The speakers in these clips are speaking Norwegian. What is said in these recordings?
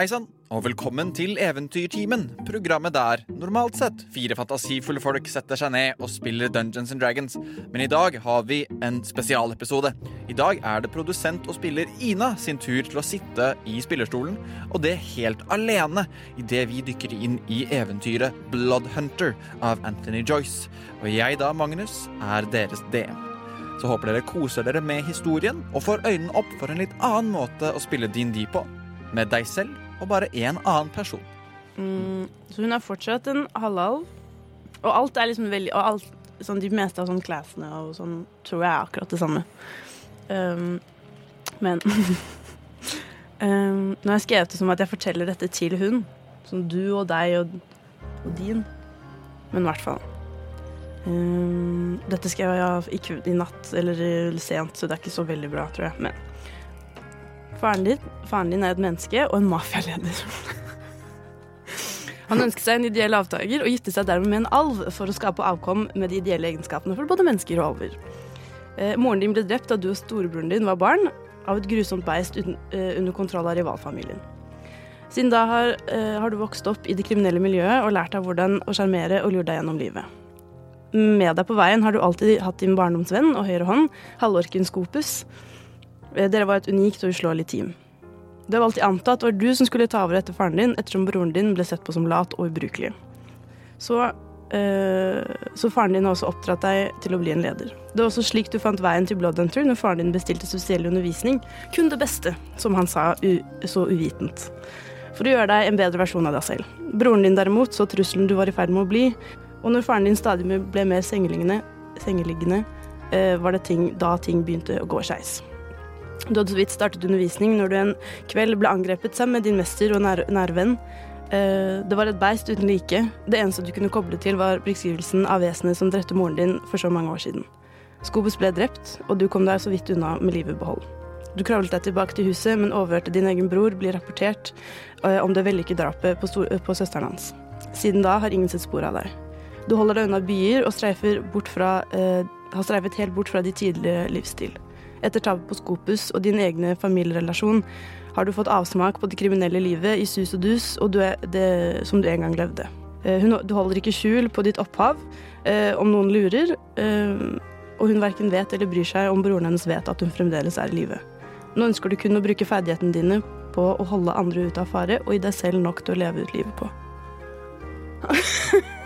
Hei sann, og velkommen til Eventyrtimen. Programmet der, normalt sett, fire fantasifulle folk setter seg ned og spiller Dungeons and Dragons. Men i dag har vi en spesialepisode. I dag er det produsent og spiller Ina sin tur til å sitte i spillerstolen, og det helt alene, idet vi dykker inn i eventyret Bloodhunter av Anthony Joyce. Og jeg da, Magnus, er deres DM. Så håper dere koser dere med historien og får øynene opp for en litt annen måte å spille DND på. Med deg selv og bare én annen person. Mm, så hun er fortsatt en halal. Og alt er liksom veldig Og alt, sånn, de meste av sånn classene og sånn tror jeg er akkurat det samme. Um, men um, Nå har jeg skrevet det som at jeg forteller dette til hun. Som du og deg og, og din. Men i hvert fall. Um, dette skrev jeg i, i natt, eller sent, så det er ikke så veldig bra, tror jeg. Men Faren din, faren din er et menneske og en mafialeder. Han ønsket seg en ideell avtaker og giftet seg dermed med en alv for å skape avkom med de ideelle egenskapene for både mennesker og alver. Eh, moren din ble drept da du og storebroren din var barn, av et grusomt beist uten, eh, under kontroll av rivalfamilien. Siden da har, eh, har, du vokst opp i det kriminelle miljøet og lært deg hvordan å sjarmere og lure deg gjennom livet. Med deg på veien har du alltid hatt din barndomsvenn og høyre hånd, halvorken Skopus, dere var et unikt og uslåelig team. Det var alltid antatt det var du som skulle ta over etter faren din, ettersom broren din ble sett på som lat og ubrukelig. Så, øh, så faren din har også oppdratt deg til å bli en leder. Det var også slik du fant veien til Bloodhunter når faren din bestilte spesiell undervisning. Kun det beste, som han sa så uvitent. For å gjøre deg en bedre versjon av deg selv. Broren din derimot så trusselen du var i ferd med å bli, og når faren din stadig ble mer sengeliggende, sengeliggende øh, var det ting, da ting begynte å gå skeis. Du hadde så vidt startet undervisning når du en kveld ble angrepet sammen med din mester og nære, nære venn. Eh, det var et beist uten like. Det eneste du kunne koble til, var beskrivelsen av vesenet som drepte moren din for så mange år siden. Skobus ble drept, og du kom deg så vidt unna med livet behold. Du kravlet deg tilbake til huset, men overhørte din egen bror bli rapportert eh, om det vellykkede drapet på, på, søsteren hans. Siden da har ingen sett spor av deg. Du holder deg unna byer og streifer bort fra, eh, har streifet helt bort fra de tidligere livsstil. Etter tapet på Skopus og din egne familierelasjon har du fått avsmak på det kriminelle livet i sus og dus og du det, som du en gang levde. Eh, hun, du holder ikke skjul på ditt opphav eh, om noen lurer, eh, og hun verken vet eller bryr seg om broren hennes vet at hun fremdeles er i live. Nå ønsker du kun å bruke ferdighetene dine på å holde andre ute av fare, og i deg selv nok til å leve ut livet på.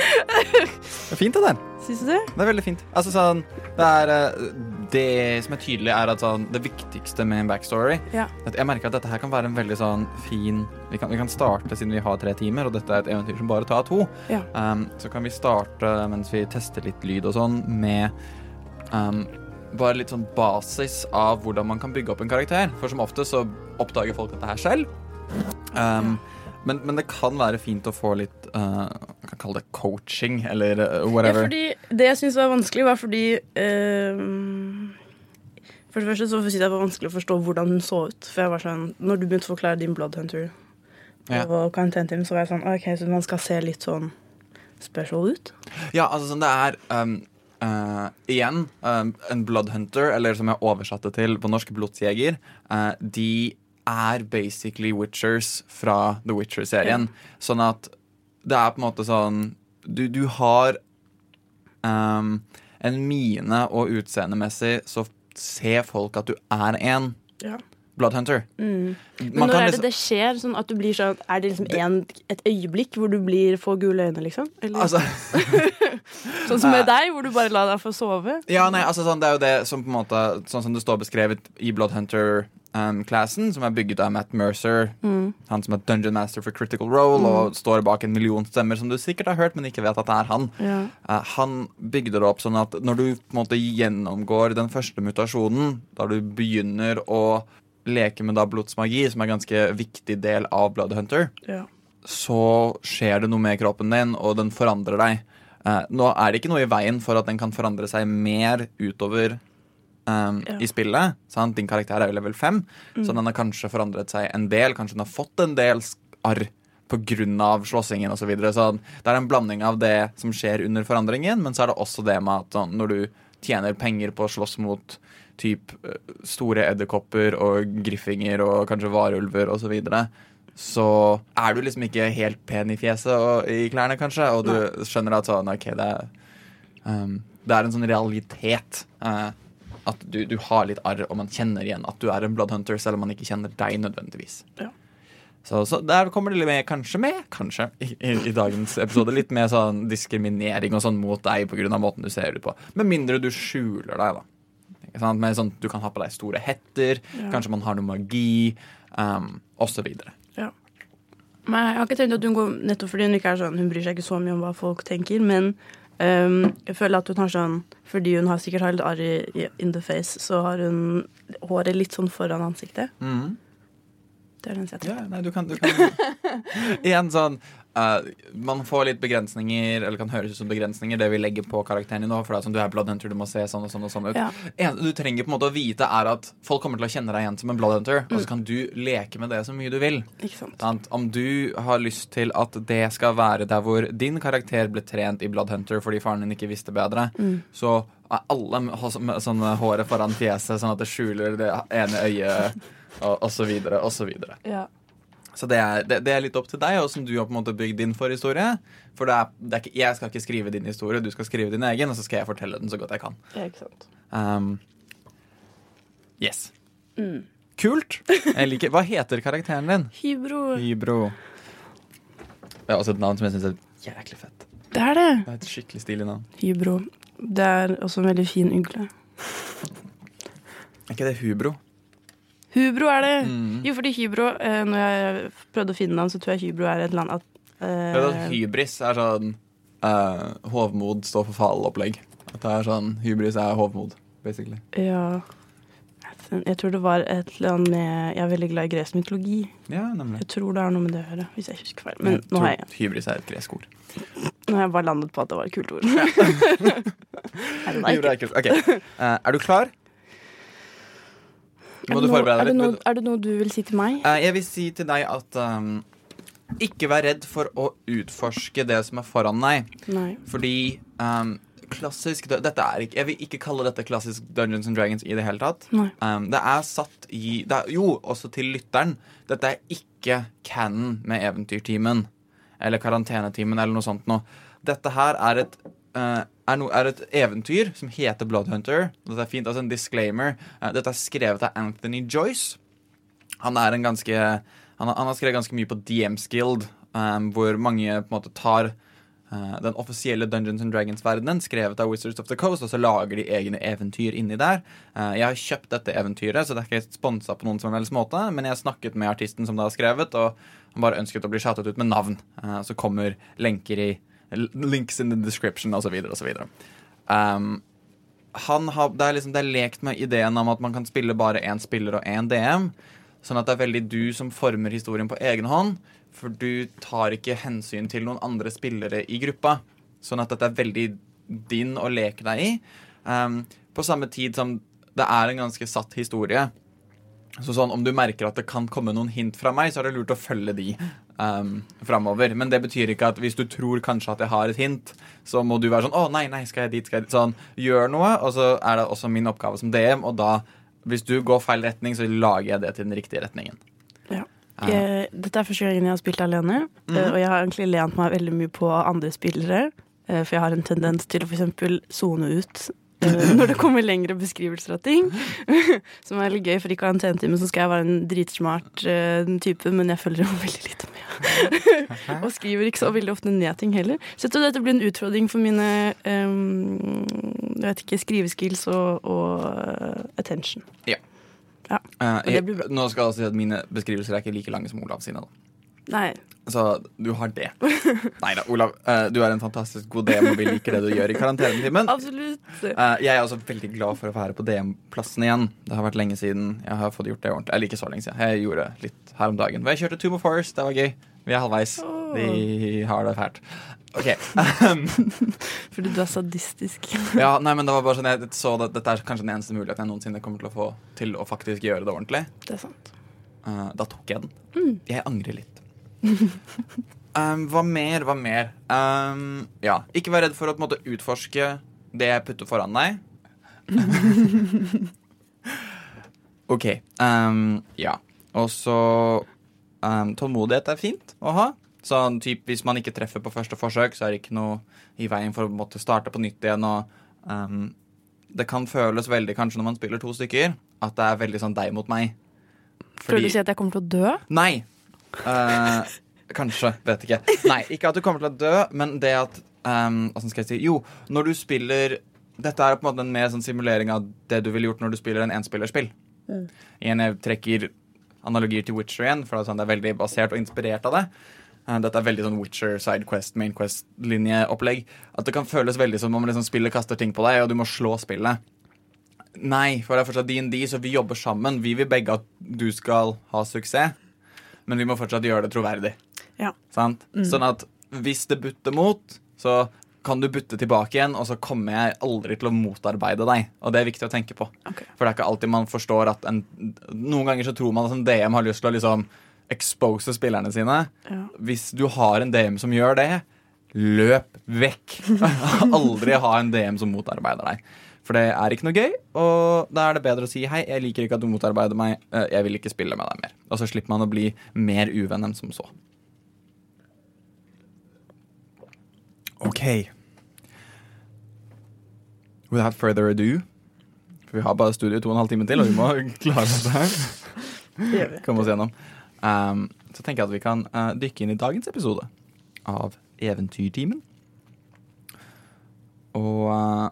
Det er fint, det der. Syns du det? Det er veldig fint. Altså sånn Det, er, eh, det som er tydelig, er at sånn Det viktigste med en backstory ja. at Jeg merker at dette her kan være en veldig sånn fin vi kan, vi kan, starte siden vi har tre timer, og dette er et eventyr som bare tar to. Ja. Um, så kan vi starte mens vi tester litt lyd og sånn, med um, bare litt sånn basis av hvordan man kan bygge opp en karakter. For som ofte så oppdager folk dette her selv. Um, men, men, det kan være fint å få litt uh, kan kalle det coaching, eller uh, whatever. Ja, fordi det jeg syns var vanskelig, var fordi uh, For det første så var jeg det var vanskelig å forstå hvordan hun så ut. For jeg var sånn, Når du begynte å forklare din Bloodhunter ja. og Contentim, så var jeg sånn OK, så man skal se litt sånn special ut? Ja, altså sånn det er um, uh, Igjen, um, en Bloodhunter, eller som jeg oversatte til på norsk, blodsjeger, de er basically Witchers fra The Witcher-serien. Ja. Sånn at det er på en måte sånn Du, du har um, en mine, og utseendemessig så ser folk at du er en ja. Bloodhunter. Mm. Men når er det liksom, det skjer? Sånn at du blir sånn Er det liksom en, et øyeblikk hvor du blir, får gule øyne, liksom? Altså, sånn som med deg, hvor du bare lar deg få sove? Ja, nei, altså sånn, Det er jo det som på en måte Sånn som det står beskrevet i Bloodhunter um, som er bygget av Matt Mercer. Mm. Han som er Dungeon Master for Critical Role mm. og står bak en million stemmer som du sikkert har hørt, men ikke vet at det er han. Ja. Uh, han bygde det opp sånn at når du måte gjennomgår den første mutasjonen, da du begynner å leke med da blodsmagi, som er en ganske viktig del av Bloodhunter, ja. så skjer det noe med kroppen din, og den forandrer deg. Uh, nå er det ikke noe i veien for at den kan forandre seg mer utover um, ja. i spillet. Sant? Din karakter er jo level 5, mm. så den har kanskje forandret seg en del. Kanskje den har fått en del arr pga. slåssingen osv. Så, videre. så det er en blanding av det som skjer under forandringen, men så er det også det med at sånn, når du tjener penger på å slåss mot typ eh, store edderkopper og griffinger og kanskje varulver osv., så, videre, så er du liksom ikke helt pen i fjeset og i klærne, kanskje, og du skjønner at sånn OK, det er, um, det er en sånn realitet. Uh, at du, du, har litt arr, og man kjenner igjen at du er en bloodhunter, selv om man ikke kjenner deg nødvendigvis. Ja. Så, så, der kommer det med, kanskje med, kanskje, i, i, i, dagens episode, litt mer sånn diskriminering og sånn mot deg pga. måten du ser ut på. Med mindre du skjuler deg, da. Med sånn, du kan ha på deg store hetter, ja. kanskje man har noe magi, um, osv. Ja. Men jeg har ikke tenkt at hun går nettopp fordi hun ikke er sånn Hun bryr seg ikke så mye om hva folk tenker, men um, jeg føler at hun har sånn Fordi hun har sikkert har litt arr in the face, så har hun håret litt sånn foran ansiktet. Mm. Det er den jeg tenker. Ja, nei, du kan, du kan. en sånn Uh, man får litt begrensninger, eller kan høres ut som begrensninger, det vi legger på karakteren din nå. For det er sånn, du er bloodhunter, du må se sånn og sånn og sånn ut. Ja. En, du trenger på en måte å vite er at folk kommer til å kjenne deg igjen som en bloodhunter, mm. og så mm. kan du leke med det så mye du vil. Om du har lyst til at det skal være der hvor din karakter ble trent i bloodhunter fordi faren din ikke visste bedre, mm. så er alle med sånn håret foran fjeset sånn at det skjuler det ene øyet, og, og så videre, og så videre. Ja. Så det er, det, det er, litt opp til deg, åssen du har på en måte bygd din forhistorie. For det er, det er ikke, jeg skal ikke skrive din historie, du skal skrive din egen, og så skal jeg fortelle den så godt jeg kan. Ikke sant. Um, yes. Mm. Kult. Liker, Hva heter karakteren din? Hybro. Hybro. Det er også et navn som jeg syns er jæklig fett. Det er det. Det er et skikkelig stilig navn. Hybro. Det er også en veldig fin ugle. Er ikke det Hubro? Hubro er det! Mm. Jo, fordi Hybro eh, Når jeg prøvde å finne navn, så tror jeg Hybro er et eller annet eh, Hybris er sånn eh, hovmod står for fall-opplegg. At det er sånn Hybris er hovmod, basically. Ja. Jeg tror det var et eller annet med Jeg er veldig glad i gresk mytologi. Ja, nemlig. Jeg tror det har noe med det å gjøre, hvis jeg husker feil. Men jeg nå har jeg Hybris er et gresk ord. Nå har jeg bare landet på at det var et kult ord. er, kult. Okay. Uh, er du klar? Må du forberede deg litt. Er det noe du vil si til meg? Uh, jeg vil si til deg at um, ikke vær redd for å utforske det som er foran deg. Nei. Fordi um, klassisk dette er ikke, Jeg vil ikke kalle dette klassisk Dungeons and Dragons i det hele tatt. Um, det er satt i er, Jo, også til lytteren. Dette er ikke canon med Eventyrtimen eller Karantenetimen eller noe sånt noe. Dette her er et uh, er, no, er, et eventyr som heter Bloodhunter. Dette er fint, altså en disclaimer. Uh, dette er skrevet av Anthony Joyce. Han er en ganske Han, han har skrevet ganske mye på DMs Guild, um, hvor mange på en måte tar uh, den offisielle Dungeons and Dragons-verdenen, skrevet av Wizards of the Coast, og så lager de egne eventyr inni der. Jeg har kjøpt dette eventyret, så det er ikke sponsa på noen som helst måte, men jeg har snakket med artisten som det har skrevet, og han bare ønsket å bli chattet ut med navn. Så kommer lenker i Links in the description, osv., osv. Um, han har, det, er liksom, det er lekt med ideen om at man kan spille bare én spiller og én DM. Sånn at det er veldig du som former historien på egen hånd. For du tar ikke hensyn til noen andre spillere i gruppa. Sånn at dette er veldig din å leke deg i. Um, på samme tid som det er en ganske satt historie. Så sånn, Om du merker at det kan komme noen hint fra meg, så er det lurt å følge de um, framover. Men det betyr ikke at hvis du tror kanskje at jeg har et hint, så må du være sånn Å, nei, nei, skal jeg dit? Skal jeg dit? Sånn, gjør noe, og så er det også min oppgave som DM, og da, hvis du går feil retning, så lager jeg det til den riktige retningen. Ja. Jeg, dette er første gangen jeg har spilt alene, mm og jeg har egentlig lent meg veldig mye på andre spillere. Eh, for jeg har en tendens til å f.eks. sone ut når det kommer lengre beskrivelser av ting. Som er litt gøy, for i karantenetimen så skal jeg være en dritsmart uh, type, men jeg følger jo veldig lite med. og skriver ikke så veldig ofte ned ting heller. Så jeg tror dette blir en utfordring for mine um, jeg vet ikke, skriveskills og, og attention. Ja. ja. Uh, jeg, nå skal jeg si at mine beskrivelser er ikke like lange som Olav sine. da. Nei. Så du har det. Nei da, Olav. Uh, du er en fantastisk god DM, og vi liker det du gjør i karantenetimen. Absolutt. Uh, jeg er også veldig glad for å være på DM-plassen igjen. Det har vært lenge siden jeg har fått gjort det ordentlig. Eller ikke så lenge siden. Jeg gjorde litt her om dagen. Jeg kjørte Tomb of Forest. Det var gøy. Vi er halvveis. De har det fælt. OK. Fordi du er sadistisk. ja, nei, men det var bare sånn jeg så det, Dette er kanskje den eneste muligheten jeg noensinne kommer til å få til å faktisk gjøre det ordentlig. Det er sant. Uh, da tok jeg den. Mm. Jeg angrer litt um, hva mer, hva mer? Um, ja, ikke vær redd for å måte, utforske det jeg putter foran deg. OK. Um, ja. Og så um, tålmodighet er fint å ha. Sånn typ, Hvis man ikke treffer på første forsøk, så er det ikke noe i veien for å måtte starte på nytt igjen. og um, Det kan føles veldig, kanskje når man spiller to stykker, at det er veldig sånn deg mot meg. Fordi... Føler du si at jeg kommer til å dø? Nei. Uh, kanskje. Vet ikke. Nei, ikke at du kommer til å dø, men det at um, skal jeg si? Jo, når du spiller Dette er på en måte en mer sånn simulering av det du ville gjort når du spiller en enspillerspill. Mm. Igjen, jeg trekker analogier til Witcher igjen, for det er, sånn, det er veldig basert og inspirert av det. Uh, dette er veldig sånn Witcher, Sidequest, Mainquest-linjeopplegg. At det kan føles veldig som om liksom spillet kaster ting på deg, og du må slå spillet. Nei, for det er fortsatt DND, så vi jobber sammen. Vi vil begge at du skal ha suksess, men vi må fortsatt gjøre det troverdig. Ja. Sant? Mm. Sånn at hvis det butter mot, så kan du butte tilbake igjen, og så kommer jeg aldri til å motarbeide deg. Og det er viktig å tenke på. Okay. For det er ikke alltid man forstår at en, Noen ganger så tror man at en DM har lyst til å liksom expose spillerne sine. Ja. Hvis du har en DM som gjør det, løp vekk. aldri ha en DM som motarbeider deg. For det er ikke noe gøy, og da er det bedre å si hei, jeg liker ikke at du motarbeider meg, eh, jeg vil ikke spille med deg mer. Og så slipper man å bli mer uvenn enn som så. OK. Without further ado For vi har bare studio to og en halv time til, og vi må klare dette her. Komme oss gjennom. Um, så tenker jeg at vi kan uh, dykke inn i dagens episode av Eventyrtimen. Og uh,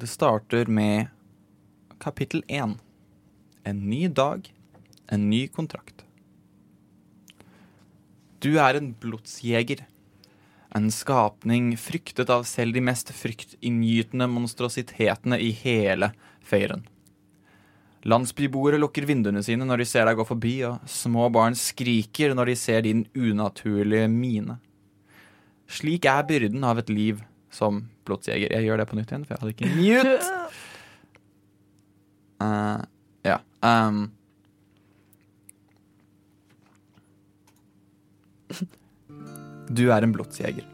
det starter med kapittel én. En ny dag, en ny kontrakt. Du er en blodsjeger. En skapning fryktet av selv de mest fryktinngytende monstrositetene i hele Feiren. Landsbyboere lukker vinduene sine når de ser deg gå forbi, og små barn skriker når de ser din unaturlige mine. Slik er byrden av et liv som blodsjeger. Jeg gjør det på nytt igjen, for jeg hadde ikke mute. Uh, ja. Um, Du er en blodsjeger.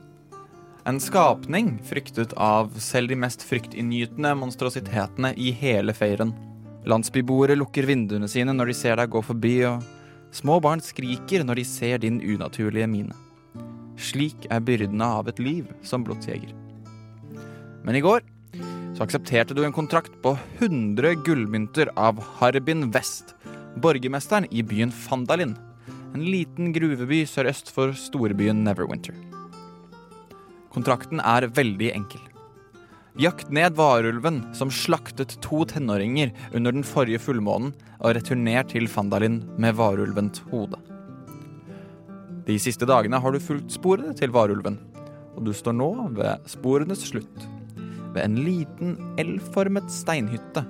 En skapning fryktet av selv de mest fryktinngytende monstrositetene i hele feiren. Landsbyboere lukker vinduene sine når de ser deg gå forbi, og små barn skriker når de ser din unaturlige mine. Slik er byrdene av et liv som blodsjeger. Men i går så aksepterte du en kontrakt på 100 gullmynter av Harbin West, borgermesteren i byen Fandalin, en liten gruveby sørøst for storbyen Neverwinter. Kontrakten er veldig enkel. Jakt ned varulven som slaktet to tenåringer under den forrige fullmånen, og returner til Fandalin med varulvens hode. De siste dagene har du fulgt sporene til varulven, og du står nå ved sporenes slutt. Ved en liten L-formet steinhytte,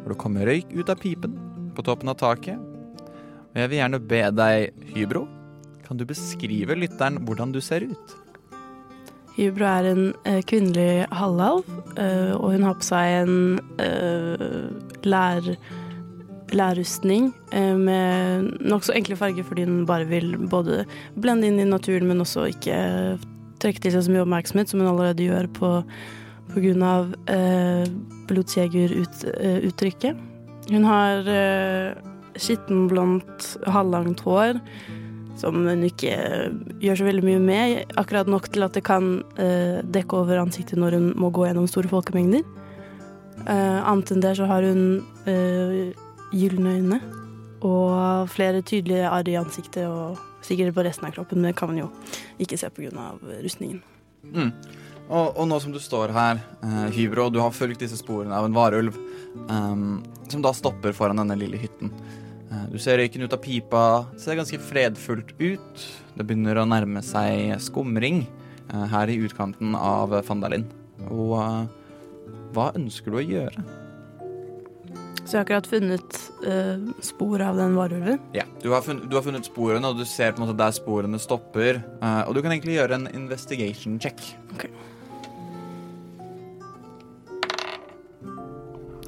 hvor det kommer røyk ut av pipen på toppen av taket og jeg vil gjerne be deg, Hybro, kan du beskrive lytteren hvordan du ser ut? Hybro er en eh, kvinnelig halvalv, eh, og hun har på seg en eh, lær, lærrustning med nokså enkle farger fordi hun bare vil både blende inn i naturen, men også ikke trekke til seg så mye oppmerksomhet som hun allerede gjør på, av uh, blodsjegeruttrykket. hun har skittenblondt, halvlangt hår som hun ikke gjør så veldig mye med. Akkurat nok til at det kan uh, dekke over ansiktet når hun må gå gjennom store folkemengder. Uh, annet enn det så har hun uh, gylne øyne og flere tydelige arr i ansiktet og sikkert på resten av kroppen, men det kan man jo ikke se pga. rustningen. Mm. Og, og, nå som du står her, uh, Hybro, du har fulgt disse sporene av en varulv um, som da stopper foran denne lille hytten. Uh, du ser røyken ut av pipa. Det ser ganske fredfullt ut. Det begynner å nærme seg skumring uh, her i utkanten av Fandalin. Og hva ønsker du å gjøre? Så jeg har akkurat funnet uh, spor av den varulven? Ja, du har, funnet, du har, funnet, sporene, og du ser på en måte der sporene stopper. Og du kan egentlig gjøre en investigation check. Okay.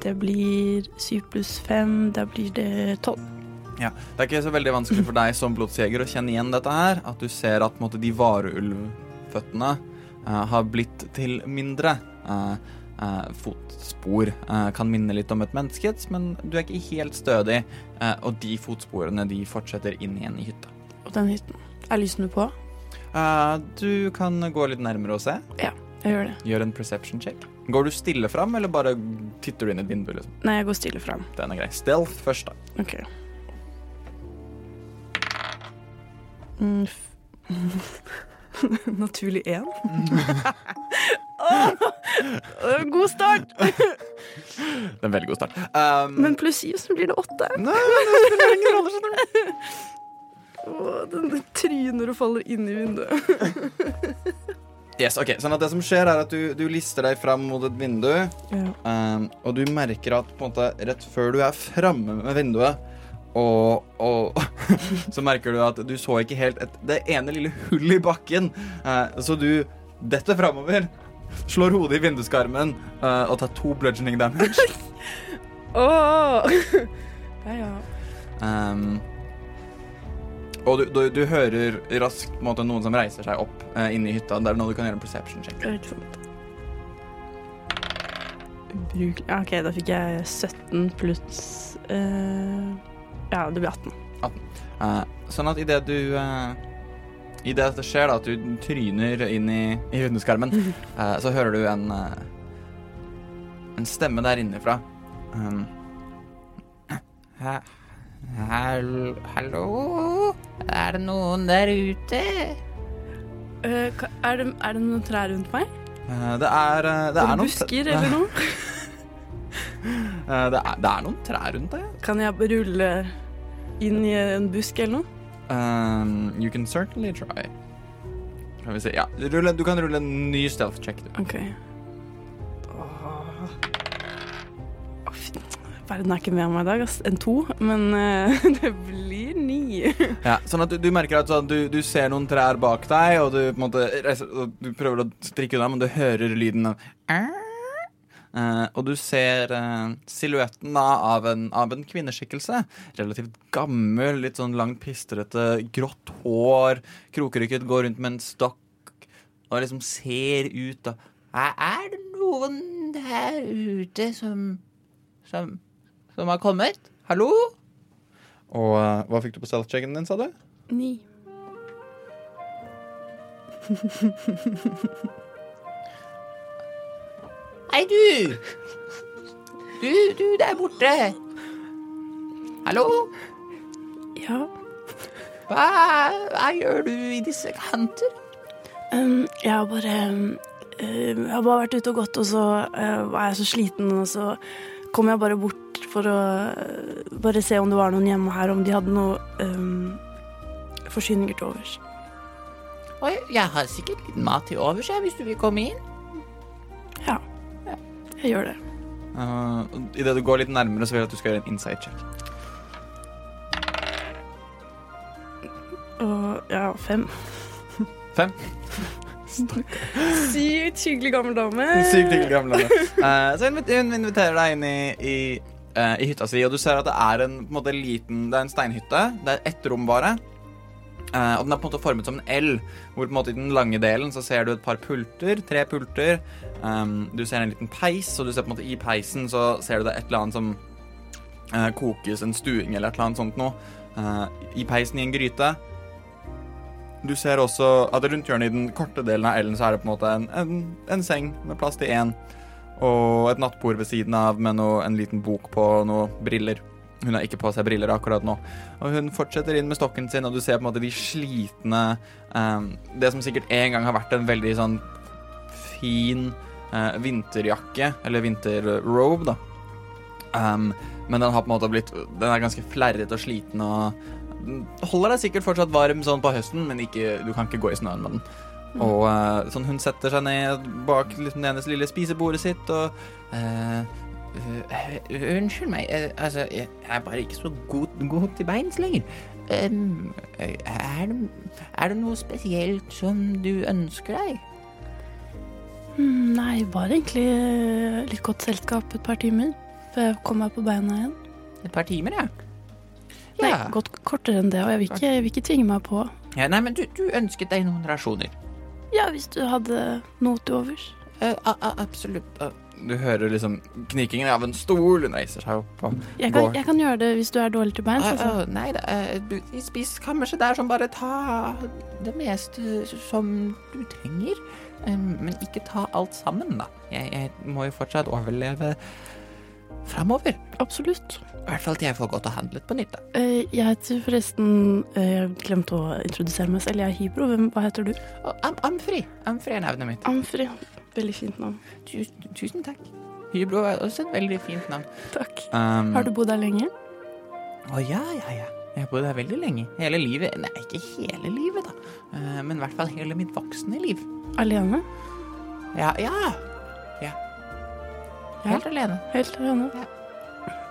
Det blir syv pluss fem. Da blir det tolv. Ja, Det er ikke så veldig vanskelig for deg som blodsjeger å kjenne igjen dette her. At du ser at måte, de varulvføttene uh, har blitt til mindre. Uh, uh, fotspor kan minne litt om et menneskets, men du er ikke helt stødig, og de fotsporene de fortsetter inn igjen i hytta. Og den hytten. Er lysene på? Du kan gå litt nærmere og se. Ja, Jeg gjør det. Gjør en perception check. Går du stille fram, eller bare titter du inn i et vindu? liksom? Nei, jeg går stille fram. Den er grei. Stealth først, da. Ok. Mm, Naturlig én. oh, god start! Det er en veldig god start. Um, Men pluss syv, så blir det åtte. Nei, det spiller ingen rolle, skjønner du. Den den tryner og faller inn i vinduet. Yes, ok, sånn at Det som skjer, er at du, du lister deg fram mot et vindu, Ja. um, og du merker at på en måte rett før du er framme med vinduet og, og så merker du at du så ikke helt et, det ene lille hullet i bakken. Uh, så du detter framover, slår hodet i vinduskarmen uh, og tar to bludgeoning damage. Åh! Ja, ja. Um, og du, du, du hører raskt måte, noen som reiser seg opp eh, inne i hytta. Det er nå du kan gjøre en perception check. Det. Ubrukelig OK, da fikk jeg 17 pluss eh, Ja, det blir 18. Eh, sånn at idet du uh, Idet dette skjer, da, at du tryner inn i, i hundeskarmen, eh, så hører du en eh, En stemme der innenfra Um, hall- hallo? Er det noen der ute? Uh, er, det, er det noen trær rundt meg? Uh, det er uh, Det er Noen busker eller noe? Eh, det, er, det er noen trær rundt deg. Kan jeg rulle inn i en busk eller noe? Um, you can certainly try. Kan vi se. Ja, rulle, du kan rulle en ny stealth check. Du. OK. Verden er ikke med meg i dag, ass. En to, men uh, det blir ni. Ja, sånn at du, du merker at sånn, du, du ser noen trær bak deg, og du, måte, du prøver å strikke unna, men du hører lyden av Uh, og du ser uh, silhuetten av, en, av en kvinneskikkelse. Relativt gammel, litt sånn langt, pistrete, grått hår. Krokrykket går rundt med en stokk og liksom ser ut da. Er det noen der ute som som, som har kommet? Hallo? Og uh, hva fikk du på self-checken din, sa du? Ni. Hei, du! Du, du der borte. Hallo? Ja. Hva, hva gjør du i disse kanter? Um, jeg har bare um, Jeg har bare vært ute og gått, og så uh, var jeg så sliten, og så kom jeg bare bort for å uh, bare se om det var noen hjemme her, om de hadde noe um, forsyninger til overs. Oi, jeg har sikkert litt mat til overs jeg, hvis du vil komme inn. Ja, jeg gjør det. Uh, Idet du går litt nærmere, så vil jeg at du skal gjøre en insight check. Og ja, fem. Fem. Sykt hyggelig gammel dame. Sykt hyggelig gammel dame. Uh, så hun inviterer deg inn i, i, eh, i hytta si, og du ser at det er en, på en måte, liten Det er en steinhytte. Det er ett rom bare. Eh, og den er på en måte formet som en L, hvor på en måte i den lange delen så ser du et par pulter. Tre pulter. Um, du ser en liten peis, og du ser på en måte i peisen så ser du det et eller annet som eh, kokes, en stuing eller et eller annet sånt noe. Eh, I peisen i en gryte. Du ser også at rundt hjørnet i den korte delen av L-en så er det på en måte en, en, en seng med plass til én. Og et nattbord ved siden av med noe, en liten bok på noen briller. Hun har ikke på seg briller akkurat nå. Og hun fortsetter inn med stokken sin, og du ser på en måte de slitne eh, Det som sikkert en gang har vært en veldig sånn fin eh, vinterjakke, eller vinterrobe, da. Um, men den har på en måte blitt Den er ganske flerret og sliten og holder deg sikkert fortsatt varm sånn på høsten, men ikke, du kan ikke gå i snøen med den. Og eh, sånn hun setter seg ned bak liksom, det hennes lille spisebordet sitt og uh, uh, unnskyld meg, altså, jeg er bare ikke så god, god til beins lenger. Eh, er, det, er det noe spesielt som du ønsker deg? Mm, nei, bare egentlig litt godt selskap et par timer før jeg kom meg på beina igjen. Et par timer, ja. Nei, Ja. godt kortere enn det, og jeg vil ikke, jeg vil ikke tvinge meg på. ja nei, men du, du ønsket deg noen rasjoner. Ja, hvis du hadde noe til overs. Uh, uh, absolutt. Uh. du hører liksom knikingen av en stol. Hun reiser seg opp og Jeg kan, går. jeg kan gjøre det hvis du er dårlig til beins. Altså. nei da, eh, du, i spisekammerset der som bare ta det meste som du trenger. Men ikke ta alt sammen, da. Jeg, jeg må jo fortsatt overleve framover. Absolutt. I hvert fall til jeg får gått og handlet på nytt, da. Eh, Jeg heter forresten eh, Jeg glemte å introdusere meg selv. Jeg er Hybro. Hvem, hva heter du? Am Amfri. Amfri er navnet mitt. Amfri. Veldig fint navn. Tusen, tusen takk. Hybro er også et veldig fint navn. Takk. Um, Har du bodd her lenge? Å ja, ja, ja. Jeg har bodd her veldig lenge. Hele livet. Nei, ikke hele livet, da. Eh, Men i hvert fall hele mitt voksne liv. Alene? Ja. Ja. Helt alene. Helt alene?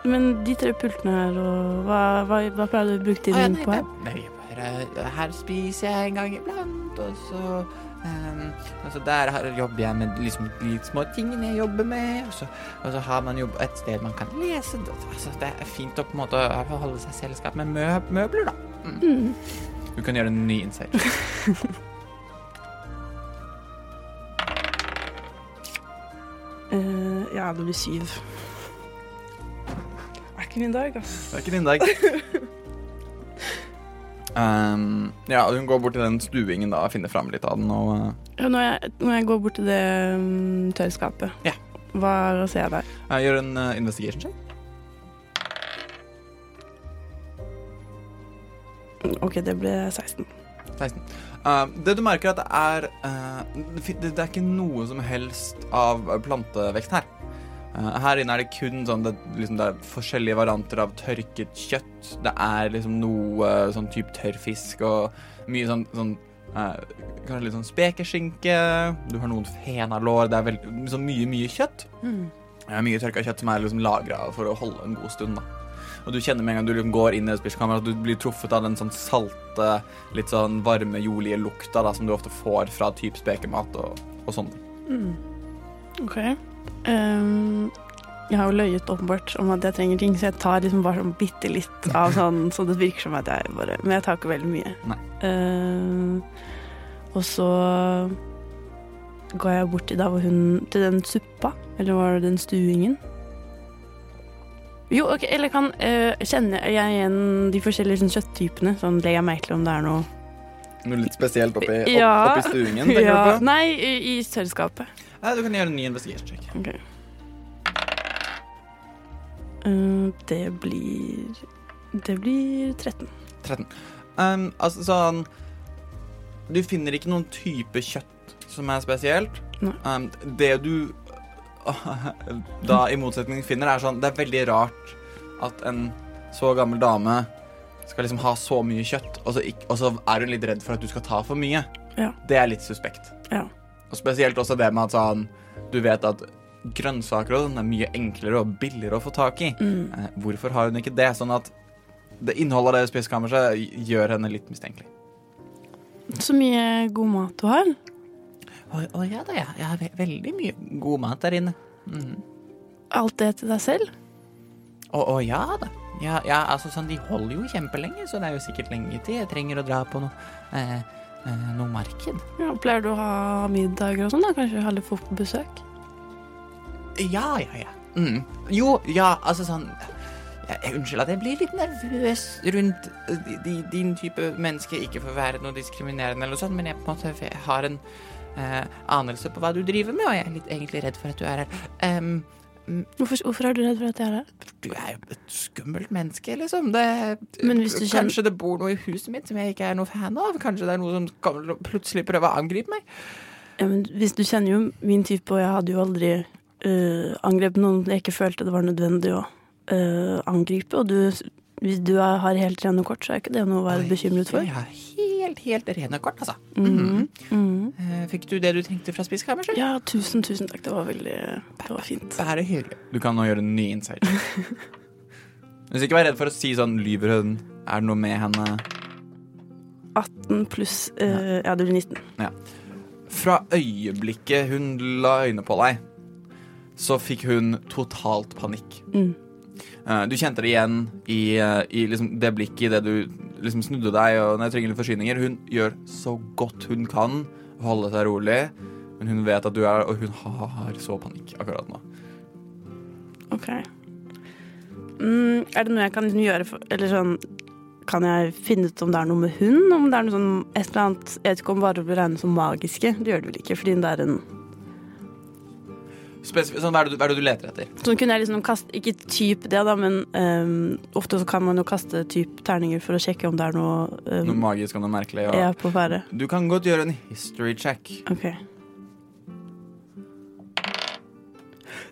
Men de tre pultene her, og hva, hva, hva pleier du å bruke tiden din på her? nei, bare, her spiser jeg en gang iblant, og så ehm, altså Der har- jobber jeg med liksom de små tingene jeg jobber med, og så, og så har man jo et sted man kan lese. Altså, det er fint å på en måte holde seg selskap med mø møbler, da. Mm. Du kan gjøre en ny insight. Det blir syv. Det er ikke min dag, ass. Det er ikke din dag. Um, ja, hun går bort til den stuingen da og finner fram litt av den. Og, uh, Ja, når, jeg, når jeg går bort til det um, tørrskapet, yeah. hva ser jeg der? jeg gjør en uh, investigation check. OK, det ble 16. 16. Uh, det du merker, er at det er uh, det det, det er ikke noe som helst av plantevekst her. Uh, her inne er det kun sånn det, liksom, det er forskjellige varianter av tørket kjøtt. Det er liksom noe uh, sånn type tørrfisk og mye sånn, sånn uh, Kanskje litt sånn spekeskinke. Du har noen fenalår. Det er veld, sånn mye, mye kjøtt. Det er mye tørka kjøtt som er liksom lagra for å holde en god stund. da Og du kjenner med en gang du liksom går inn i et at du blir truffet av den sånn salte, litt sånn varme, jolige lukta da som du ofte får fra type spekemat og, og sånn. Mm. OK. Um, jeg har jo løyet åpenbart om at jeg trenger ting, så jeg tar liksom bare sånn bitte litt av sånn, så det virker som at jeg bare Men jeg tar ikke veldig mye. Eh, og så går jeg bort til, der hvor hun, til den suppa, eller var det den stuingen? Jo, ok, eller kan uh, Kjenner jeg igjen de forskjellige sånn, kjøtttypene? Sånn legger jeg merke til om det er noe Noe litt spesielt oppi, opp, Ja. oppi stuingen, ja. Nei, i, i tørrskapet. Ja, du kan gjøre en ny investigation check. Ok. Eh, det blir Det blir 13. 13. Um, altså sånn Du finner ikke noen type kjøtt som er spesielt. Nei. Um, det du da i motsetning finner, er sånn Det er veldig rart at en så gammel dame skal liksom ha så mye kjøtt, og så, ikke, og så er hun litt redd for at du skal ta for mye. Ja. Det er litt suspekt. Ja. Og spesielt også det med at sånn Du vet at grønnsaker og sånn er mye enklere og billigere å få tak i. Mm. Eh, hvorfor har hun ikke det? Sånn at det innholdet av det spisekammerset gjør henne litt mistenkelig. Så mye god mat du har. Å å, ja da, ja. Jeg har ve veldig mye god mat der inne. Mm. Alt det til deg selv. Å å, ja da. Ja, ja, altså sånn, de holder jo kjempelenge, så det er jo sikkert lenge til jeg trenger å dra på noe eh, noe marked. Ja, pleier du å ha middager og sånn? da? Kanskje ha litt fort på besøk? Ja, ja, ja. Mm. Jo, ja, altså sånn jeg, Unnskyld at jeg blir litt nervøs rundt eh, de, din type menneske. Ikke for å være noe diskriminerende, eller noe sånt, men jeg, på en måte, har en eh, anelse på hva du driver med, og jeg er litt egentlig redd for at du er her. Em, Hvorfor, hvorfor er du redd for at jeg er her? du er jo et skummelt menneske, liksom. Det, du kjenner- Kanskje det bor noe i huset mitt som jeg ikke er noe fan av? Kanskje det er noe som plutselig prøver å angripe meg? Ja, men hvis du kjenner jo min type, og jeg hadde jo aldri uh, angrepet noen jeg ikke følte det var nødvendig å uh, angripe. Og du, hvis du er, har helt rene kort, så er ikke det noe å være bekymret for. Jeg har helt, helt rene kort, altså. Mm. Mm. Eh, Fikk du det du trengte fra spisekammerset? Ja, tusen, tusen takk. Det var veldig Det var fint. Bare hyggelig. Du kan nå gjøre en ny insight. Hvis ikke vær redd for å si sånn Lyver hun? Er det noe med henne 18 pluss uh, Ja, det blir 19. Fra øyeblikket hun la øynene på deg, så fikk hun totalt panikk. Mm. Eh, Du kjente det igjen i, eh, i liksom det blikket idet du liksom snudde deg og når jeg trenger litt forsyninger. Hun gjør så godt hun kan å holde seg rolig, men hun vet at du er og hun har så panikk akkurat nå. OK. Mm, er det noe jeg kan liksom gjøre for Eller sånn Kan jeg finne ut om det er noe med hun? Om det er noe sånn et eller annet Jeg vet ikke om varer blir regnet som magiske. Det gjør det vel ikke, fordi det er en Spesif sånn, hva, er du- hva er det du leter etter? Sånn kunne jeg liksom kaste Ikke typ det, da, men um, ofte så kan man jo kaste typ terninger for å sjekke om det er noe, um, Noe magisk og noe merkelig? Ja. på ferde. Du kan godt gjøre en history check. OK.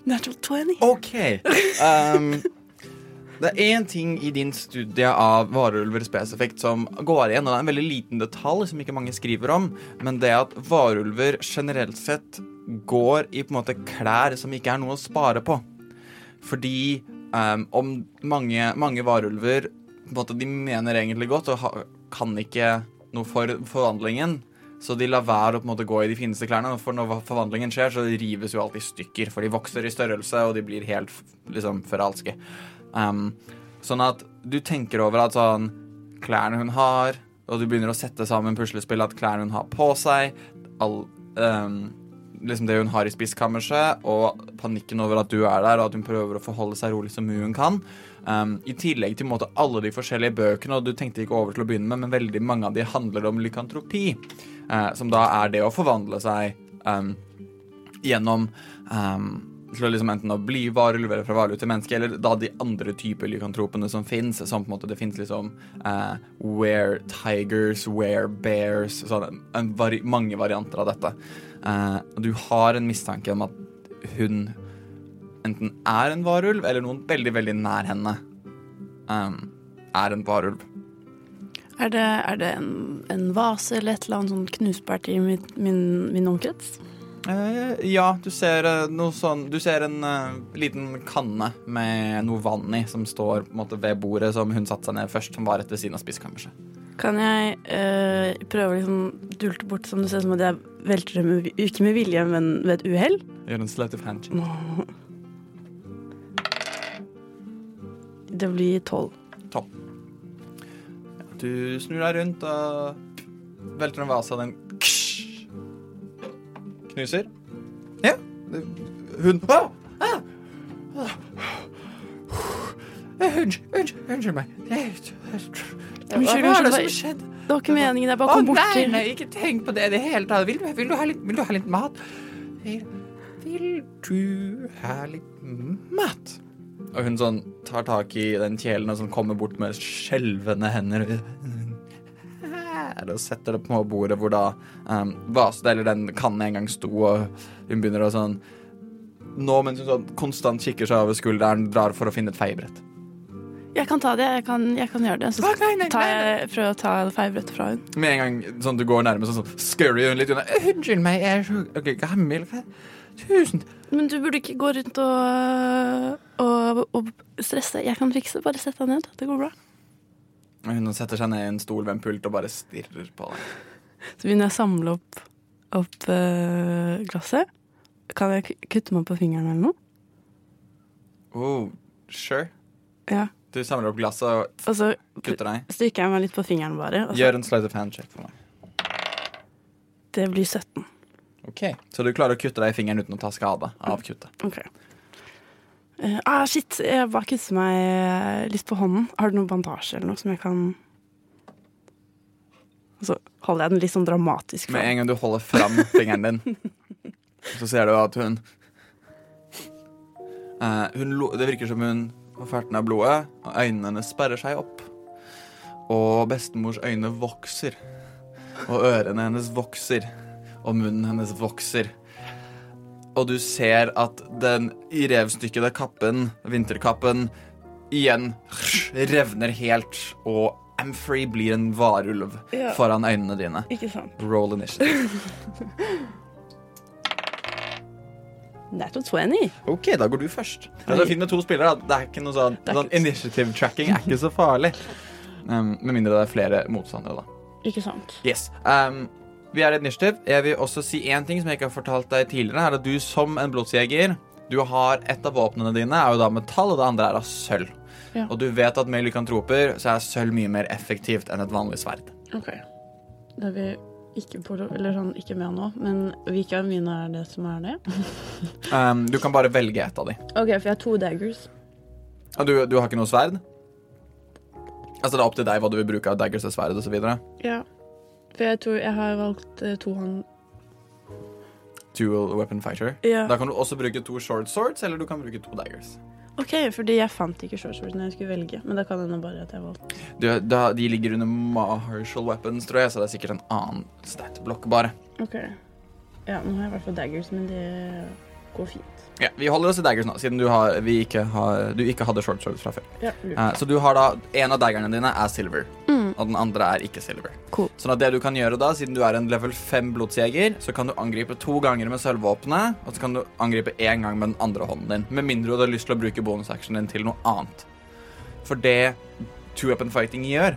Natural 20. OK. Um, det er én ting i din studie av varulver spesifikt som går igjen, og det er en veldig liten detalj som ikke mange skriver om, men det at varulver generelt sett går i på en måte klær som ikke er noe å spare på. Fordi um, om mange, mange varulver på en måte, De mener egentlig godt og ha, kan ikke noe for forvandlingen. Så de lar være å på en måte gå i de fineste klærne. For når forvandlingen skjer, så rives jo alt i stykker. For de vokser i størrelse, og de blir helt liksom feralske. Um, sånn at du tenker over at sånn Klærne hun har, og du begynner å sette sammen puslespill at klærne hun har på seg, all, um, liksom det hun har i spiskammerset, og panikken over at du er der, og at hun prøver å forholde seg rolig mye hun kan. Um, I tillegg til måte, alle de forskjellige bøkene, og du tenkte ikke over til å begynne med, men veldig mange av de handler om lykantropi, uh, som da er det å forvandle seg um, gjennom um, til å liksom enten å bli varulv eller fra varulv til menneske, eller da de andre typer lykantropene som fins. Som på en måte det fins liksom uh, were tigers, were bears sånn, vari Mange varianter av dette. Uh, du har en mistanke om at hun enten er en varulv, eller noen veldig, veldig nær henne um, er en varulv. Er det, er det en, en vase eller et eller annet sånn knusbart i min, min, min omkrets? Eh, ja, du ser eh, noe sånn Du ser en uh, liten kanne med noe vann i som står måte ved bordet som hun satte seg ned først, som var rett ved siden av spiskammerset. Kan jeg uh, prøve å liksom dulte bort som du ser som at jeg velter det med, ikke med vilje, men ved et uhell? Gjør en slate of hand check. Det blir tolv. Du snur deg rundt og velter en vase, og den knuser. Ja. Hun ah! Ah! Unnskyld, unnskyld, unnskyld meg. Unnskyld, Hva er det som har skjedde? Det var ikke meningen, jeg bare kom bort til nei, ikke tenk på det i det hele tatt. Vil, vil, du ha litt, vil du ha litt mat? Vil, vil du ha litt mat. Og hun sånn tar tak i den kjelen og sånn kommer bort med skjelvende hender. Her, Og setter det på bordet hvor da um, vasen, eller den kannen en gang sto, og hun begynner å sånn Nå mens hun sånn konstant kikker seg over skulderen, drar for å finne et feiebrett. Jeg kan ta det, jeg kan, jeg kan gjøre det. Så tar jeg, prøver å ta feilbrettet fra henne. Med en gang sånn du går nærmest sånn, sånn scurry hun litt unna. Unnskyld meg, jeg er så okay, gammel. Tusen Men du burde ikke gå rundt og, og, og stresse. Jeg kan fikse det. Bare sett deg ned. Det går bra. Hun setter seg ned i en stol ved en pult og bare stirrer på deg. Så begynner jeg å samle opp, opp eh, glasset. Kan jeg kutte meg på fingeren eller noe? Oh, sure. Ja. Du samler opp glasset og Og så kutter deg. stryker jeg meg litt på fingeren bare. Gjør en sleight of hand check for meg. det blir 17. Ok, Så du klarer å kutte deg i fingeren uten å ta skade av kuttet? Ok. Eh, ah, shit, jeg bare kutter meg litt på hånden. Har du noen bandasje eller noe som jeg kan Og så holder jeg den litt sånn dramatisk Med en gang du holder fram fingeren din, så ser du at hun uh, hun Det virker som hun får ferten av blodet, og øynene hennes sperrer seg opp. Og bestemors øyne vokser. Og ørene hennes vokser. Og munnen hennes vokser. Og du ser at den i revstykkede kappen, vinterkappen, igjen revner helt, og Amfrey blir en varulv Ja. foran øynene dine. Ikke sant? Roll initiative. Natural 20. Ok, da går du først. Det er fint med to spillere. da. Det er ikke noe sånn, sånn Initiative tracking er ikke så farlig. Um, med mindre det er flere motstandere, da. Ikke sant? Yes. Um, vi er et initiativ. Jeg vil også si én ting som jeg ikke har fortalt deg tidligere. er at Du som en blodsjeger Du har Et av våpnene dine er jo da metall, og det andre er av sølv. Ja. Og du vet at med lykantroper så er sølv mye mer effektivt enn et vanlig sverd. OK. Det vil ikke, på, eller sånn, ikke med nå, men hvilke av mine er det som er det? Um, du kan bare velge ett av de. OK, for jeg har to daggers. Og du, du har ikke noe sverd? Altså Det er opp til deg hva du vil bruke av daggers og sverd osv. Ja. For jeg tror jeg har valgt eh, to hånd... Dual weapon fighter. Ja. Da kan du også bruke to short swords, eller du kan bruke to daggers. OK, fordi jeg fant ikke short swords når jeg skulle velge. Men da kan hende bare at jeg valgte Du, da, de ligger under martial weapons, tror jeg, så det er sikkert en annen stat-blokk, bare. OK. Ja, nå har jeg i hvert fall daggers, men det går fint. Ja, Vi holder oss i daggers nå, siden du, har, vi ikke, har, du ikke hadde short sword fra før. Ja. Eh, så du har da En av daggerne dine er silver, Mm, og den andre er ikke silver. cool. Sånn at det du kan gjøre da, siden du er en level 5 blodsjeger, så kan du angripe to ganger med sølvvåpenet, og så kan du angripe én gang med den andre hånden din. Med mindre du har lyst til å bruke bonusactionen din til noe annet. For det two-weapon fighting gjør,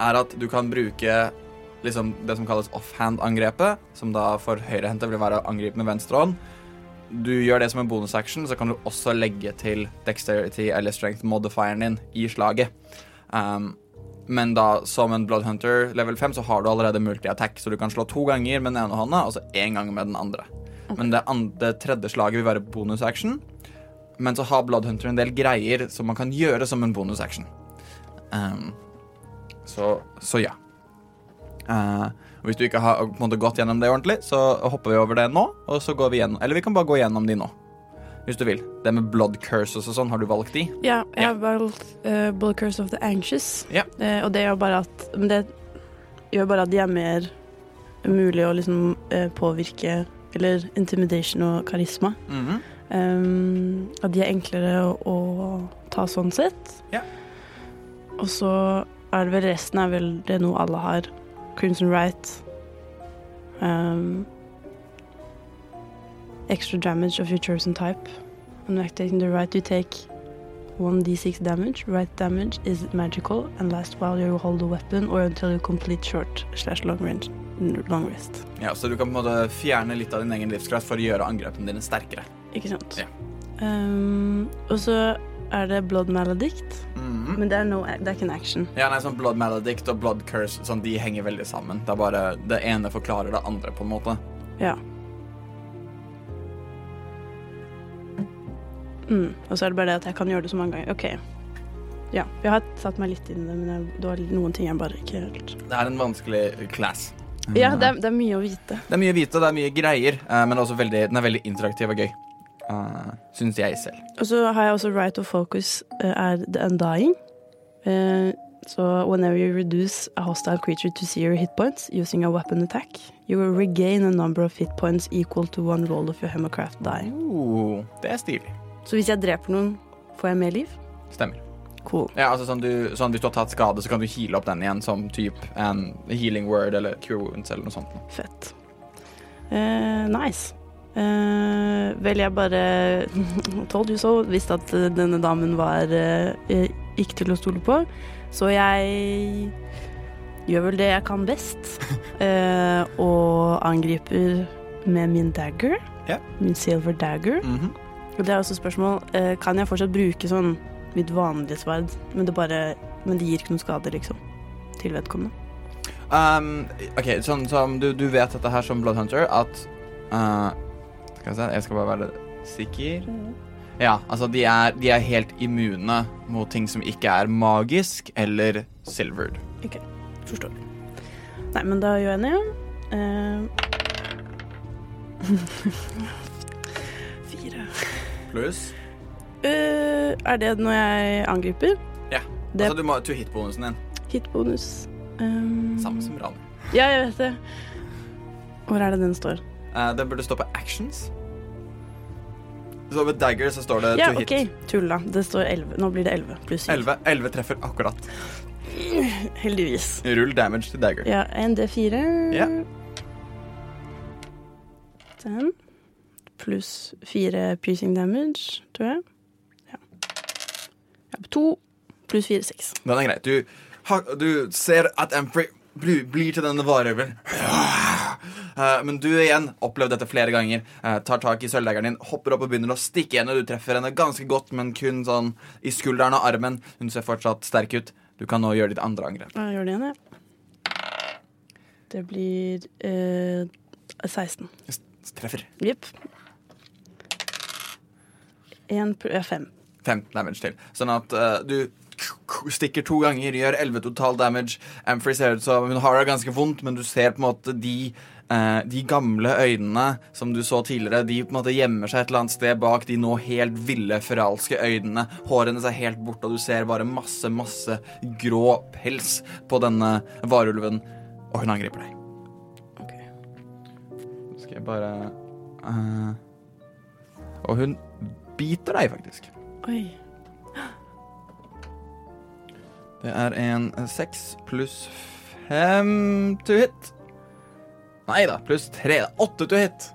er at du kan bruke liksom det som kalles offhand-angrepet, som da for høyrehendte vil være å angripe med venstre hånd. Du gjør det som en bonusaction, så kan du også legge til dexterity eller strength modifieren din i slaget. Um, men da, som en Bloodhunter level 5, så har du allerede multi-attack, så du kan slå to ganger med den ene hånda, og så én gang med den andre. Men det, andre, det tredje slaget vil være bonusaction. Men så har Bloodhunter en del greier som man kan gjøre som en bonusaction. Um, så, så ja. Eh, og hvis du ikke har måte, gått gjennom det ordentlig, så hopper vi over det nå. Og så går vi gjennom Eller vi kan bare gå gjennom de nå. Hvis du vil. Det med blood curses og sånn, har du valgt de? Ja, jeg har valgt uh, Blood Curse of the Anxious. Ja. Uh, og det gjør bare at Men det gjør bare at de er mer mulig å liksom uh, påvirke Eller intimidation og karisma. Mhm. Um, at de er enklere å, å ta sånn sett. Ja. Og så er det vel resten er vel det noe alle har. Crimson Right. Um, extra damage of your chosen type. On activating the right, you take 1d6 damage. Right damage is magical and lasts while you hold the weapon or until you complete short slash long range. Long rest. Ja, Så du kan på en måte fjerne litt av din egen livskraft for å gjøre angrepene dine sterkere. Ikke sant? Ja. Um, og så er det Blood Maledict. Mhm. Men det er, no, det er ikke en action. Ja, nei, sånn Blood Maledict og Blood Curse sånn, de henger veldig sammen. Det er bare det ene forklarer det andre, på en måte. Ja. Mm. Og så er det bare det at jeg kan gjøre det så mange ganger. OK. Ja. Jeg har satt meg litt inn i det, men jeg, det var noen ting jeg bare ikke helt Det er en vanskelig class. Ja, det er, det er mye å vite. Det er mye å vite, det er mye greier, eh, men veldig, den er veldig interaktiv og gøy. Uh, Syns jeg selv. Og så har jeg også right of focus eh, er the undying. Uh, så whenever you reduce a hostile creature to zero hit points using a weapon attack, you will regain a number of hit points equal to one roll of your hemocraft die. Oh, det er stilig. Så hvis jeg dreper noen, får jeg mer liv? Stemmer. Cool. Ja, altså sånn, du, sånn Hvis du har tatt skade, så kan du heale opp den igjen som typ en healing word eller cure wounds eller noe sånt. Fett. Uh, nice. Eh, vel, jeg bare told you so. Visste at eh, denne damen var eh, ikke til å stole på. Så jeg gjør vel det jeg kan best. uh, og angriper med min dagger. Yeah. Min silver dagger. Mhm. Og det er også spørsmål Kan jeg fortsatt bruke sånn mitt vanlige sverd, men det bare Men det gir ikke noen skade, liksom, til vedkommende? Um, OK, sånn som du, du vet dette her som Bloodhunter, at uh, Skal vi se, jeg skal bare være sikker. Ja, altså de er, de er helt immune mot ting som ikke er magisk eller silvered. Ok, Forstår. Nei, men da gjør jeg det. Eh, Fire. Pluss Uh, er det når jeg angriper? Ja. Det Altså du må to hit-bonusen din. hitbonus. Um, Samme som Rani. Ja, jeg vet det. Hvor er det den står? Uh, den burde stå på actions. Så med dagger så står det Ja, to OK. hit. Tulla. Det står 11. Nå blir det 11 pluss 7. 11, 11 treffer akkurat. Heldigvis. Rull damage til dagger. Ja, en D4. Ja. Den. Pluss fire piercing damage, tror jeg. Ja. ja to pluss fire, seks. Den er greit. Du, du ser at Amphrey blir, blir til denne varulven. Eh, men du igjen, opplevd dette flere ganger, eh, tar tak i sølvleggeren din, hopper opp og begynner å stikke henne. Du treffer henne ganske godt, men kun sånn i skulderen og armen. Hun ser fortsatt sterk ut. Du kan nå gjøre ditt andre angrep. Jeg gjør det igjen, jeg. Det blir eh, 16. Treffer. Jepp. Én ja, fem. damage til. Sånn at eh, du stikker to ganger, gjør 11 total damage. Amfrey ser ut som hun har det ganske vondt, men du ser på en måte de eh, de gamle øynene som du så tidligere, de på en måte gjemmer seg et eller annet sted bak de nå helt ville, feralske øynene. Hårene hennes er helt borte, og du ser bare masse, masse grå pels på denne varulven. Og hun angriper deg. Ok. Nå skal jeg bare uh... Og hun biter deg, faktisk. Oi. Det er en eh, seks pluss fem to hit. Nei da, pluss tre. Åtte to hit.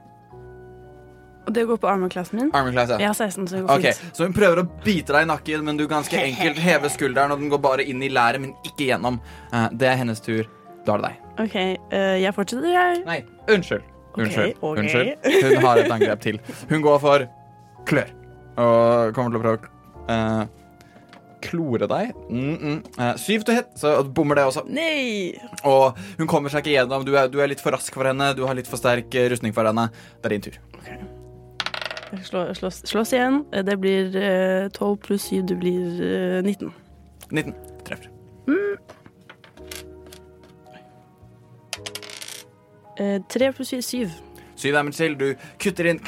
Og det går på armor-klassen min? Armor class, ja. Jeg har 16, så det går okay. fint. Så hun prøver å bite deg i nakken, men du ganske enkelt hever skulderen, og den går bare inn i læret, men ikke gjennom. Eh, det er hennes tur. Da er det deg. OK, eh, jeg fortsetter, jeg. Nei, unnskyld. Unnskyld. Unnskyld. okay. Unnskyld. Hun har et angrep til. Hun går for klør. Og kommer til å prøve å eh, klore deg. Mm -mm. Eh, syv til hit, så bommer det også. Nei! Og hun kommer seg ikke gjennom. Du er, du er litt for rask for henne. Du har litt for sterk eh, rustning for henne. Det er din tur. Slå, slåss, slåss igjen. Eh, Det blir eh, 12 pluss 7, Du blir eh, 19. 19. Treffer. Eh, 3 pluss 7. Syv damage til. Du kutter inn.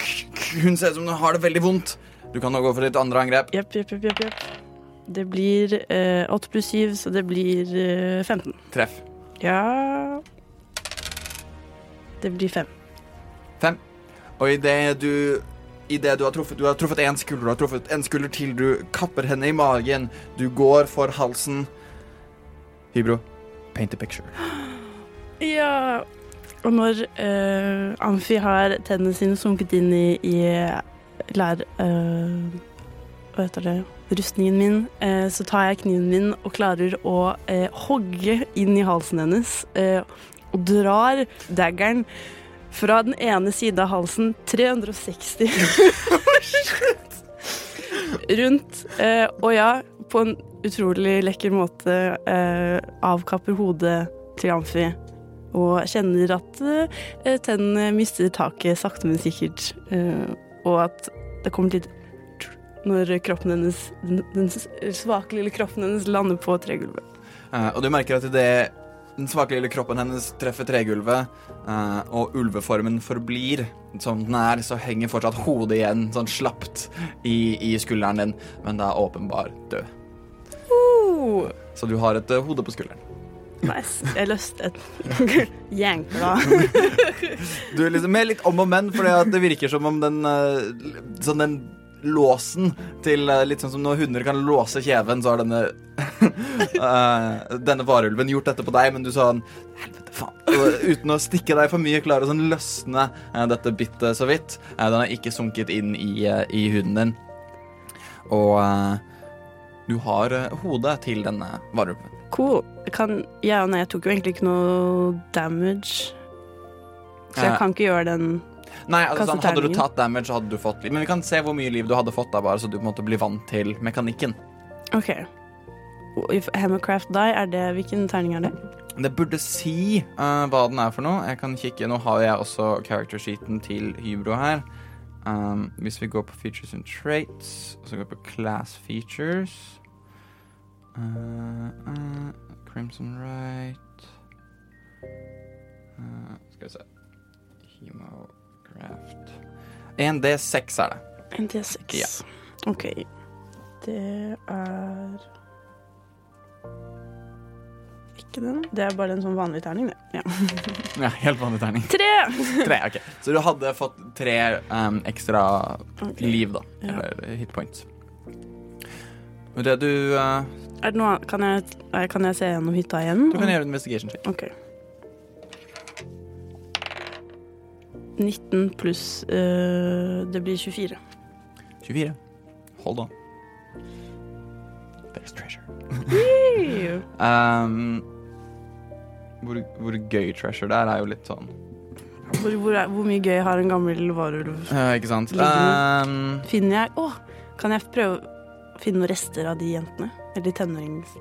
Hun ser ut som hun har det veldig vondt. Du kan nå gå for ditt andre angrep. Jepp, jepp, jepp, jepp. Det blir eh, 8 pluss 7, så det blir eh, 15. Treff. Ja Det blir 5. 5. Og idet du i det du har truffet Du har truffet én skulder, du har truffet en skulder til. Du kapper henne i magen. Du går for halsen. Hybro, paint a picture. Ja Og når eh, Amfi har tennene sine sunket inn i, i lær... eh, hva heter det? Rustningen min, eh, så tar jeg kniven min og klarer å eh, hogge inn i halsen hennes. Eh, og drar daggeren fra den ene siden av halsen 360 rundt. Og ja, på en utrolig lekker måte avkapper hodet til Amfi. Og kjenner at tennene mister taket sakte, men sikkert. Og at det kommer litt når kroppen hennes, den, den svake lille kroppen hennes lander på tregulvet. Uh, og du merker at idet den svake lille kroppen hennes treffer tregulvet, uh, og ulveformen forblir som den er, så henger fortsatt hodet igjen sånn slapt i, i skulderen din, men det er åpenbart død. Uh. Så du har et eh, hode på skulderen. nice. Jeg løste et Janker da. Du er liksom med litt om og men, for det virker som om den Sånn den låsen til eh, Litt sånn som når hunder kan låse kjeven, så har denne uh, Denne varulven gjort dette på deg, men du sånn Helvete, faen. Uten å stikke deg for mye, klarer å sånn løsne uh, dette bittet så vidt. Uh, den har ikke sunket inn i, i huden din. Og du har hodet til denne varulven. Cool. Kan, ja, nei, jeg tok jo egentlig ikke noe damage. Så jeg kan ikke gjøre den Nei, altså, sånn, Hadde du tatt damage, så hadde du fått liv. Men vi kan se hvor mye liv du hadde fått da, bare så du på en måte blir vant til mekanikken. OK. If Hammercraft die, er det Hvilken terning er det? Det burde si uh, hva den er for noe. Jeg kan kikke, Nå har jeg også character sheeten til Hybro her. Um, hvis vi går på features and traits, og så går vi på class features uh, uh, Crimson right Skal vi se Hemocraft 1D6 er det. En D6. Ja. OK. Det er Ikke den. Det er bare en sånn vanlig terning, det. Ja. Ja, helt vanlig terning. Tre! Tre, ok. Så du hadde fått tre um, ekstra okay. liv, da. Ja. Eller hit points. Det du uh, Er det noe? Kan jeg, eh, kan jeg se gjennom hytta igjen? Du kan gjøre en investigation check. OK. 19 pluss uh, Det blir 24. 24. Hold on. There's treasure. Um, hvor, hvor gøy treasure det er, er jo litt sånn Hvor, hvor, er, hvor mye gøy har en gammel varulv? uh, Ikke sant? Um, Finner jeg Å, kan jeg prøve å finne noen rester av de jentene? Eller de tenårings...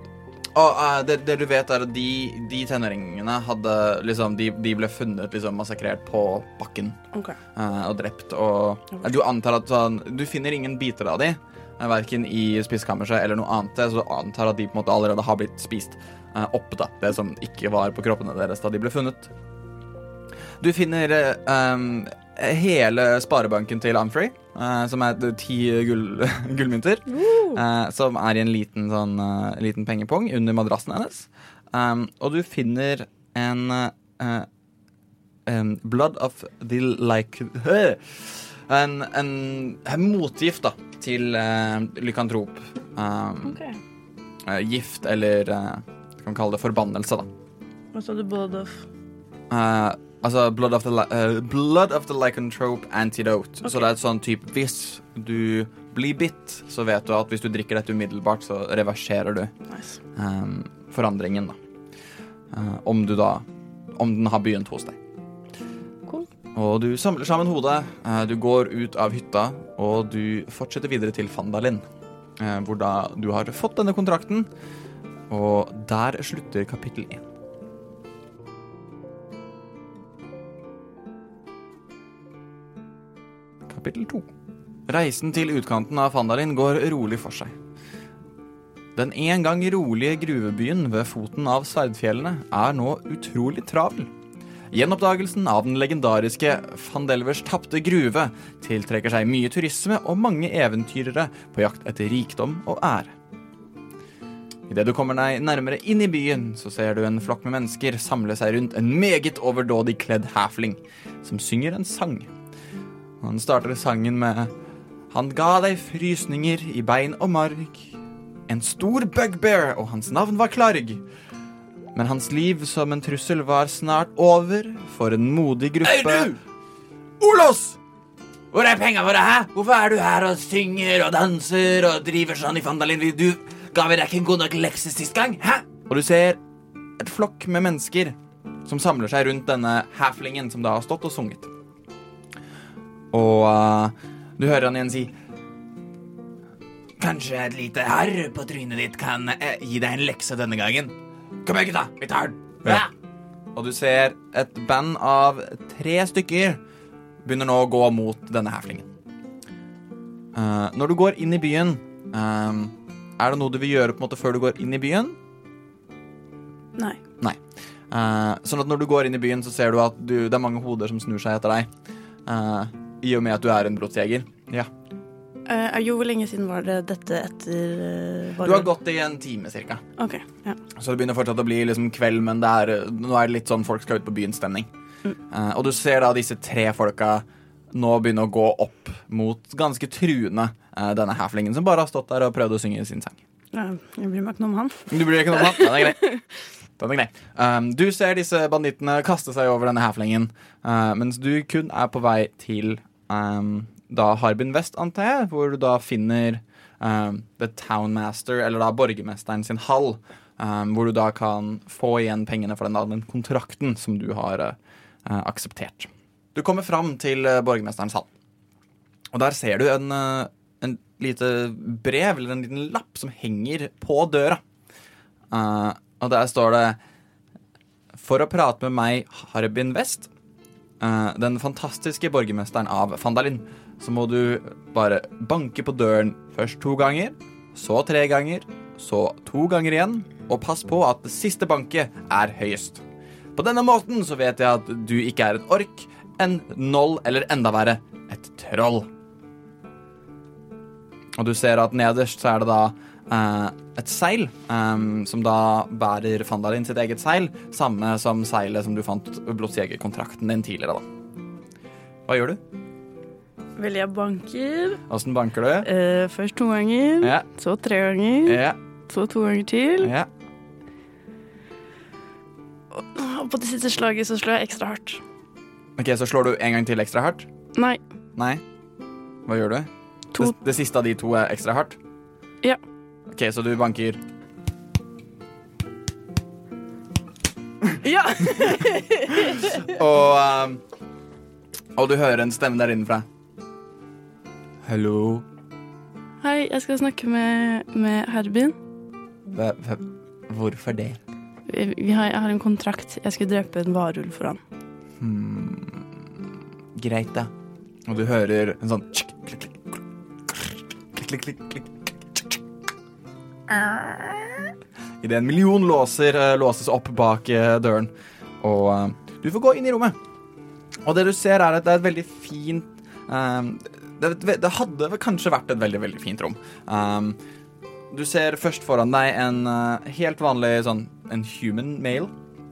Og uh, det, det du vet, er at de, de tenåringene hadde liksom De, de ble funnet liksom massakrert på bakken okay. uh, og drept. Og okay. du antar at sånn Du finner ingen biter av de, uh, verken i spisekammerset eller noe annet, så du antar at de på en måte allerede har blitt spist opp, da. Det som ikke var på kroppene deres da de ble funnet. Du finner eh, um, hele sparebanken til Amfrey, Uh, som er ti gull, gullmynter. Uh, som er i en liten, sånn, uh, liten pengepung under madrassen hennes. Um, og du finner en eh, em, Blood of the like En, en, en motgift da til eh, lykantrop. Um, okay. eh, gift eller uh, kan vi kalle det forbannelse, da. Hva sa du, blood of Eh, altså blood of the, eh, blood of the lycanthrope antidote. Så det er et sånn type Hvis du blir bitt, så vet du at hvis du drikker dette umiddelbart, så reverserer du Nice. um, forandringen, da. Uh, om du da Om den har begynt hos deg. Cool. Og du samler sammen hodet, eh, du går ut av hytta, og du fortsetter videre til Fandalin. Hvor da du har fått denne kontrakten, og der slutter kapittel én. Kapittel to. Reisen til utkanten av Fandalin går rolig for seg. Den en gang rolige gruvebyen ved foten av Sverdfjellene er nå utrolig travel. Gjenoppdagelsen av den legendariske Fandelvers tapte gruve tiltrekker seg mye turisme og mange eventyrere på jakt etter rikdom og ære. Idet du kommer deg nærmere inn i byen, så ser du en flokk med mennesker samle seg rundt en meget overdådig kledd halfling som synger en sang. Han starter sangen med Han ga deg frysninger i bein og marg. En stor bugbear, og hans navn var Klarg. Men hans liv som en trussel var snart over for en modig gruppe Hei, du! Olos! Hvor er penga våre, hæ? Hvorfor er du her og synger og danser og driver sånn i Fandalin? Du ga vi deg ikke en god nok lekse sist gang? Hæ? Og du ser et flokk med mennesker som samler seg rundt denne halflingen som da har stått og sunget. Og uh, du hører han igjen si Kanskje et lite herr på trynet ditt kan uh, gi deg en lekse denne gangen? Kom igjen, gutta. Vi tar den. Ja. Ja. Og du ser et band av tre stykker begynner nå å gå mot denne halflingen. Uh, når du går inn i byen, eh, er det noe du vil gjøre på en måte før du går inn i byen? Nei. Nei. Uh, sånn at når du går inn i byen, så ser du at du, det er mange hoder som snur seg etter deg. Eh, I og med at du er en blodsjeger. Ja. Uh, jo, hvor lenge siden var det dette etter uh, Du har gått i en time cirka. OK. Ja. Så det begynner fortsatt å bli liksom kveld, men det er, nå er det litt sånn folk skal ut på byen-stemning. Eh, og du ser da disse tre folka nå begynne å gå opp mot ganske truende denne haflingen, som bare har stått der og prøvd å synge sin sang. Ja, jeg bryr meg ikke noe om han. Du blir ikke noe om Den er grei. Den er grei. Um, du ser disse bandittene kaste seg over denne haflingen, uh, mens du kun er på vei til um, da Harbin Vest, antar jeg, hvor du da finner um, The Townmaster, eller da borgermesteren sin hall, um, hvor du da kan få igjen pengene for den, den kontrakten som du har uh, akseptert. Du kommer fram til uh, borgermesterens hall, og der ser du en, uh, en lite brev, eller en liten lapp, som henger på døra. Og der står det For å prate med meg, Harbin West, uh, den fantastiske borgermesteren av Fandalin, så må du bare banke på døren først to ganger, så tre ganger, så to ganger igjen, og pass på at det siste banket er høyest. På denne måten så vet jeg at du ikke er en ork, en noll eller enda verre, et troll. Og du ser at nederst så er det da eh, et seil, em, som da bærer Fandalin sitt eget seil, samme som seilet som du fant blodsjegerkontrakten din tidligere, da. Hva gjør du? Vel, jeg banker. Åssen banker du? Eh, først to ganger, Ja, så tre ganger, ja, så to ganger til. ja. Og på det siste slaget så slår jeg ekstra hardt. Ok, så slår du en gang til ekstra hardt? Nei. Nei? Hva gjør du? To. Det, det siste av de to er ekstra hardt? Ja. Ok, så du banker Ja! Og um, Og du hører en stemme der innenfra. Hallo? Hei, jeg skal snakke med, med Herbin. Hva- hva- Hvorfor det? Vi, vi har, jeg har en kontrakt. Jeg skulle drepe en varulv for han. Hmm. Greit, da. Og du hører en sånn klikk, klikk, klikk, klikk, klikk, klikk, tsk. Idet en million låser eh, låses opp bak eh, døren. Og eh, du får gå inn i rommet. Og det du ser, er at det er et veldig fint eh, det, hadde kanskje vært et veldig, veldig fint rom. Du ser først foran deg en eh, helt vanlig sånn en human male.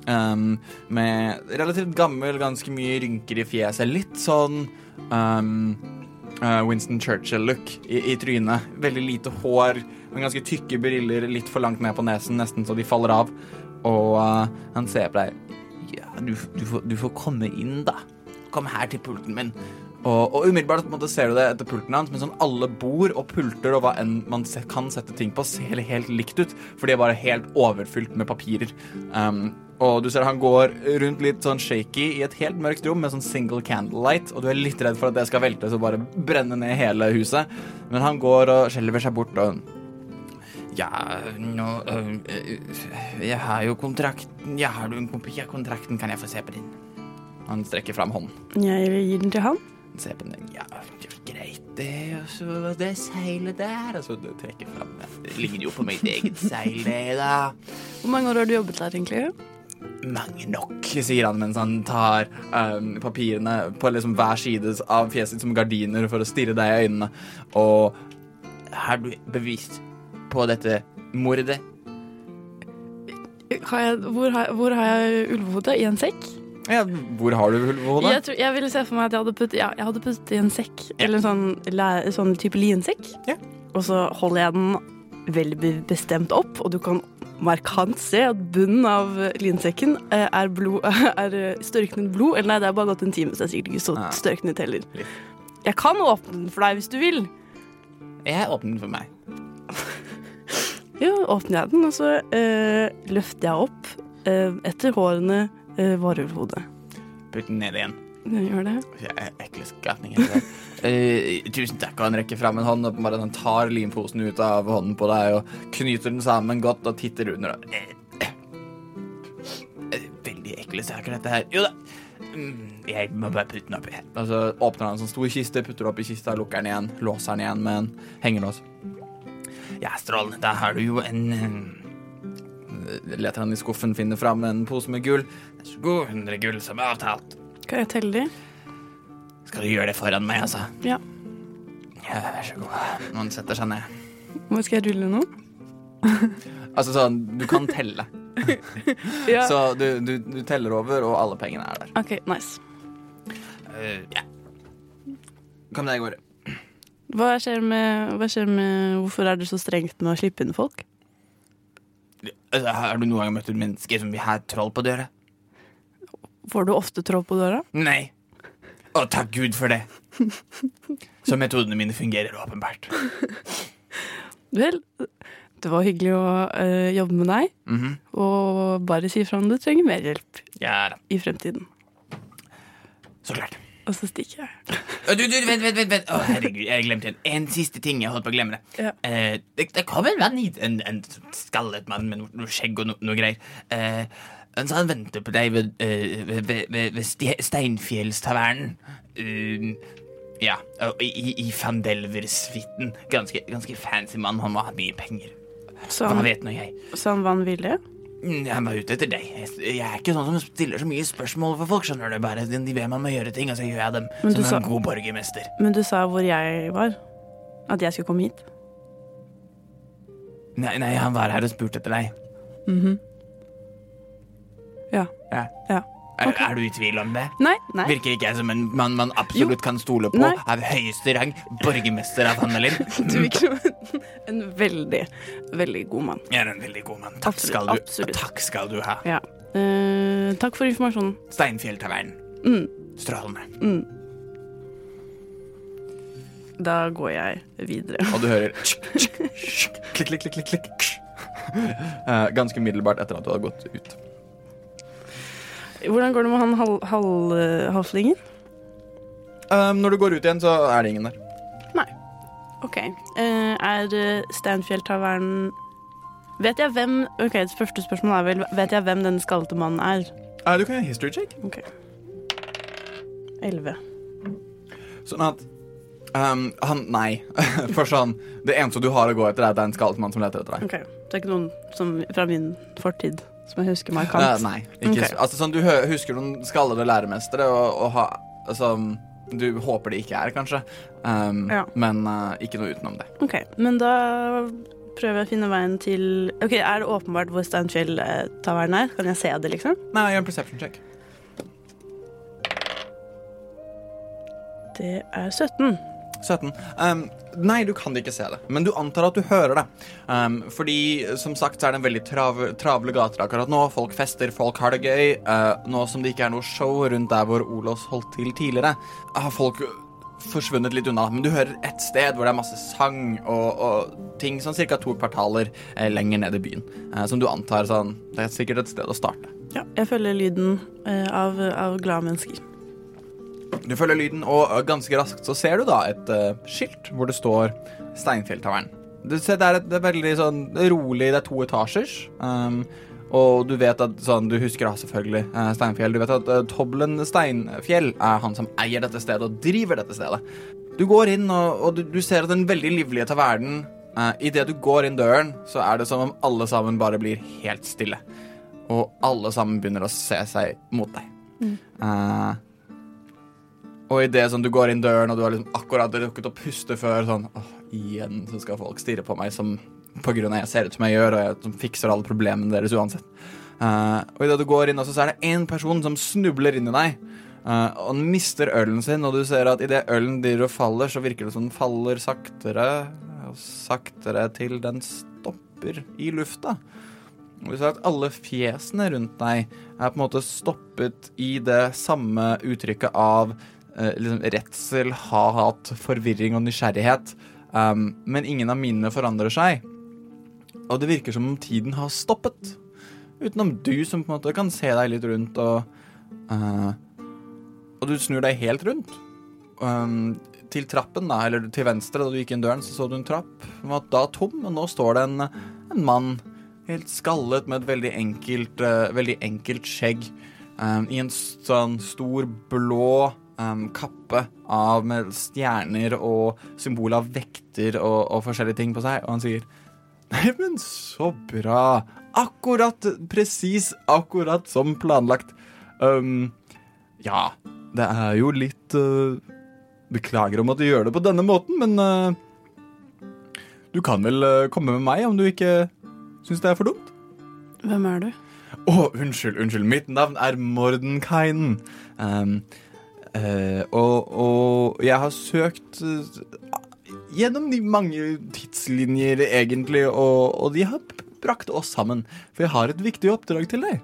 Um, med relativt gammel, ganske mye rynker i fjeset. Litt sånn um, eh, Winston Churchill-look i, i trynet. Veldig lite hår, ganske tykke briller litt for langt ned på nesen, nesten så de faller av. Og uh, han ser på deg. Ja, du, du, får, du får komme inn, da. Kom her til pulten min. Og, og umiddelbart på en måte ser du det etter pulten hans, men sånn alle bord og pulter og hva enn man se, kan sette ting på, ser helt likt ut, for de er bare helt overfylt med papirer. Um, og du ser han går rundt litt sånn shaky i et helt mørkt rom med sånn single candlelight, og du er litt redd for at det skal veltes og bare brenne ned hele huset. Men han går og skjelver seg bort og Ja, nå øh, Jeg har jo kontrakten Jeg har du en kopi av kontrakten, kan jeg få se på din? Han strekker fram hånden. Jeg gir den til han. Se på den. Ja, greit, det. Og så det seilet der. Og så altså, trekker fram Det ligner jo på mitt eget seil, det, da. Hvor mange år har du jobbet der, egentlig? Mange nok, sier han mens han tar um, papirene på liksom hver side av fjeset som gardiner for å stirre deg i øynene. Og er du bevisst på dette mordet? Har jeg, hvor, har, hvor har jeg ulvehodet? I en sekk? Ja, hvor har du ulvehodet? Jeg, tror, jeg ville se for meg at jeg hadde puttet ja, jeg hadde puttet i en sekk. Eller en sånn, sånn type linsekk. Ja. Og så holder jeg den veldig bestemt opp, og du kan markant se at bunnen av linsekken eh, er, blod, er eh, størknet blod. Eller nei, det er bare gått en time, så det er sikkert ikke så størknet heller. Jeg kan åpne den for deg hvis du vil. Jeg åpner den for meg. Ja, åpner jeg den, og så eh, løfter jeg opp eh, etter hårene eh, varulvhodet. Putt den ned igjen. Jeg gjør det. Jeg er ekle skapninger. Eh, tusen takk. Og han rekker fram en hånd og bare han tar limposen ut av hånden på deg og knyter den sammen godt og titter under. Uh, uh, veldig ekle saker, dette her. Jo da. Mm, Jeg må bare putte den oppi. Og så åpner han en sånn stor kiste, putter den opp i kista, lukker den igjen, låser den igjen med en hengelås. Ja, strålende. Da har du jo en Leter han i skuffen, finner fram en pose med gull. Vær så god, 100 gull som er avtalt. Kan jeg telle de? Skal du gjøre det foran meg, altså? Ja. Ja, vær så god. Noen setter seg ned. Hvor skal jeg rulle nå? Altså sånn, du kan telle. Ja. Så du, du, du teller over, og alle pengene er der. OK, nice. ja. Kom deg av gårde. Hva skjer, med, hva skjer med Hvorfor er det så strengt med å slippe inn folk? Altså, har du noen gang møtt et menneske som vil ha troll på døra? Får du ofte troll på døra? Nei. Å, takk Gud for det. Så metodene mine fungerer åpenbart. Vel, det var hyggelig å eh, jobbe med deg, Mhm. og bare si ifra om du trenger mer hjelp Ja i fremtiden. Så klart. Og så stikker jeg. Du, du, vent, vent, vent, vent. Å, herregud, jeg glemte en, en siste ting. Jeg holdt på å glemme det. Ja. Eh, det, det kom en venn hit, en, en skallet mann med noe, noe skjegg og no, noe greier. Eh, sa han venter på deg ved, eh, ved, ved, ved, Steinfjellstavernen. Uh, ja, i, i, i van Delver-suiten. Ganske, ganske fancy mann. Han må ha mye penger. Så Hva han, vet nå jeg? så han villig? Mm, Han var ute etter deg. Jeg, er ikke sånn som stiller så mye spørsmål for folk. skjønner du bare De ber meg om å gjøre ting, og så gjør jeg dem. Men Som sa- en god borgermester. Men du sa hvor jeg var. At jeg skulle komme hit. Nei, nei, han var her og spurte etter deg. Mhm. Ja. Ja. Ja. Er, Ok. er du i tvil om det? Nei, nei. Virker ikke jeg som en mann man absolutt kan stole på? Nei. Av høyeste rang. Borgermester av Hannelin. Du virker som en, en veldig, veldig god mann. Jeg er en veldig god mann. Takk skal du, absolutt. takk skal du ha. Ja. Eh, takk for informasjonen. Steinfjelltavernen. Mm, Strålende. mm. Da går jeg videre. Og du hører klikk, klikk, klikk, klikk, klikk. Eh, Ganske umiddelbart etter at du har gått ut. Hvordan går det med han hal hal halflingen? Um, når du går ut igjen, så er det ingen der. Nei. OK. Uh, er uh, Steinfjelltavernen Vet jeg hvem Ok, det første spørsmålet er vel Vet jeg hvem den skallete mannen er? Uh, du kan gjøre history check. Ok. Elleve. Sånn at um, Han Nei. Først sånn Det eneste du har å gå etter, er at det er en skallet mann som leter etter deg. Ok, Det er ikke noen som, fra min fortid som jeg husker markant? markant? nei. Ikke, okay. altså, sånn, du husker noen skallede læremestere og, og ha, altså, Du håper det ikke er, kanskje. um, Ja. Men uh, ikke noe utenom det. Ok, men da prøver jeg å finne veien til Ok, Er det åpenbart hvor Steinfjell-tavernen er? Kan jeg se det, liksom? Nei, gjør en perception check. Det er 17. 17. Um, nei, du kan ikke se det, men du antar at du hører det. Um, fordi, som sagt, så er det en veldig trav travle gater akkurat nå. Folk fester, folk har det gøy. Uh, nå som det ikke er noe show rundt der hvor Olos holdt til tidligere, har folk forsvunnet litt unna. Men du hører et sted hvor det er masse sang og, og ting sånn ca. to kvartaler eh, lenger ned i byen. eh, som du antar sånn Det er sikkert et sted å starte. Ja, jeg følger lyden eh, av, av glade mennesker. Du følger lyden, og ganske raskt så ser du da et uh, skilt hvor det står Steinfjelltavern. Du ser det er, et, det er veldig sånn rolig, det er to etasjers. Um, og du vet at sånn, Du husker da selvfølgelig uh, Steinfjell. Du vet at uh, Toblen Steinfjell er han som eier dette stedet og driver dette stedet. Du går inn, og, og du, du ser at den veldig livlige tavernen uh, Idet du går inn døren, så er det som om alle sammen bare blir helt stille. Og alle sammen begynner å se seg mot deg. Uh, og idet sånn, du går inn døren, og du har liksom akkurat rukket å puste før sånn Åh, igjen så skal folk stirre på meg som på grunn av jeg ser ut som jeg gjør, og jeg som fikser alle problemene deres uansett. Uh, og idet du går inn, også, så er det én person som snubler inn i deg. Uh, og han mister ølen sin, og du ser at idet ølen driver og faller, så virker det som den faller saktere og saktere til den stopper i lufta. Og du ser at alle fjesene rundt deg er på en måte stoppet i det samme uttrykket av liksom redsel, hat, forvirring og nysgjerrighet. Um, men ingen av minnene forandrer seg. Og det virker som om tiden har stoppet. Utenom du, som på en måte kan se deg litt rundt og uh, Og du snur deg helt rundt. Um, til trappen, da, eller til venstre, da du gikk inn døren, så så du en trapp. Den var da tom, og nå står det en, en mann, helt skallet med et veldig enkelt, uh, veldig enkelt skjegg, um, i en sånn stor blå um, kappe av med stjerner og symbol av vekter og, og forskjellige ting på seg, og han sier Nei, men så bra. Akkurat, presis akkurat som planlagt. Um, ja, det er jo litt uh, Beklager om at du gjør det på denne måten, men uh, du kan vel uh, komme med meg om du ikke syns det er for dumt? Hvem er du? Å, unnskyld, unnskyld. Mitt navn er Mordenkainen. Um, eh, og, og jeg har søkt uh, gjennom de mange tidslinjer, egentlig, og, og de har brakt oss sammen. For jeg har et viktig oppdrag til deg.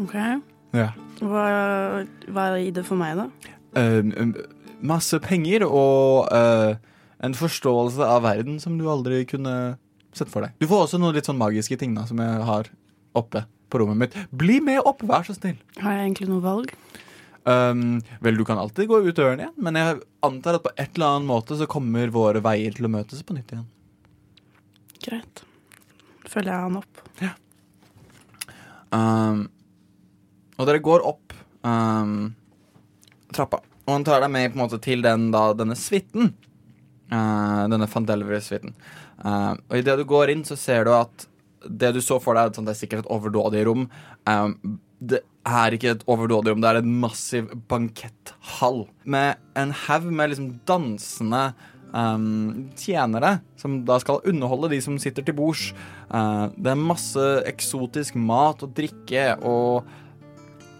Ok. Ja. Hva, hva er i det for meg, da? Um, masse penger og eh, en forståelse av verden som du aldri kunne sett for deg. Du får også noen litt sånn magiske ting da, som jeg har oppe på rommet mitt. Bli med opp, vær så snill. Har jeg egentlig noe valg? Um, vel, du kan alltid gå ut døren igjen, men jeg antar at på et eller annet måte så kommer våre veier til å møtes på nytt igjen. Greit. Følger jeg han opp. Um, og dere går opp um, trappa, og han tar deg med på en måte til den, da, denne suiten. Uh, denne Fandelver-suiten. Uh, og idet du går inn, så ser du at det du så for deg, sånn, det er sikkert et overdådig rom. Um, det er ikke et overdådig rom, det er en massiv banketthall med en haug med liksom dansende um, tjenere som da skal underholde de som sitter til bords. Uh, det er masse eksotisk mat og drikke, og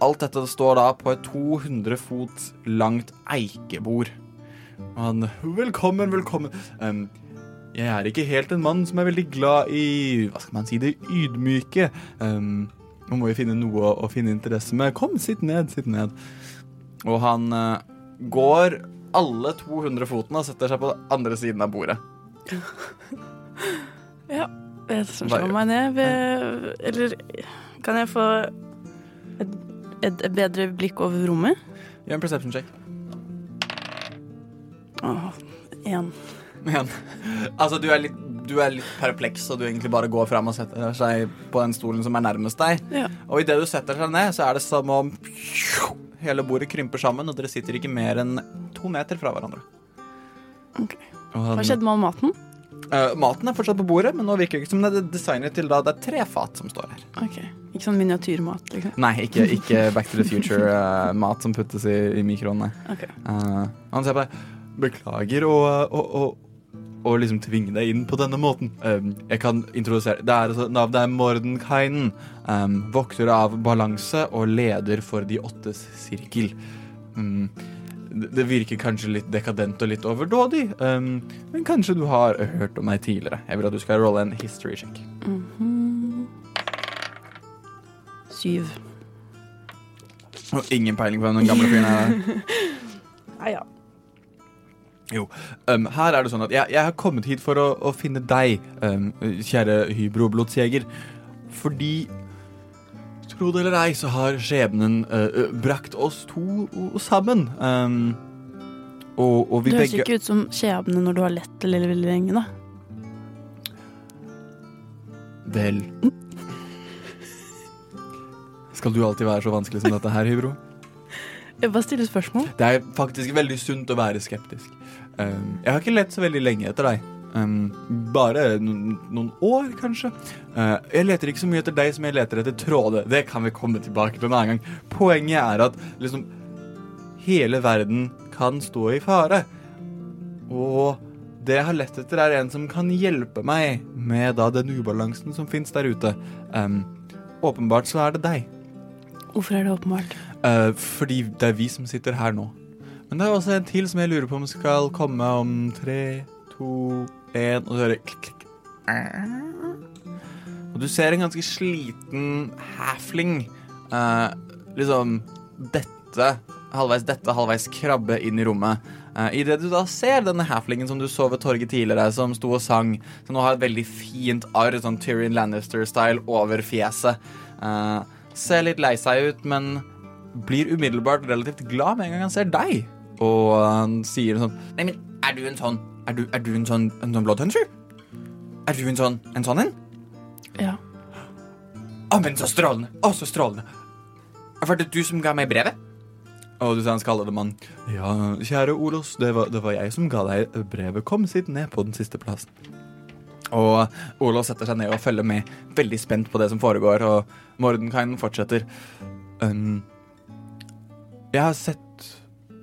alt dette står da på et 200 fot langt eikebord. Og Velkommen, velkommen. Um, jeg er ikke helt en mann som er veldig glad i Hva skal man si det ydmyke. Um, nå må vi finne noe å, å finne interesse med. Kom, sitt ned, sitt ned. Og han eh, går alle 200 fotene og setter seg på andre siden av bordet. Ja. Jeg slår meg ned ved Eller kan jeg få et, et bedre blikk over rommet? Gjør en perception check. Åh, én. Men, altså, du er litt du er litt perpleks, og du egentlig bare går fram og setter seg på den stolen som er nærmest deg. Ja. Og idet du setter deg ned, så er det som om hele bordet krymper sammen, og dere sitter ikke mer enn to meter fra hverandre. Ok. Hva skjedde med all maten? Uh, maten er fortsatt på bordet, men nå virker det ikke som det er designet til da det er tre fat som står her. Ok, Ikke sånn miniatyrmat, liksom? Nei, ikke, ikke Back to the Future-mat som puttes i, i mikroen, nei. Ok. Uh, han ser på deg. Beklager å, å, å, å liksom tvinge deg inn på denne måten. Um, jeg kan introdusere Det er altså, Navnet er Mordenkainen. Um, vokter av balanse og leder for De åttes sirkel. Um, det virker kanskje litt dekadent og litt overdådig, um, men kanskje du har hørt om meg tidligere. Jeg vil at du skal rolle en history check. Mhm. Syv. Og ingen peiling på hvem den gamle fyren er. Nei ja. Jo, um, her er det sånn at jeg, jeg har kommet hit for å, å finne deg, um, kjære hybroblodsjeger, fordi Tro det eller ei, så har skjebnen uh, brakt oss to sammen. Um, og, og vi Du høres begge ikke ut som skjebne når du har lett det Lille veldig lenge, da. Vel Skal du alltid være så vanskelig som dette her, Hybro? Jeg bare stiller spørsmål. Det er faktisk veldig sunt å være skeptisk. Um, jeg har ikke lett så veldig lenge etter deg. Um, bare noen, noen år, kanskje. Uh, jeg leter ikke så mye etter deg som jeg leter etter tråder. Det kan vi komme tilbake til en annen gang. Poenget er at liksom hele verden kan stå i fare. Og det jeg har lett etter, er en som kan hjelpe meg med da den ubalansen som fins der ute. Um, åpenbart så er det deg. Hvorfor er det åpenbart? Uh, fordi det er vi som sitter her nå. Men det er også en til som jeg lurer på om skal komme om tre, to, én Og så hører klikk, klikk. Og du ser en ganske sliten halfling eh, liksom dette halvveis dette, halvveis krabbe inn i rommet. Uh, Idet du da ser denne halflingen som du så ved torget tidligere, som sto og sang, som nå har et veldig fint arr, sånn Tyrion Lannister-style, over fjeset. Eh, ser litt lei seg ut, men blir umiddelbart relativt glad med en gang han ser deg. Og han sier sånn Nei, men er du en sånn Er du, er du en sånn, en sånn bloodhunter? Er du en sånn en sånn en? Ja. Å, men så strålende! Å, så strålende! Var det du som ga meg brevet? Og du sa han skallede mann. Ja, kjære Olos, det var, det var jeg som ga deg brevet. Kom, sitt ned på den siste plassen. Og Olos setter seg ned og følger med, veldig spent på det som foregår, og Mordenkainen fortsetter. Um, jeg har sett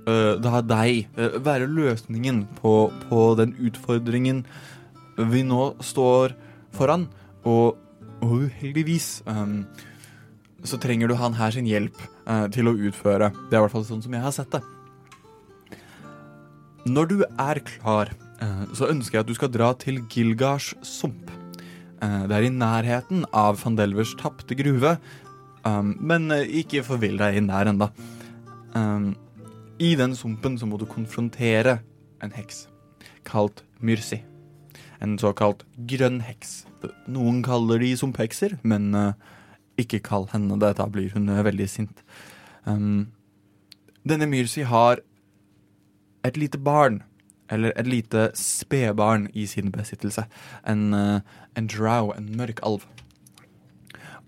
uh, da deg uh, være løsningen på, på den utfordringen vi nå står foran, og, uheldigvis um, så trenger du han her sin hjelp uh, til å utføre. Det er i hvert fall sånn som jeg har sett det. Når du er klar, uh, så ønsker jeg at du skal dra til Gilgars sump. Uh, det er i nærheten av van Delvers tapte gruve, um, men eh, ikke forvill deg inn der enda. Um, I den sumpen så må du konfrontere en heks kalt Myrsi. En såkalt grønn heks. Noen kaller de sumphekser, men uh, ikke kall henne det, da blir hun eh, veldig sint. Um, denne Myrsi har et lite barn, eller et lite spedbarn i sin besittelse. En, uh, en drow, en mørk alv.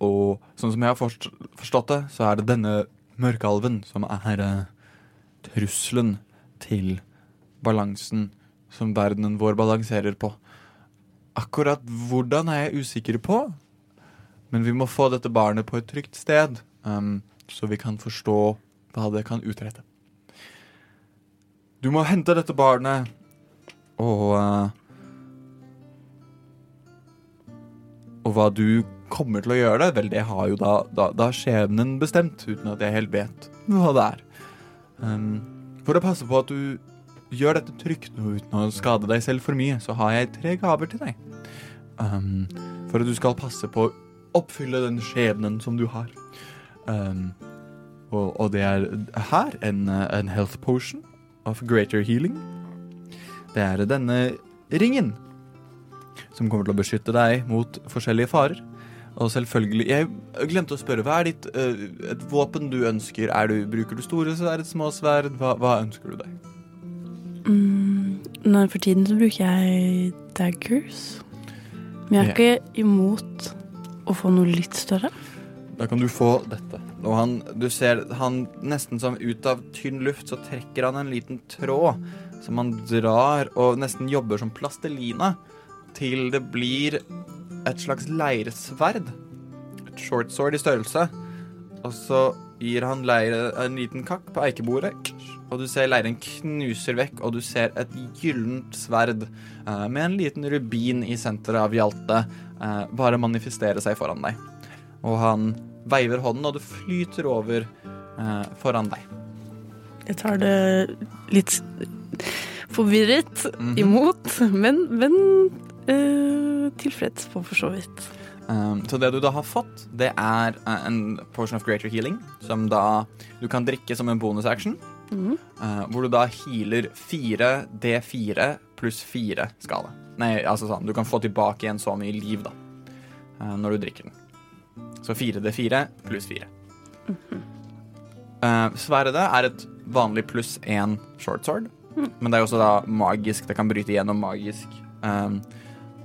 Og sånn som jeg har forstått det, så er det denne mørkalven som er eh, trusselen til balansen som verdenen vår balanserer på. Akkurat hvordan er jeg usikker på, men vi må få dette barnet på et trygt sted, um, så vi kan forstå hva det kan utrette. Du må hente dette barnet, og uh, Og hva du kommer til å gjøre det, vel, det har jo da, da, da skjebnen bestemt, uten at jeg helt vet hva det er. Um, for å passe på at du gjør dette trygt og uten å skade deg selv for mye, så har jeg tre gaver til deg. Um, for at du skal passe på å oppfylle den skjebnen som du har. Um, og, og det er her en, en health potion of greater healing. Det er denne ringen som kommer til å beskytte deg mot forskjellige farer. Og selvfølgelig Jeg glemte å spørre. Hva er ditt uh, et våpen du ønsker? Er du, bruker du store sverd, små sverd? Hva, hva ønsker du deg? Mm, for tiden så bruker jeg daggers. Men jeg er ikke imot å få noe litt større. Da kan du få dette. Og han, du ser han nesten som ut av tynn luft, så trekker han en liten tråd som han drar og nesten jobber som plastelina til det blir et slags leirsverd. Et shortsword i størrelse. Og så gir han leire en liten kakk på eikebordet, og du ser leiren knuser vekk, og du ser et gyllent sverd eh, med en liten rubin i senteret av Hjalte eh, bare manifestere seg foran deg. Og han veiver hånden, og det flyter over eh, foran deg. Jeg tar det litt forvirret Mhm. imot, men, men eh, tilfreds på for så vidt. Um, så det du da har fått, det er eh, en portion of greater healing, som da du kan drikke som en bonusaction. Mm. Uh, hvor du da healer 4 D4 pluss 4 skala. Nei, altså sånn, du kan få tilbake igjen så mye liv, da, uh, når du drikker den. Så 4 D4 pluss 4. Eh, sverdet er et vanlig pluss 1 short sword, men det er også da magisk. Det kan bryte gjennom magisk um,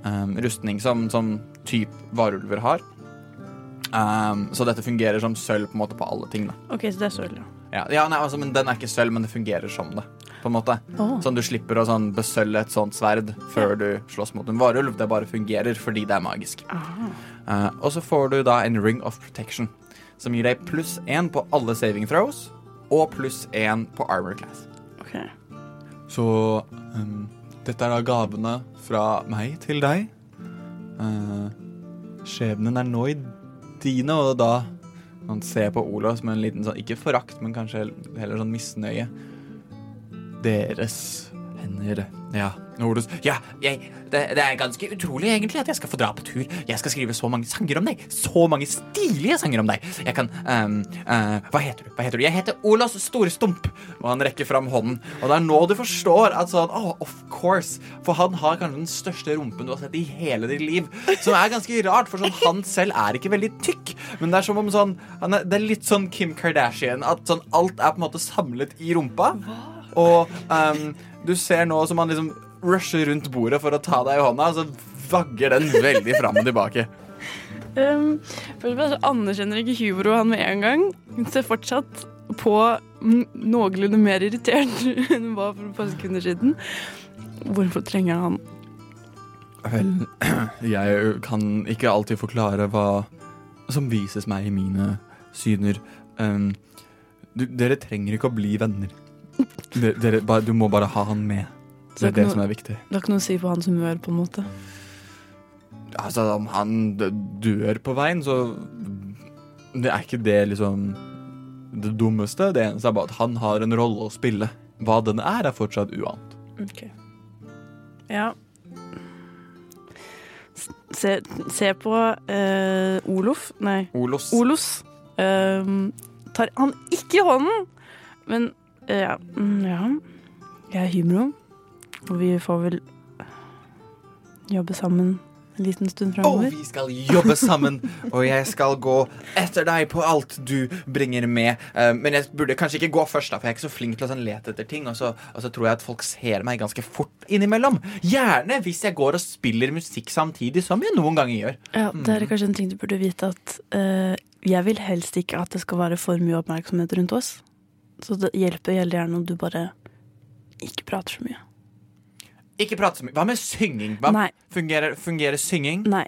um, rustning som, som typ varulver har. Um, så dette fungerer som sølv på en måte på alle ting. da OK, så det er sølv, ja. ja, ja, nei, altså, men Den er ikke sølv, men det fungerer som det. På en måte oh. Sånn Du slipper å sånn, besølve et sånt sverd før du slåss mot en varulv. Det bare fungerer fordi det er magisk. Uh, og så får du da en ring of protection, som gir deg pluss én på alle saving throws og pluss én på armor class. Okay. Så um, dette er da gavene fra meg til deg. Uh, skjebnen er nå i dine, og da han ser på Olav med en liten sånn, ikke forakt, men kanskje heller sånn misnøye. Deres hender Ja, Nordus. Ja, jeg, det, det er ganske utrolig egentlig at jeg skal få dra på tur. Jeg skal skrive så mange sanger om deg. Så mange stilige sanger om deg. Jeg kan um, uh, Hva heter du? Hva heter du? Jeg heter Olos Storestump. Og han rekker fram hånden. Og det er nå du forstår at sånn Oh, of course. For han har kanskje den største rumpen du har sett i hele ditt liv. Som er ganske rart, for sånn han selv er ikke veldig tykk. Men det er som om sånn er, Det er litt sånn Kim Kardashian. At sånn alt er på en måte samlet i rumpa. Og um, du ser nå som han liksom rusher rundt bordet for å ta deg i hånda, og så vagger den veldig fram og tilbake. Um, først og fremst anerkjenner ikke Hubro han med en gang. Hun ser fortsatt på noenlunde mer irritert enn hun var for et par sekunder siden. Hvorfor trenger han Vel, jeg kan ikke alltid forklare hva som vises meg i mine syner. Um, du, dere trenger ikke å bli venner. Dere, bare, du må bare ha han med. Det er det som er viktig. Det har ikke noe å si på hans humør, på en måte. Altså, om han dør på veien, så Det er ikke det liksom det dummeste. Det eneste er bare at han har en rolle å spille. Hva den er, er fortsatt uant. Ok. Ja. Se, se på uh, Olof Nei, Olos. Olos. Uh, tar han ikke hånden, men ja. mm, ja. Jeg er Hymro, og vi får vel jobbe sammen en liten stund Og vi skal jobbe sammen, og jeg skal gå etter deg på alt du bringer med. Eh, men jeg burde kanskje ikke gå først, da, for jeg er ikke så flink til å sånn, lete etter ting. Og så, og så tror jeg at folk ser meg ganske fort innimellom. Gjerne hvis jeg går og spiller musikk samtidig, som jeg noen ganger gjør. Ja, det er kanskje en ting du burde vite at uh, jeg vil helst ikke at det skal være for mye oppmerksomhet rundt oss. Så det hjelper veldig gjerne om du bare ikke prater så mye. Ikke prate så mye. Hva med synging? Hva Nei. fungerer, fungerer synging? Nei.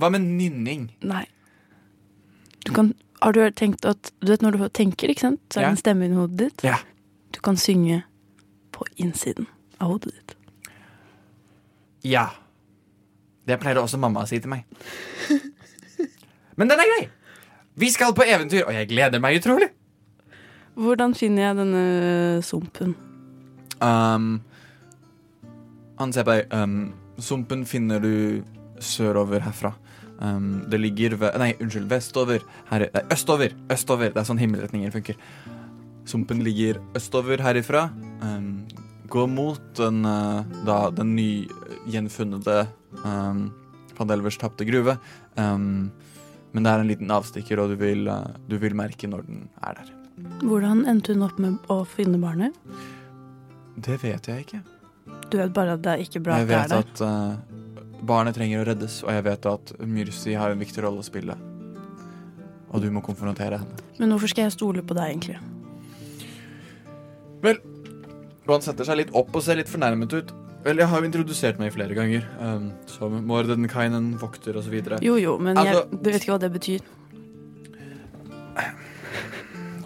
Hva med nynning? Nei. Du kan Har du tenkt at Du vet når du tenker, ikke sant? Så er det Ja. en stemme inni hodet ditt. Ja. Du kan synge på innsiden av hodet ditt. Ja. Det pleide også mamma å si til meg. Men den er grei! Vi skal på eventyr, og jeg gleder meg utrolig. Hvordan finner jeg denne sumpen? Um, han ser på deg. Um, sumpen finner du sørover herfra. Um, det ligger ved Nei, unnskyld, vestover. Her, nei, østover. Østover. Det er sånn himmelretninger funker. Sumpen ligger østover herifra. Um, gå mot den, uh, da, den nygjenfunnede um, Fandelvers tapte gruve. Um, men det er en liten avstikker, og du vil, uh, du vil merke når den er der. Hvordan endte hun opp med å finne barnet? Det vet jeg ikke. Du vet bare at det er ikke bra Jeg at det er der? Jeg vet at uh, barnet trenger å reddes, og jeg vet at Myrsi har en viktig rolle å spille. Og du må konfrontere henne. Men hvorfor skal jeg stole på deg, egentlig? Vel, han setter seg litt opp og ser litt fornærmet ut. Vel, jeg har jo introdusert meg flere ganger um, som Mordenkainen, vokter osv. Jo jo, men jeg, Altså- du vet ikke hva det betyr.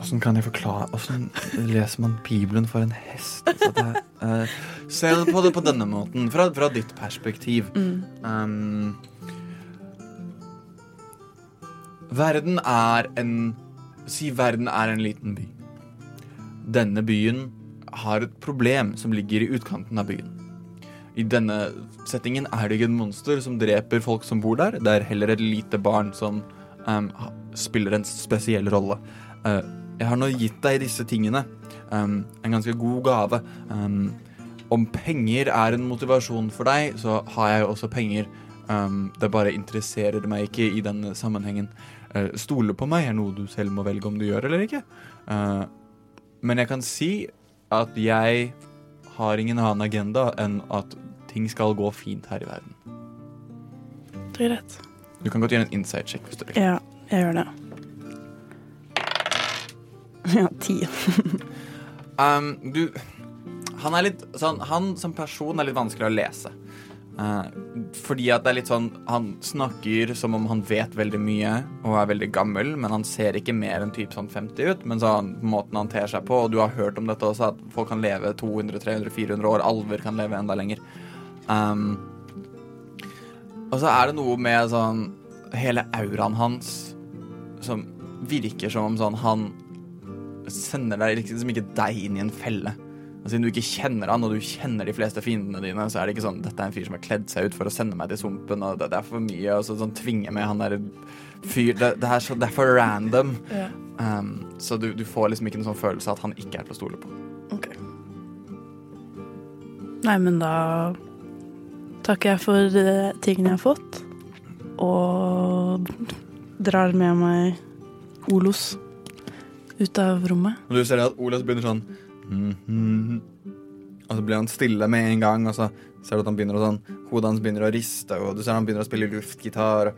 Åssen kan jeg forklare Åssen leser man Bibelen for en hest? Altså, det, eh, se på det på denne måten, fra, fra ditt perspektiv. Um, verden er en Si verden er en liten by. Denne byen har et problem som ligger i utkanten av byen. I denne settingen er det ikke et monster som dreper folk som bor der. Det er heller et lite barn som um, spiller en spesiell rolle. Uh, jeg har nå gitt deg disse tingene. Um, en ganske god gave. Um, om penger er en motivasjon for deg, så har jeg jo også penger. Um, det bare interesserer meg ikke i den sammenhengen. Uh, stole på meg er noe du selv må velge om du gjør eller ikke. Uh, men jeg kan si at jeg har ingen annen agenda enn at ting skal gå fint her i verden. Det er rett. Du kan godt gjøre en inside check hvis du vil. Ja, jeg gjør det. Ja, ti. Um, du Han er litt sånn Han som person er litt vanskelig å lese. Uh, fordi at det er litt sånn Han snakker som om han vet veldig mye og er veldig gammel, men han ser ikke mer enn typ sånn 50 ut. Men sånn måten han ter seg på, og du har hørt om dette også, at folk kan leve 200-300-400 år. Alver kan leve enda lenger. Um, og så er det noe med sånn hele auraen hans som virker som om sånn han sender deg liksom ikke deg inn i en felle. Og siden du ikke kjenner han, og du kjenner de fleste fiendene dine, så er det ikke sånn dette er en fyr som har kledd seg ut for å sende meg til sumpen, og det, det er for mye, og så sånn tvinge med han derre fyr Det, det, er, så, det er for random. Ja. Um, så du, du får liksom ikke en sånn følelse at han ikke er til å stole på. Ok. Nei, men da takker jeg for eh, tingene jeg har fått, og drar med meg Olos ut av rommet. Og du ser at Olas begynner sånn mhm. Og så blir han stille med en gang, og så ser du at han begynner å sånn Hodet hans begynner å riste, og du ser han begynner å spille luftgitar.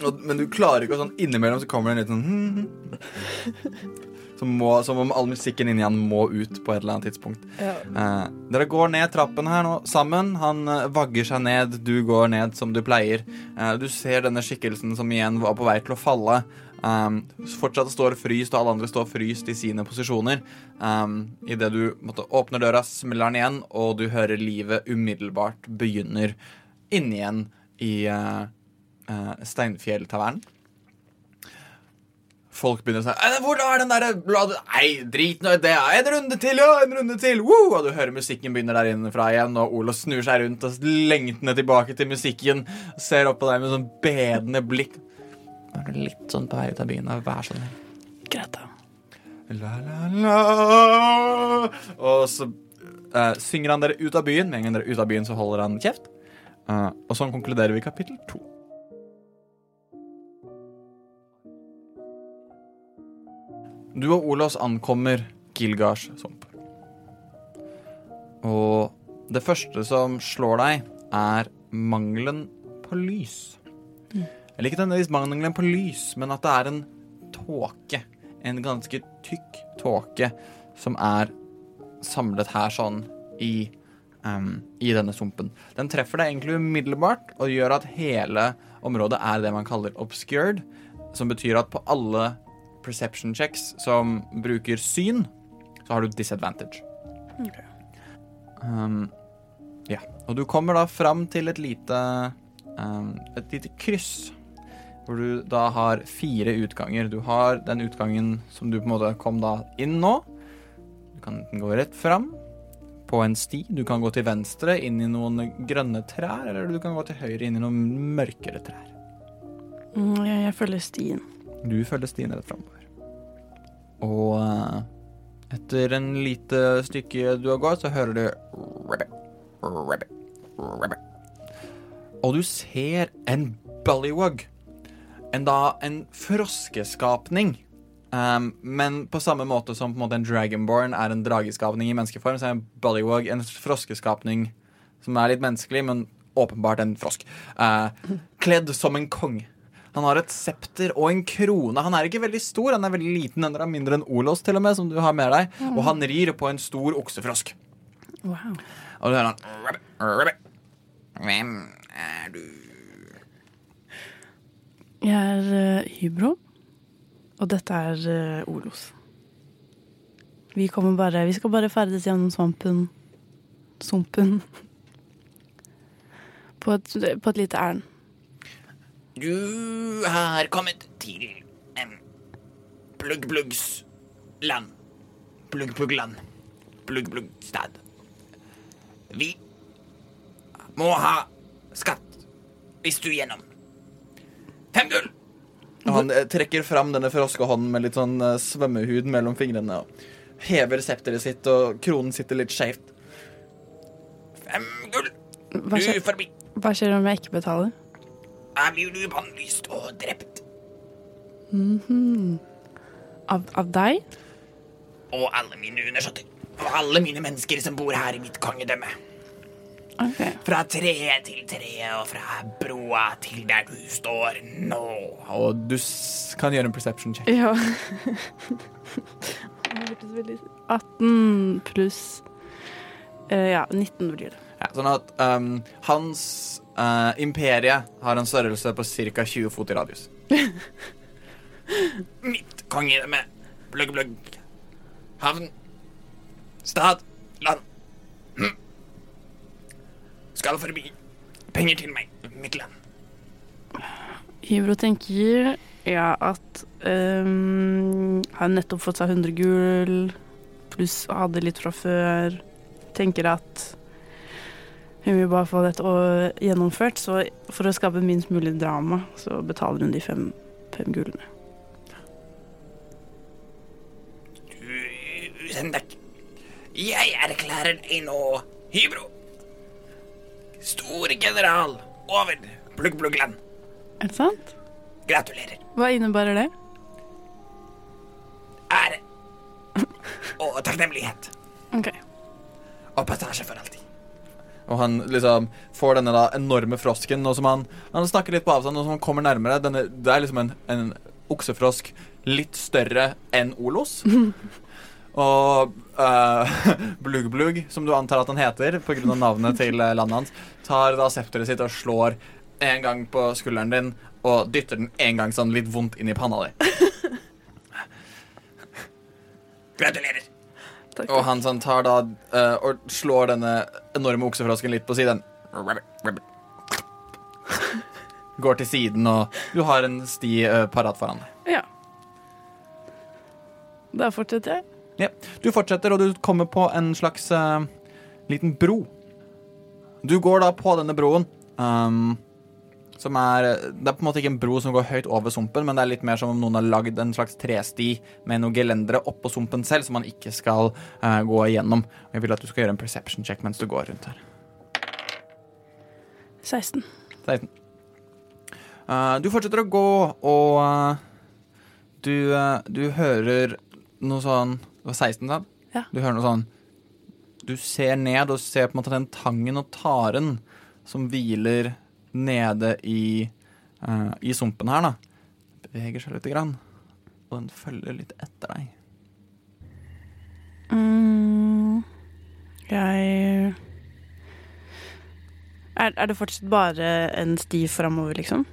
Og, men du klarer ikke å sånn Innimellom så kommer det en litt sånn mhm. som, må, som om all musikken inni han må ut på et eller annet tidspunkt. Eh, dere går ned trappen her nå sammen. Han eh, vagger seg ned, du går ned som du pleier. Eh, du ser denne skikkelsen som igjen var på vei til å falle. Um, fortsatt står fryst, og alle andre står fryst i sine posisjoner. Um, Idet du måtte, åpner døra, smeller den igjen, og du hører livet umiddelbart begynner inne igjen i uh, uh, Steinfjelltavernen. Folk begynner å si «Eh, Hvor er den derre bladet? Nei, drit nå i det. En runde til, ja! En runde til! Woo! Og du hører musikken begynner der innenfra igjen, og Olo snur seg rundt og lengtende tilbake til musikken. Ser opp på deg med sånn bedende blikk. Er du litt sånn på vei ut av byen. da. Vær så snill. Greit, da. La, la, la. Og så eh, synger han dere ut av byen. Med en gang dere er ute av byen, så holder han kjeft. Eh, og sånn konkluderer vi kapittel to. Du og Olos ankommer Gilgars sump. Og det første som slår deg, er mangelen på lys. Eller ikke nødvendigvis mangelen på lys, men at det er en tåke. En ganske tykk tåke som er samlet her sånn i, um, i denne sumpen. Den treffer deg egentlig umiddelbart og gjør at hele området er det man kaller obscured. Som betyr at på alle perception checks som bruker syn, så har du disadvantage. Um, ja. Og du kommer da fram til et lite um, Et lite kryss. Hvor du da har fire utganger. Du har den utgangen som du på en måte kom da inn nå. Du kan enten gå rett fram på en sti. Du kan gå til venstre inn i noen grønne trær, eller du kan gå til høyre inn i noen mørkere trær. Mm, jeg, jeg følger stien. Du følger stien rett framover. Og eh, etter en lite stykke du har gått, så hører du. Og du ser en bullywug. En da en froskeskapning. Um, men på samme måte som på en, måte en dragonborn er en drageskapning i menneskeform, så er en bullywug en froskeskapning som er litt menneskelig, men åpenbart en frosk. Uh, kledd som en kong. Han har et septer og en krone. Han er ikke veldig stor, han er veldig liten. Han er mindre enn Olos, til og med, som du har med deg. Og han rir på en stor oksefrosk. Wow. Og du hører han. Hvem er du? Jeg er eh, Hybro, og dette er eh, Olos. Vi, kommer bare, vi skal bare ferdes gjennom svampen. Sumpen. På et, på et lite ærend. Du har kommet til en plugg-pluggs land. Plugg-plugg-land. Plugg-plugg-stad. Vi må ha skatt hvis du gjennom. Fem gull! Og han eh, trekker fram denne froskehånden med litt sånn eh, svømmehud mellom fingrene og hever septeret sitt, og kronen sitter litt skjevt. Fem gull! Hva Du skjer, forbi. hva skjer om jeg ikke betaler? Jeg blir du bannlyst og drept. Av, av deg? Og alle mine undersåtter. Og alle mine mennesker som bor her i mitt kongedømme. Ok. Fra treet til treet, og fra broa til der du står nå. Og du kan gjøre en perception check. Ja. Det hørtes veldig 18 pluss eh, Ja, 19 blir det. Ja, sånn at um, hans uh, imperie har en størrelse på ca. 20 fot i radius. Mitt kongedømme. bløgg, bløgg, Havn. Stad. Land. Skal forbi. Penger til meg. Mitt land. Hybro tenker ja, at um, Har nettopp fått seg 100 gull, pluss hadde litt fra før. Tenker at hun vil bare få dette gjennomført, så for å skape minst mulig drama, så betaler hun de fem, fem gullene. du takk. Jeg erklærer deg nå Hybro. Stor general over Plugg, plugg, land. Er det sant? Gratulerer. Hva innebærer det? Ære. Og takknemlighet. Ok. Og passasje for alltid. Og han liksom får denne da enorme frosken, og som han, han snakker litt på avstand, og som han kommer nærmere denne, Det er liksom en, en oksefrosk litt større enn Olos. Og uh, Blugg Blugg, som du antar at han heter pga. navnet til eh, landet hans, tar da septeret sitt og slår en gang på skulderen din og dytter den en gang sånn litt vondt inn i panna di. Gratulerer. Takk. Og han sånn tar da uh, og slår denne enorme oksefrosken litt på siden. Går til siden, og du har en sti uh, parat foran deg. Ja. Da fortsetter jeg. Ja. Du fortsetter, og du kommer på en slags uh, liten bro. Du går da på denne broen, um, som er Det er på en måte ikke en bro som går høyt over sumpen, men det er litt mer som om noen har lagd en slags tresti med noen gelendere oppå sumpen selv, som man ikke skal uh, gå igjennom. Jeg vil at du skal gjøre en perception check mens du går rundt her. 16. 16. Uh, du fortsetter å gå, og uh, du, uh, du hører noe sånn Det var 16, sant? Ja. Du hører noe sånn Du ser ned og ser på en måte den tangen og taren som hviler nede i, uh, i sumpen her, da. Beveger seg lite grann. Og den følger litt etter deg. Mm, jeg er, er det fortsatt bare en sti framover, liksom?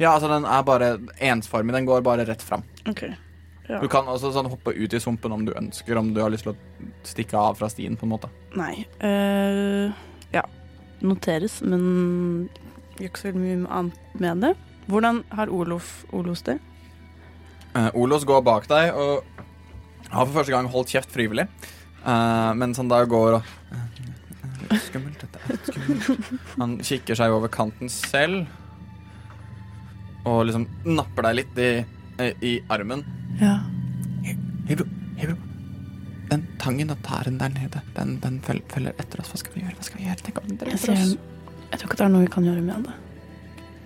Ja, altså den er bare ensformig. Den går bare rett fram. OK. Ja. Du kan også sånn hoppe ut i sumpen om du ønsker, om du har lyst til å stikke av fra stien, på en måte. Nei. Uh, ja. Noteres, men gjør ikke så veldig mye annet med det. Hvordan har Olof Olos det? Uh, Olos går bak deg og har for første gang holdt kjeft frivillig. Uh, mens han da går og Skummelt, dette er litt skummelt. Han kikker seg over kanten selv og liksom napper deg litt i, i armen. Ja. Hebro, Hebro. Den tangen og taren der nede, den, den følger etter oss. Hva skal vi gjøre? Hva skal vi gjøre? Tenk om den Jeg dreper ser oss. Jeg tror ikke det er noe vi kan gjøre med det.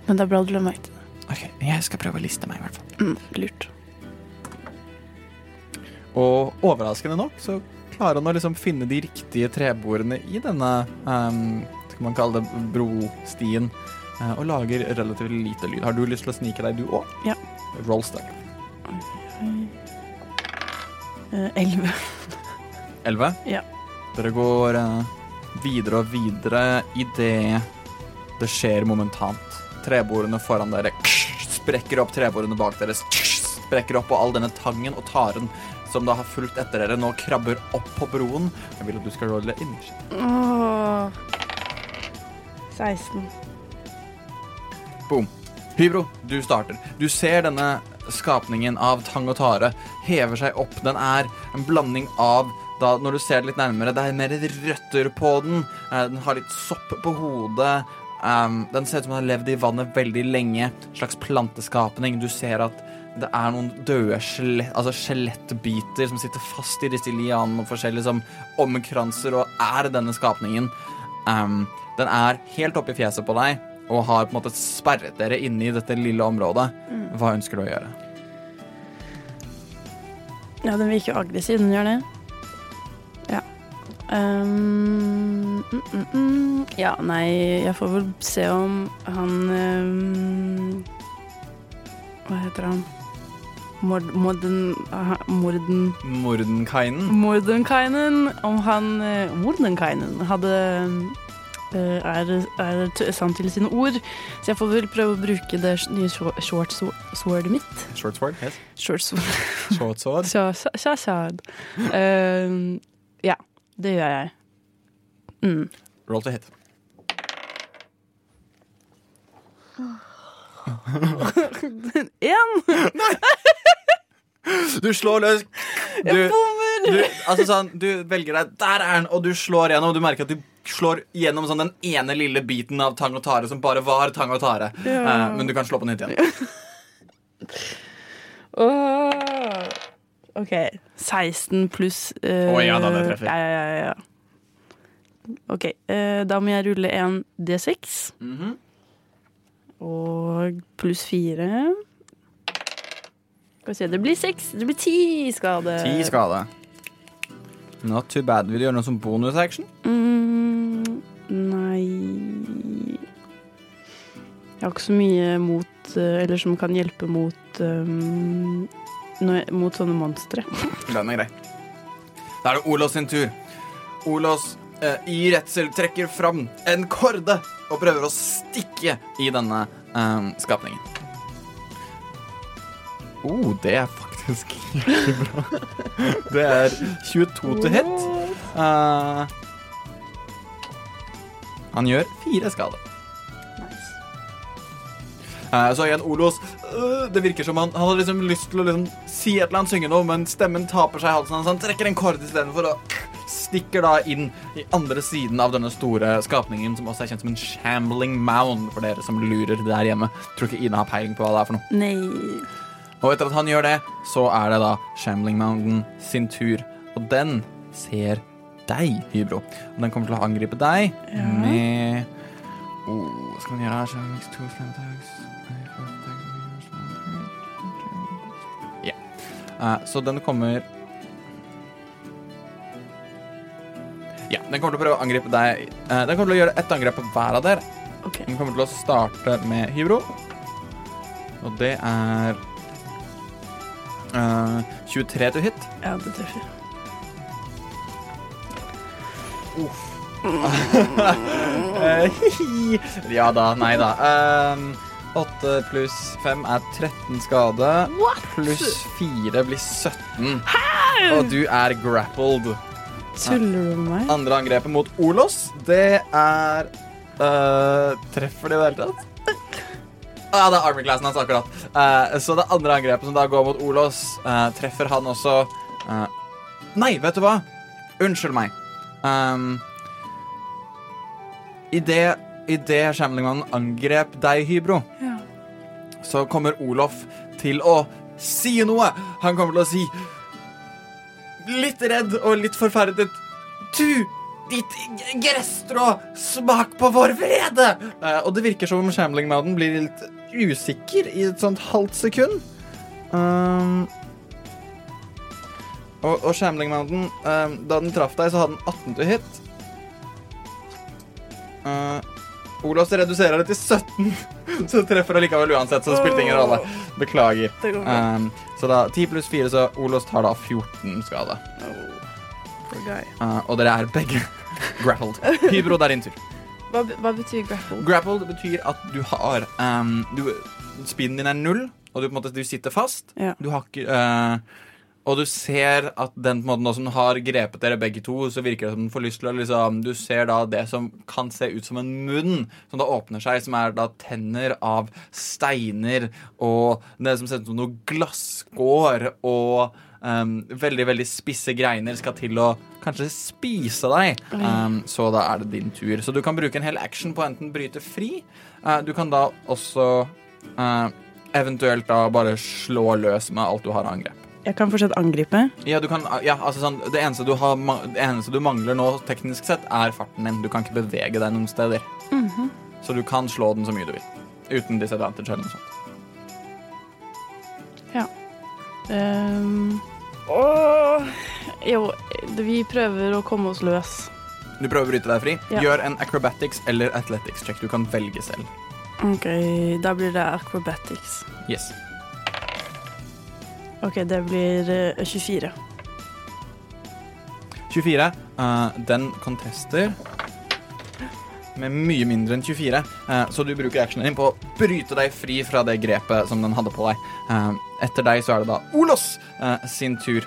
Men det er bra du la meg til det. Ok, jeg skal prøve å liste meg, i hvert fall. Mm, lurt. Og overraskende nok så klarer han å liksom finne de riktige trebordene i denne um, skal man kalle det, brostien, eh, og lager relativt lite lyd. Har du lyst til å snike deg, du òg? Ja. Roll step. Eh, Elleve. Ja. Dere går eh, videre og videre idet det skjer momentant. Trebordene foran dere sprekker opp, trebordene bak deres sprekker opp, og all denne tangen og taren som da har fulgt etter dere, nå krabber opp på broen. Jeg vil at du skal rolle initiativ. Åh. 16. Boom. Hybro, du starter. Du ser denne skapningen av tang og tare hever seg opp. Den er en blanding av da, Når du ser det litt nærmere, det er mer røtter på den. Eh, Den har litt sopp på hodet. Um, den ser ut som den har levd i vannet veldig lenge. En slags planteskapning. Du ser at det er noen døde altså skjelettbiter som sitter fast i disse lianene og forskjellig som omkranser og er denne skapningen. Um, den er helt oppi fjeset på deg og har på en måte sperret dere inne i dette lille området. Hva ønsker du å gjøre? Ja, den virker jo aggressiv, den gjør det. Ja. Um, mm, mm, mm. Ja, nei, jeg får vel se om han um, Hva heter han? Mord, morden, aha, morden Mordenkainen. Mordenkainen. Om han uh, Mordenkainen hadde eh, er, er t- sann til sine ord. Så jeg får vel prøve å bruke det nye short- swordet mitt. Short sword. Yes. Short sword. Short sword. Sja- sja- sja- Uh, Eh, ja, det gjør jeg. Mm. Roll to hit. Én! Du slår løs. Du, Jeg bommer! du, altså sånn, du velger deg Der er den, og du slår gjennom. Du merker at du slår gjennom sånn den ene lille biten av tang og tare som bare var tang og tare. Ja. Uh, men du kan slå på nytt igjen. Åh. OK. 16 pluss Å uh, oh, ja da, det treffer. Ja, ja, ja, ja. OK. Uh, da må jeg rulle en D6. Mhm. Og pluss fire. Skal vi se, det blir seks. Det blir ti skade. Ti skade. Not too bad. Vil du gjøre noe som bonusaction? Mm, nei Jeg har ikke så mye mot eh, Eller som kan hjelpe mot um, Mot sånne monstre. Den er grei. Da er det Olos sin tur. Olos eh, i redsel trekker fram en korde og prøver å stikke i denne eh, skapningen. Oh, det er faktisk jævlig bra. Det er 22 til hit. Eh, han gjør fire skader. Eh, Så igjen, Olos øh, Det virker som han, han hadde liksom lyst til å liksom si et eller annet, synge noe, men stemmen taper seg i halsen hans. Han trekker en kord istedenfor og stikker da inn i andre siden av denne store skapningen, som også er kjent som en shambling mound, for dere som lurer der hjemme. Tror ikke Ina har peiling på hva det er for noe. Nei. Og etter at han gjør det, så er det da Shambling Mountain sin tur. Og den ser deg, Hybro. Og den kommer til å angripe deg Ja. med oh, Hva skal den gjøre her? Ja. Eh, så den kommer Ja, den kommer til å prøve å angripe deg. Eh, den kommer til å gjøre ett angrep på hver av dere. Okay. Den kommer til å starte med Hybro. Og det er uh, 23 to hit. Ja, det treffer. Eh, hihi. ja da, nei da. Um, 8 pluss 5 er 13 skade. Pluss 4 blir 17. Og du er grappled. Tuller du med meg? Andre angrepet mot Olos, det er uh, Treffer det i det hele tatt? Ja, det er army classen hans, akkurat. Uh, så det andre angrepet som da går mot Olos, uh, treffer han også eh, Nei, vet du hva? Unnskyld meg. Um, Idet skjemlingmannen Shamlingmannen angrep deg, Hybro, Ja. så kommer Olof til å si noe. Han kommer til å si Litt redd og litt forferdet. Du, ditt gresstrå, smak på vår vrede! Uh, og det virker som om Shambling blir litt usikker i et sånt halvt sekund. Um, og, og Shambling Mountain, um, da den traff deg, så hadde den 18 til hit. Uh, Olos reduserer det til 17, så treffer allikevel uansett. Så det spilte ingen rolle. Beklager. Um, så da 10 pluss 4, så Olos tar da 14 skade. Uh, og dere er begge grappled. Hybro, det er din tur. Hva, hva betyr grappled? Grappled betyr at du har um, du, Speeden din er null, og du, måte, du sitter fast. Ja. Du har ikke uh, Og du ser at den på en måte, nå som har grepet dere begge to, så virker det som den får lyst til å liksom Du ser da det som kan se ut som en munn, som da åpner seg, som er da tenner av steiner, og det som ser ut som noe glasskår, og um, veldig, veldig spisse greiner skal til å kanskje spise deg. Um, så da er det din tur. Så du kan bruke en hel action på enten bryte fri. Uh, du kan da også uh, eventuelt da bare slå løs med alt du har av angrep. Jeg kan fortsatt angripe. Ja, du kan, ja, altså sånn, det, eneste du har, det eneste du mangler nå, teknisk sett, er farten din. Du kan ikke bevege deg noen steder. Så du kan slå den så mye du vil. Uten disadvantage eller noe sånt. Ja. Um, åh, jo, vi prøver å komme oss løs. Du prøver å bryte deg fri. Ja. Gjør en acrobatics eller athletics check. Du kan velge selv. OK, da blir det acrobatics. Yes. OK, det blir eh, 24. 24. Uh, den contester med mye mindre enn 24. uh, så du bruker actionen din på å bryte deg fri fra det grepet som den hadde på deg. Uh, etter deg så er det da Olos eh, sin tur.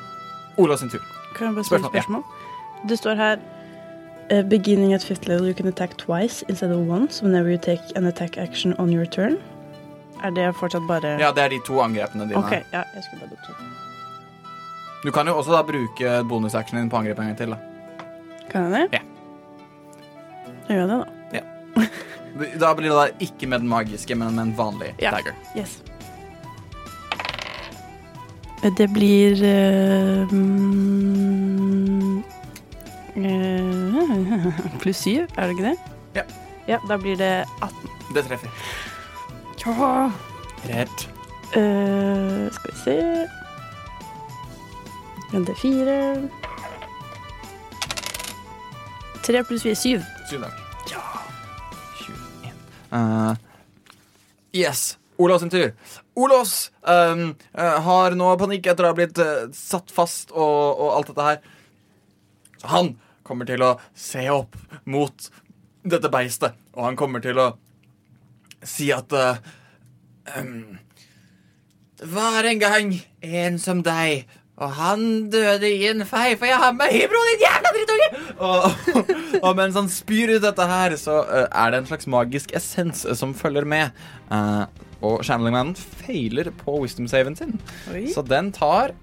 Olos sin tur. Kan jeg bare stille Spørsmål, ja. Det står her eh, Beginning at fifth level, you can attack twice instead of once whenever you take an attack action on your turn. Er det fortsatt bare Ja, det er de to angrepene dine. OK, ja, jeg skulle bare dobbeltsjekke. Du kan jo også da bruke bonusactionen din på angrep en gang til. da. Kan jeg det? Ja. Da gjør jeg det, da. Da blir det da ikke med den magiske, men med en vanlig Ja. dagger. Yes. Eh, Det blir eh, mm, eh, Pluss syv, er det ikke det? Ja. Ja, Da blir det 18. Det treffer. Ja. Rett. Uh, skal vi se En D4 Tre pluss fire, syv. Syv takk Ja. 21. Uh, yes. Olavs sin tur. Olavs um, uh, har nå panikk etter å ha blitt uh, satt fast og, og alt dette her. Så han kommer til å se opp mot dette beistet, og han kommer til å si at uh, um, Det var en gang en som deg, og han døde i en fei, for jeg har med hybro, din jævla drittunge! Og, og mens han spyr ut dette her, så uh, er det en slags magisk essens eh, som følger med. Uh, og Channeling-mannen feiler på wisdom-saven sin. Oi. Så den tar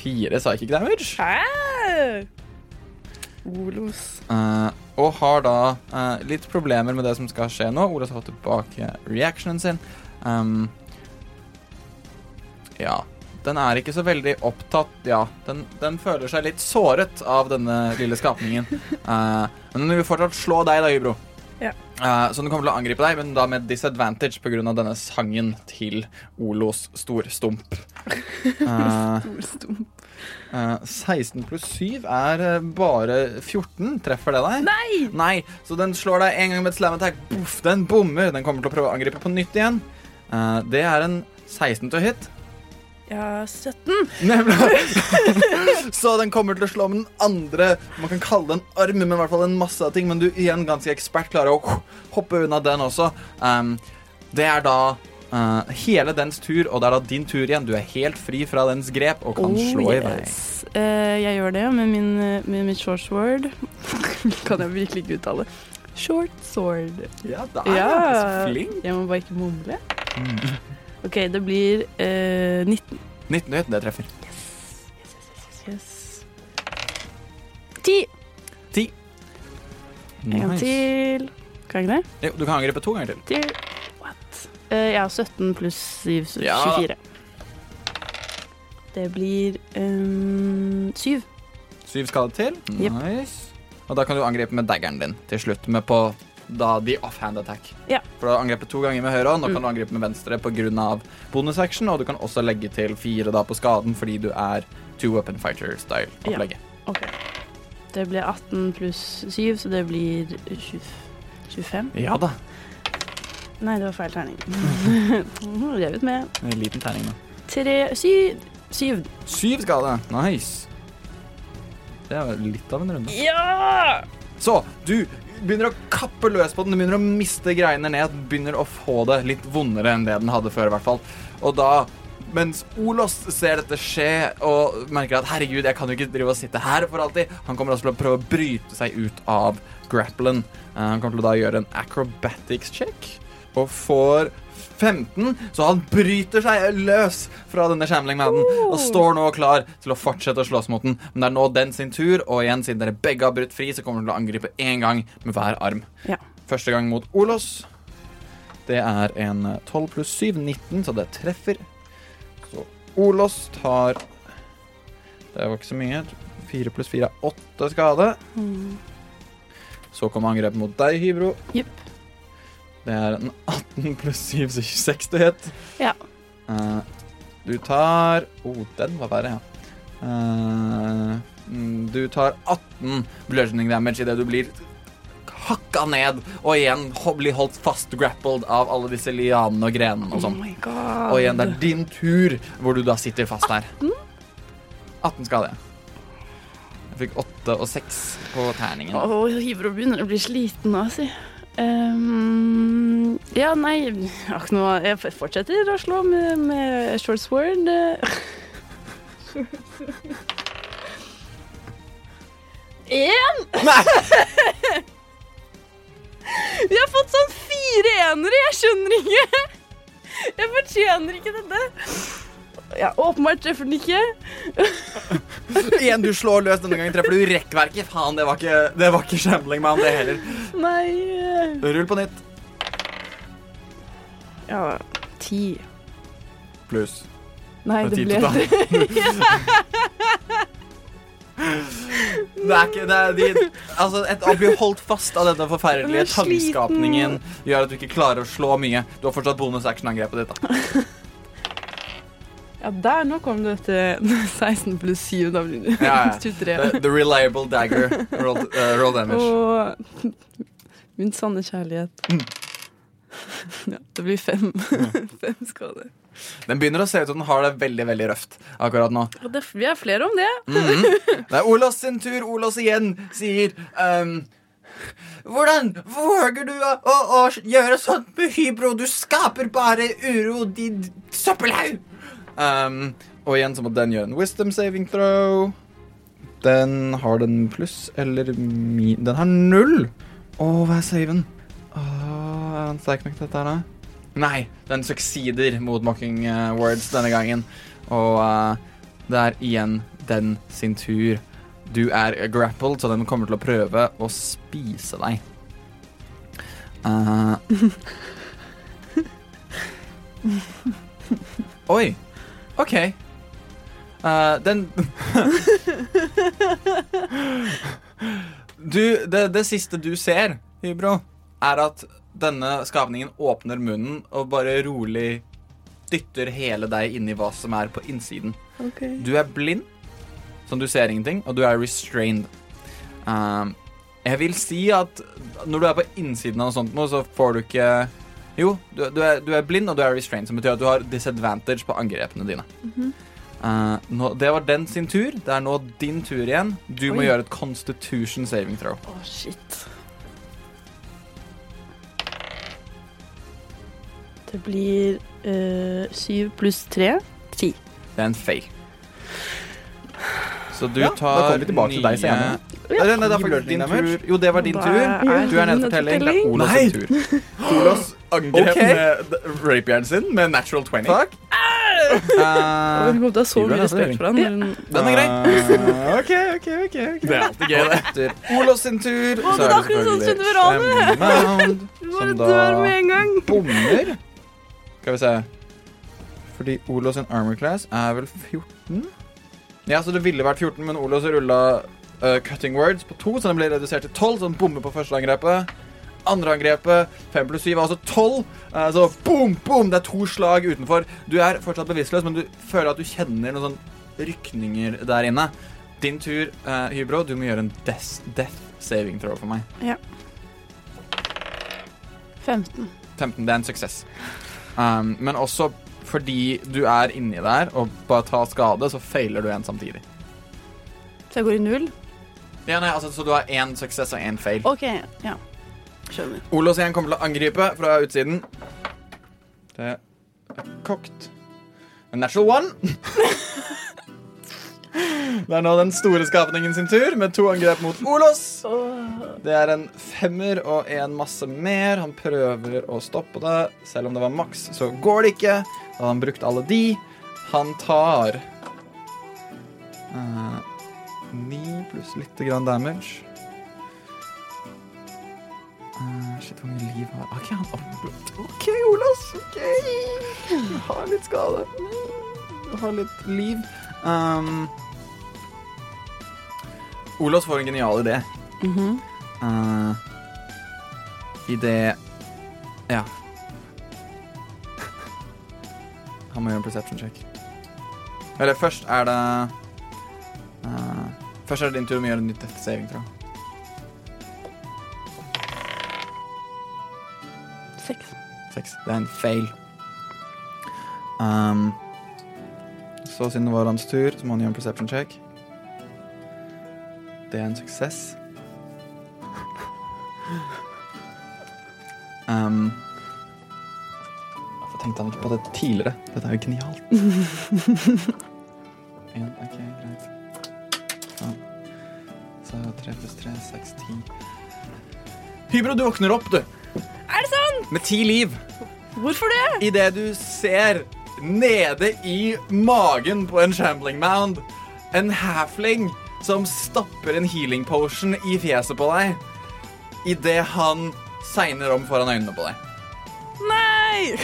fire psychic damage. Hæ? Olos. Uh, og har da uh, litt problemer med det som skal skje nå. Olos har fått tilbake reactionen sin. Um, ja. Den er ikke så veldig opptatt Ja, den, den føler seg litt såret av denne lille skapningen. Uh, men den vil fortsatt slå deg, da, Hybro. Ja. Så den kommer til å angripe deg, men da med disadvantage pga. denne sangen til Olos storstump. Uh, Storstump. Eh, 16 pluss 7 er eh, bare 14. Treffer det deg? Nei! Nei, Så den slår deg en gang med et slam attack. Boff, den bommer. Den kommer til å prøve å angripe på nytt igjen. Eh, det er en 16 til hit. Ja, 17. Nemlig. så den kommer til å slå med den andre Man kan kalle det en arm, men i hvert fall en masse av ting. Men du igjen ganske ekspert klarer å hoppe unna den også. Um, det er da eh, hele dens tur, og det er da din tur igjen. Du er helt fri fra dens grep og kan slå i vei. Uh, jeg gjør det med, min, eh, med mitt short sword. kan jeg virkelig ikke uttale. Short sword. Ja, da er Ja. du så flink. Jeg må bare ikke mumle. OK, det blir uh, 19. 19 hit, det treffer. Yes. 10. 10. En gang til. Kan jeg ikke det? Jo, du kan angripe to ganger til. Til What? Eh, ja, 17 pluss 7, 24. Ja. 24. Det blir um, 7. Syv skade til. Yep. Nice. Og da kan du angripe med daggeren din til slutt, med på da the offhand attack. Ja. For du har angrepet to ganger med høyre hånd, nå kan du angripe med venstre pga. bonusaction, og du kan også legge til fire da på skaden fordi du er two weapon fighter-style-opplegget. OK. Det blir 18 pluss 7, så det blir 20, 25? Ja da. Nei, det var feil terning. Revet med. En liten terning, da. Tre Syv. Syv. Syv skade. Nice. Det er litt av en runde. Ja! Så du begynner å kappe løs på den, du begynner å miste greiene ned, begynner å få det litt vondere enn det den hadde før, i hvert fall. Og da, mens Olos ser dette skje og merker at herregud, jeg kan jo ikke drive og sitte her for alltid, han kommer også til å prøve å bryte seg ut av grapplen. Eh, han kommer til å da gjøre en acrobatics check og får 15, så han bryter seg løs fra denne shamling-mannen og står nå klar til å fortsette å slåss mot den. Men det er nå den sin tur, og igjen, siden dere begge har brutt fri, så kommer han til å angripe én gang med hver arm. Ja. Første gang mot Olos. Det er en 12 pluss 7, 19, så det treffer. Så Olos tar Det var ikke så mye. 4 pluss 4 er 8 skade. Mm. Så kommer angrepet mot deg, Hybro. Jepp. Det er en 18 pluss 7, så 26 du het. Ja. Uh, du tar Å, oh, den var verre, ja. Mm, du tar 18 bludgeoning damage idet du blir hakka ned og igjen blir holdt fast grappled av alle disse lianene og grenene og Oh sånn. Oh. Og igjen, det er din tur hvor du da sitter fast her. 18 skade. Jeg fikk 8 og 6 på terningen. Å, Hivro begynner å bli sliten nå, si. Ehm, ja, nei jeg fortsetter å slå med, med short sword. Én! Vi har fått sånn fire enere, jeg skjønner ikke. Jeg fortjener ikke dette. Ja, åpenbart treffer den ikke. Igjen, du slår løs denne gangen. Treffer du rekkverket? Faen, det var ikke, det var ikke Shambling Man, det heller. Nei Rull på nytt. Ja, ti. Pluss. Nei, Det det ble det Det er ikke det er de, Altså, et, Å bli holdt fast av denne forferdelige Jeg er tangskapningen gjør at du ikke klarer å slå mye. Du har fortsatt bonus action-angrepet ditt. da Ja, der nå kom du til 16 pluss 7. Da blir det Ja, ja. 23. The, the reliable dagger. Roll, uh, roll damage. Og min sanne kjærlighet. Mm. Ja, det blir fem. fem skader. Den begynner å se ut som den har det veldig veldig røft akkurat nå. Det, vi er flere om det. Mhm. Det er Olas sin tur. Olas igjen sier um, Hvordan våger du å, å, å gjøre sånt med Hybro? Du skaper bare uro, din søppelhaug! Ehm, og igjen så må den gjøre en wisdom saving throw. Den har den pluss eller mi... Den har null! Å, hva er saven? Oh, er han sterk nok til dette her, da? Nei, den succeeder mot mocking uh, words denne gangen. Og uh, det er igjen den sin tur. Du er grappled, så den kommer til å prøve å spise deg. Uh. Oi. OK. Uh, den Du, det, det siste du ser, Hybro, er at denne skapningen åpner munnen og bare rolig dytter hele deg inn i hva som er på innsiden. Du er blind, så du ser ingenting, og du er restrained. Uh, jeg vil si at når du er på innsiden av noe sånt, så får du ikke Jo, du, du, er, du er blind, og du er restrained, som betyr at du har disadvantage på angrepene dine. Uh, nå, det var den sin tur. Det er nå din tur igjen. Du må gjøre et constitution saving throw. Å, shit. Det blir syv syv pluss tre. Ti. Det er en fail. Så du Ja, da tar kommer vi tilbake til deg senere. Nei, nei, det er faktisk din tur. Jo, det var din tur. Du er nede for telling. Det er. Olas tur. Olas angrep okay. med rapieren sin med natural 20. Fuck. Uh, hun kom til å ha så mye respekt for han. Ja. den er grei. Uh, ok, ok, ok. ok. Det er alltid gøy, det. Olas sin tur, Å, så det er det akkurat sånn selvfølgelig som da med en gang. bommer. Skal vi se. Fordi Olos sin armor class er vel 14? Ja, så det ville vært 14, men Olos rulla uh, cutting words på to, så den ble redusert til 12, så den bommer på første angrepet. Andre angrepet, 5 pluss 7, er altså 12. Uh, så boom, boom, det er to slag utenfor. Du er fortsatt bevisstløs, men du føler at du kjenner noen sånn rykninger der inne. Din tur, uh, Hybro. Du må gjøre en death, death saving throw for meg. Ja. 15. 15, det er en suksess. Um, men også fordi du er inni der og bare tar skade, så feiler du en samtidig. Så jeg går i null? Ja, nei, altså, så du har én suksess og én feil. OK, ja. Olos igjen kommer til å angripe fra utsiden. Det er kokt. Natural one. Det er nå den store skapningen sin tur, med to angrep mot Olos. Det er en femmer og en masse mer. Han prøver å stoppe det. Selv om det var maks, så går det ikke. Da har han brukt alle de. Han tar eh, ni pluss lite grann damage. Eh, shit, hvor mye liv har OK, han opp- OK, Olas. OK. Har litt skade. Jeg har litt liv. Um, Olas får en genial idé. Mhm. Uh, idé Ja. Han må gjøre en perception check. Eller først er det uh, Først er det din tur med å gjøre en nytt death saving, tror jeg. Seks. Seks. Det er en fail. Um, så siden det var hans tur, så må han gjøre en perception check. Det er en suksess. Um, hvorfor tenkte han ikke på det tidligere? Dette er jo genialt. En, ok, greit. Så, Så tre pluss tre, seks, ti. Hybro, du våkner opp, du. Er det sant? Med ti liv. Hvorfor det? Idet du ser nede i magen på en shambling mound en halfling som stapper en healing potion i fjeset på deg idet han segner om foran øynene på deg. Nei!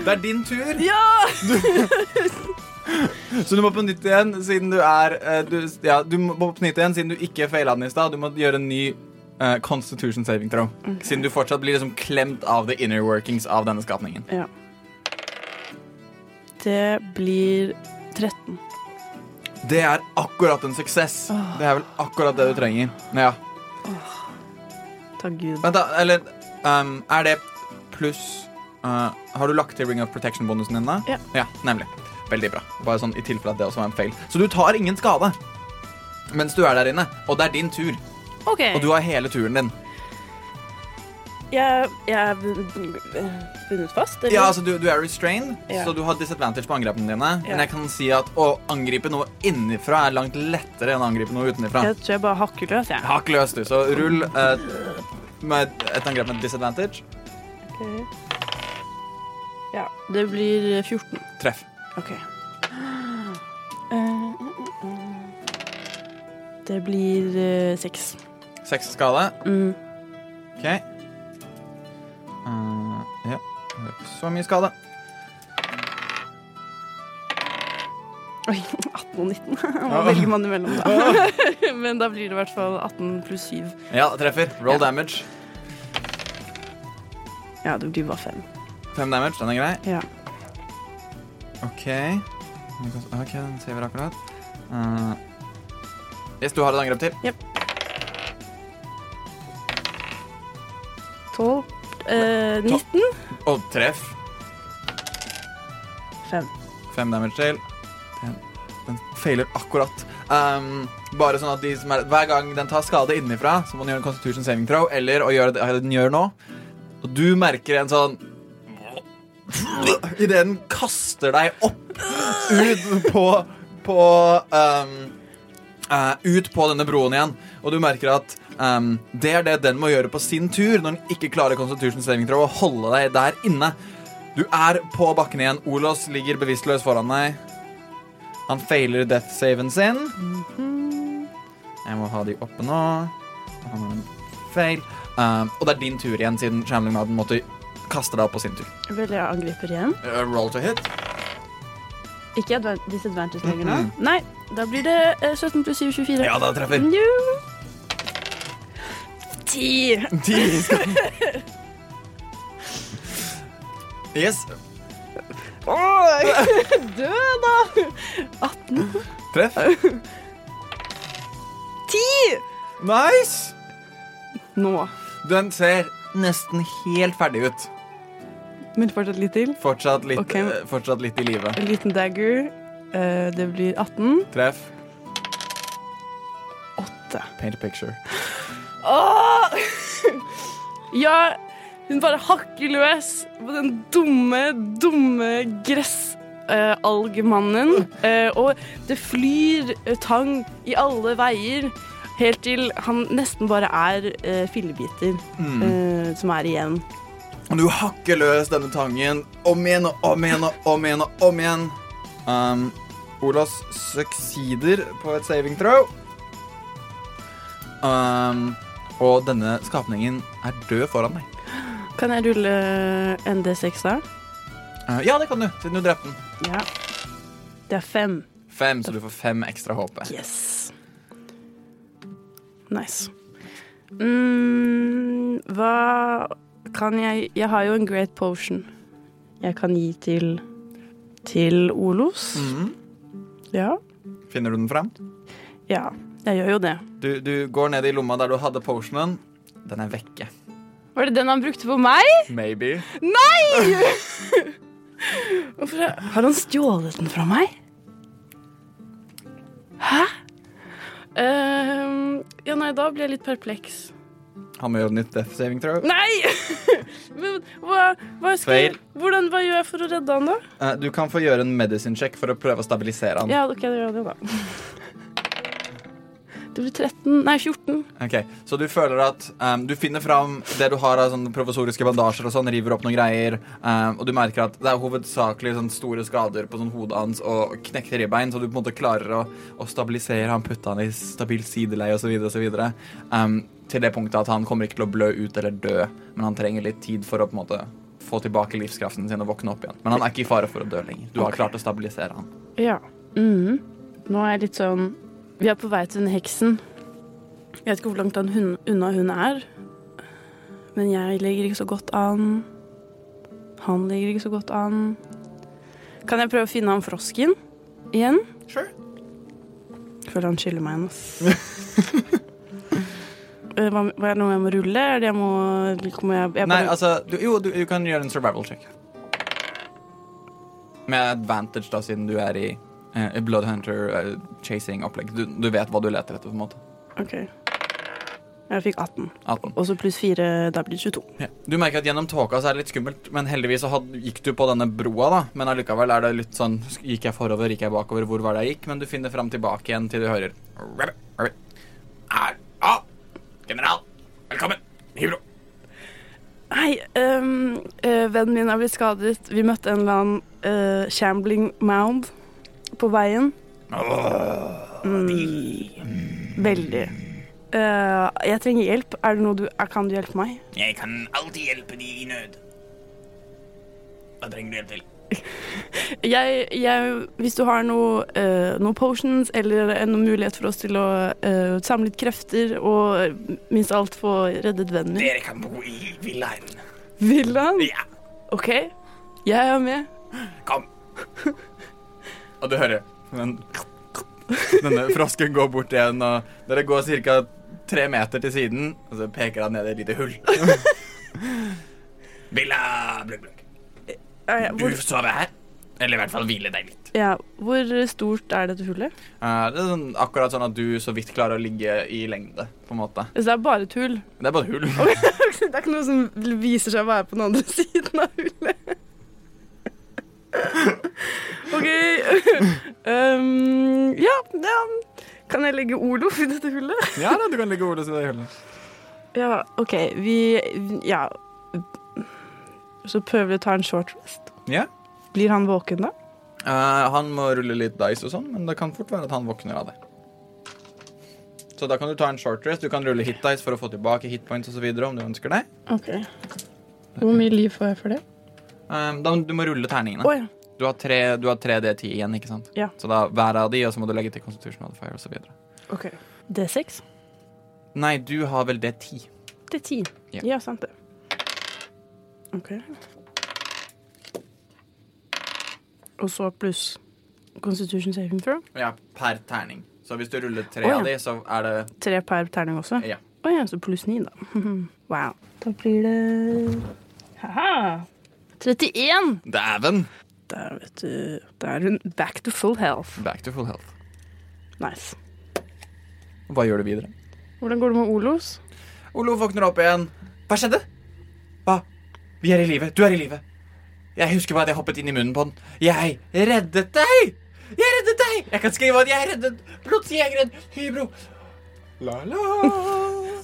Det er din tur, Ja! så du må på nytt igjen siden du er eh, du, Ja, du må på nytt igjen siden du ikke feila den i stad. Du må gjøre en ny uh, Constitution saving throw. Siden du fortsatt blir liksom klemt av the inner workings av denne skapningen. ja. Det blir 13. Det er akkurat en suksess. Det er vel akkurat det du trenger. Ja. Takk Gud. Vent, da. Eller um, er det pluss uh, Har du lagt til Ring of Protection-bonusen din, da? Ja. Nemlig. Veldig bra. Bare sånn i tilfelle at det også var en feil. Så du tar ingen skade mens du er der inne. Og det er din tur. OK. Og du har hele turen din. Jeg, jeg er bun- bundet fast, eller? Ja, altså du, du er restrained, Ja. så du har disadvantage på angrepene dine. Ja. Men jeg kan si at å angripe noe innenfra er langt lettere enn å angripe noe utenfra. Jeg tror jeg bare hakker løs, jeg. Hakk løs, du. Så rull eh, med et angrep med disadvantage. Okay. Ja, det blir 14. Treff. OK. Det blir eh, seks. Seks skade. Mm. OK. Uh, ja. Så mye skade. Oi, 18 og 19. Hva velger man imellom, da? Men da blir det i hvert fall 18 pluss 7. Ja, treffer. Roll Ja. damage. Ja, det blir bare 5. Fem damage, den er grei. Ja. OK. OK, den ser vi akkurat. Uh, yes, du har et angrep til. 12. Eh, 19. Og treff. 5. Fem damage til. Den, den feiler akkurat. Um, bare sånn at de som er Hver gang den tar skade innenfra, så må den gjøre en constitution saving throw, eller å gjøre det den gjør nå. Og du merker en sånn Idet den kaster deg opp ut på På um, uh, Ut på denne broen igjen. Og du merker at um, det er det den må gjøre på sin tur når den ikke klarer constitution saving throw, å holde deg der inne. Du er på bakken igjen. Olos ligger bevisstløs foran deg. Han feiler death saven sin. Jeg må ha de oppe nå. Han har en fail. Um, og det er din tur igjen, siden Shambling Madden måtte kaste deg opp på sin tur. Vil jeg angriper igjen. Uh, roll to hit. Ikke advan- disadvantage lenger nå. Nei, da blir det eh, 17 pluss 7, 24. Ja, da treffer. Jo. 10. Ti skal Yes. oh, Dø, da! 18. Treff. 10! Nice! Nå. Den ser nesten helt ferdig ut. Men fortsatt litt til. Fortsatt litt, okay. eh, fortsatt litt i live. En liten dagger. Eh, det blir 18. Treff. 8. Paint a picture. Åh! ja, hun bare hakker løs på den dumme, dumme gressalgemannen. Eh, og det flyr tang i alle veier, helt til han nesten bare er fillebiter eh, som er igjen. Og du hakker løs denne tangen om igjen og om igjen og om igjen. og om igjen. Um, Olas succeeder på et saving throw. Um, og denne skapningen er død foran deg. Kan jeg rulle en D6 da? Uh, ja, det kan du, siden du drepte den. Ja. Det er fem. Fem, så du får fem ekstra HP. Yes. Nice. Mm, hva kan jeg Jeg har jo en great potion jeg kan gi til til Olos. Mhm. Ja. Finner du den frem? Ja, jeg gjør jo det. Du, du går ned i lomma der du hadde potionen. Den er vekke. Var det den han brukte på meg? Maybe. Hvorfor er- Har han stjålet den fra meg? Hæ? Uh, ja, nei, da blir jeg litt perpleks. Han må gjøre nytt death saving throw. Nei! Men hva, hva, skal jeg, Feil. hvordan, hva gjør jeg for å redde han, da? Uh, du kan få gjøre en medicine check for å prøve å stabilisere han. Ja, ok, det gjør det, da. Det blir 13 Nei, 14. Ok, Så du føler at um, du finner fram det du har av sånne provisoriske bandasjer og sånn, river opp noen greier, um, og du merker at det er hovedsakelig sånn store skader på sånn hodet hans og knekte ribbein, så du på en måte klarer å, å stabilisere han, putte han i stabilt sideleie osv. osv. Um, til det punktet at han kommer ikke til å blø ut eller dø, men han trenger litt tid for å på en måte få tilbake livskraften sin og våkne opp igjen. Men han er ikke i fare for å dø lenger. Du har klart å stabilisere han. Ja. Mhm. Nå er jeg litt sånn Vi er på vei til den heksen. Jeg vet ikke hvor langt han hun, unna hun er. Men jeg ligger ikke så godt an. Han ligger ikke så godt an. Kan jeg prøve å finne han frosken igjen? Sure. Føler han skylder meg en, ass. Eh, Hva, hva er det noe jeg må rulle? Er det jeg må, jeg, jeg Nei, bare, altså du, Jo, du, du kan gjøre en survival check. Med advantage, da, siden du er i uh, Bloodhunter eh, chasing-opplegg. Du, du vet hva du leter etter, på en måte. OK. Jeg fikk 18. 18. Og så pluss 4, da blir det 22. Ja. Du merker at gjennom tåka så er det litt skummelt, men heldigvis så had, gikk du på denne broa, da. Men allikevel er det litt sånn Gikk jeg forover, gikk jeg bakover, hvor var det jeg gikk? Men du finner fram tilbake igjen til du hører. Er, ah, general, velkommen. Hybro. Hei, um, uh, vennen min er blitt skadet. Vi møtte en eller annen uh, shambling mound på veien. Mm, veldig. Uh, jeg trenger hjelp. Er det noe du, kan du hjelpe meg? Jeg kan alltid hjelpe de i nød. Hva trenger du hjelp til? Jeg, jeg, hvis du har noe, uh, noen potions eller en mulighet for oss til å uh, samle litt krefter og minst alt få reddet vennen min. Dere kan bo i villaen. Villaen? Ja, OK, jeg er med. kom. Og du hører men, denne frosken går bort igjen, og dere går ca. tre meter til siden, og så peker han ned i et lite hull. Villa Blugg Blugg. Er jeg- Du sove her. Eller i hvert fall hvile deg litt. ja, hvor stort er dette hullet? Uh, det er sånn, akkurat sånn at du så vidt klarer å ligge i lengde, på en måte. Så det er bare et hull? Det er bare et hull. Det er ikke noe som viser seg å være på den andre siden av hullet. OK. Um, ja, ja, kan jeg legge Olof i dette hullet? Ja da, du kan legge ordet i det hullet. Ja, OK. Vi Ja. Så prøver vi å ta en short rest. Ja. Blir han våken da? Eh, han må rulle litt dice og sånn, men det kan fort være at han våkner av det. Så da kan du ta en short rest. Du kan rulle hit dice for å få tilbake hit points osv. om du ønsker det. OK. Hvor mye liv får jeg for det? Um, da, du må rulle terningene. Å ja. Du har tre, du har tre D10 igjen, ikke sant? Ja. Så da hver av de, og så må du legge til Constitution Modifier osv. OK. D6? Nei, du har vel D10. Det er ti. Ja. Ja, sant det. OK. Og så pluss Constitution saving throw. Ja, per terning. Så hvis du ruller tre oh, ja. av de, så er det Tre per terning også. Ja. Å ja, så pluss ni, da. Wow. Da blir det Haha. 31! Dæven! Der, vet du. Da er hun back to full health. Back to full health. Nice. Hva gjør du videre? Hvordan går det med Olos? Olo våkner opp igjen. Hva skjedde? Hva? Vi er i live. Du er i live. Jeg husker bare at jeg hoppet inn i munnen på den. Jeg reddet deg! Jeg reddet deg! Jeg kan skrive at jeg reddet blodsjegeren Hybro. La, la.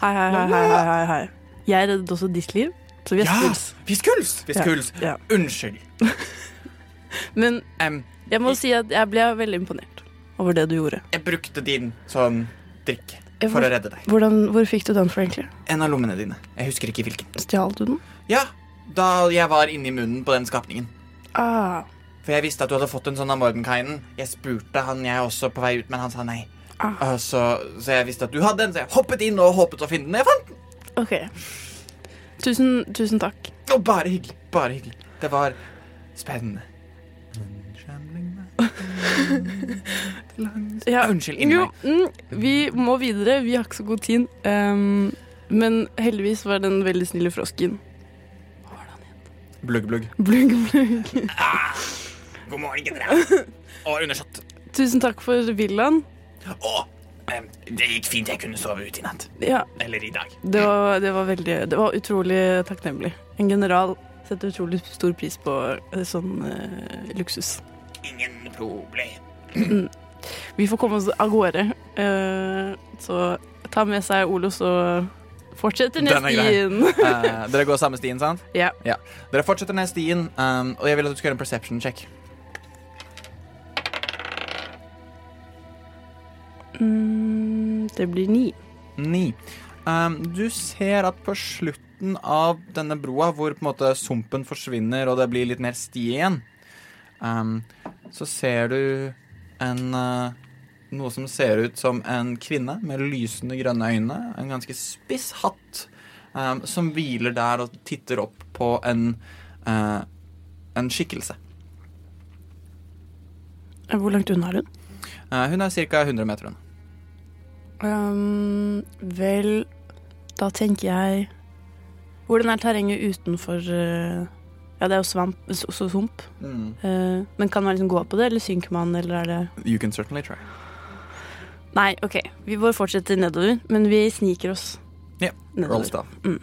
Hei, hei, hei, hei, hei. Jeg reddet også ditt liv, så vi er Ja, skuls. vi skuls! Vi skuls. Ja. Unnskyld. Men jeg må si at jeg ble veldig imponert over det du gjorde. jeg brukte din som drikk for å redde deg. Hvordan, hvor fikk du den fra, egentlig? En av lommene dine. Jeg husker ikke hvilken. Stjal du den? Ja, da jeg var inni munnen på den skapningen. Ah, For jeg visste at du hadde fått en sånn av Mordenkainen. Jeg spurte han jeg også på vei ut, men han sa nei. Ah. Så, så jeg visste at du hadde en, så jeg hoppet inn og håpet å finne den. Jeg fant den! OK. Tusen, tusen takk. Og bare hyggelig. Bare hyggelig. Det var spennende. Ja, Unnskyld, Jo, mm, vi må videre. Vi har ikke så god tid. Um, men heldigvis var den veldig snille frosken Blugg, blugg. Blugg, blugg. God morgen, general. Og undersått. Tusen takk for villaen. Å, um, det gikk fint. Jeg kunne sove ute i natt. Ja, Eller i dag. det var, det var veldig Det var utrolig takknemlig. En general setter utrolig stor pris på eh, sånn uh, luksus. Ingen problem. Vi får komme oss av gårde. Uh, så ta med seg Olos og fortsetter ned stien. uh, dere går samme stien, sant? Ja. Dere fortsetter ned stien, um, og jeg vil at du skal gjøre en perception check. Mm, det blir ni. Ni. Um, du ser at på slutten av denne broa, hvor på en måte sumpen forsvinner og det blir litt mer sti igjen, um, så ser du en uh, noe som ser ut som en kvinne med lysende grønne øyne, en ganske spiss hatt, um, som hviler der og titter opp på en, uh, en skikkelse. Hvor langt unna er hun? Uh, hun er ca. 100 meter unna. Um, vel, da tenker jeg Hvordan er terrenget utenfor uh, Ja, det er jo svamp, sump. Mm. sump. Uh, men kan man liksom gå på det, eller synker man, eller er det You can certainly try. Nei, OK. Vi får fortsette nedover, men vi sniker oss Ja, nedover. Roll Mm.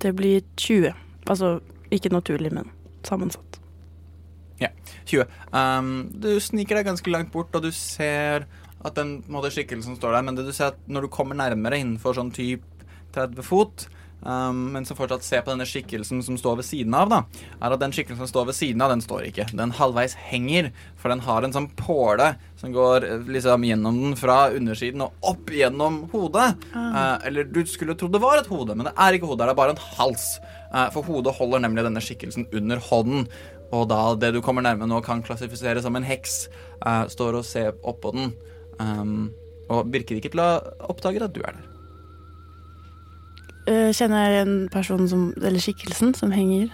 Det blir 20. Altså ikke naturlig, men sammensatt. Ja, 20. Um, du sniker deg ganske langt bort, og du ser at den måte, skikkelsen står der, men det du ser at når du kommer nærmere innenfor sånn typ 30 fot, um, men som fortsatt ser på denne skikkelsen som står ved siden av, da, er at den skikkelsen som står ved siden av, den står ikke. Den halvveis henger, for den har en sånn påle som går eh, liksom gjennom den fra undersiden og opp gjennom hodet. Eh, eller du skulle tro det var et hode, men det er ikke hodet, det er bare en hals. Uh, for hodet holder nemlig denne skikkelsen under hånden. Og da det du kommer nærme nå kan klassifisere som en heks, uh, står og ser oppå den. Um, og virker ikke til å oppdage at du er der. Uh, kjenner jeg en person som Eller skikkelsen som henger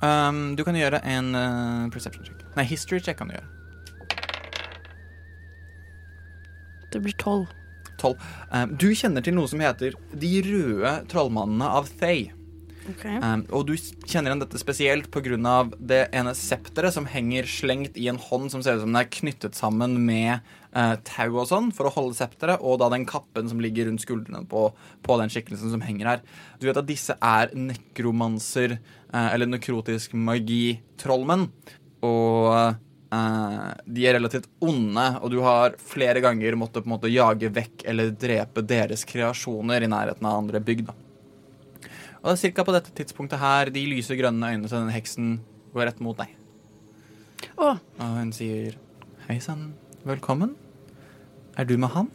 Um, du kan gjøre en uh, perception check. Nei, history check kan du gjøre. Det blir tolv. 12. Um, du kjenner til noe som heter De røde trollmannene av Thay. Um, og du kjenner igjen dette spesielt pga. det ene septeret som henger slengt i en hånd som ser ut som den er knyttet sammen med eh, tau og sånn for å holde septeret, og da den kappen som ligger rundt skuldrene på, på den skikkelsen som henger her. Du vet at disse er nekromanser, eh, eller nekrotisk magi-trollmenn. Og eh, de er relativt onde, og du har flere ganger måttet på en måte jage vekk eller drepe deres kreasjoner i nærheten av andre bygg. da. Og det er cirka på dette tidspunktet her de lyse grønne øynene til denne heksen går rett mot deg. Åh. Og hun sier Hei sann, velkommen. Er du med han?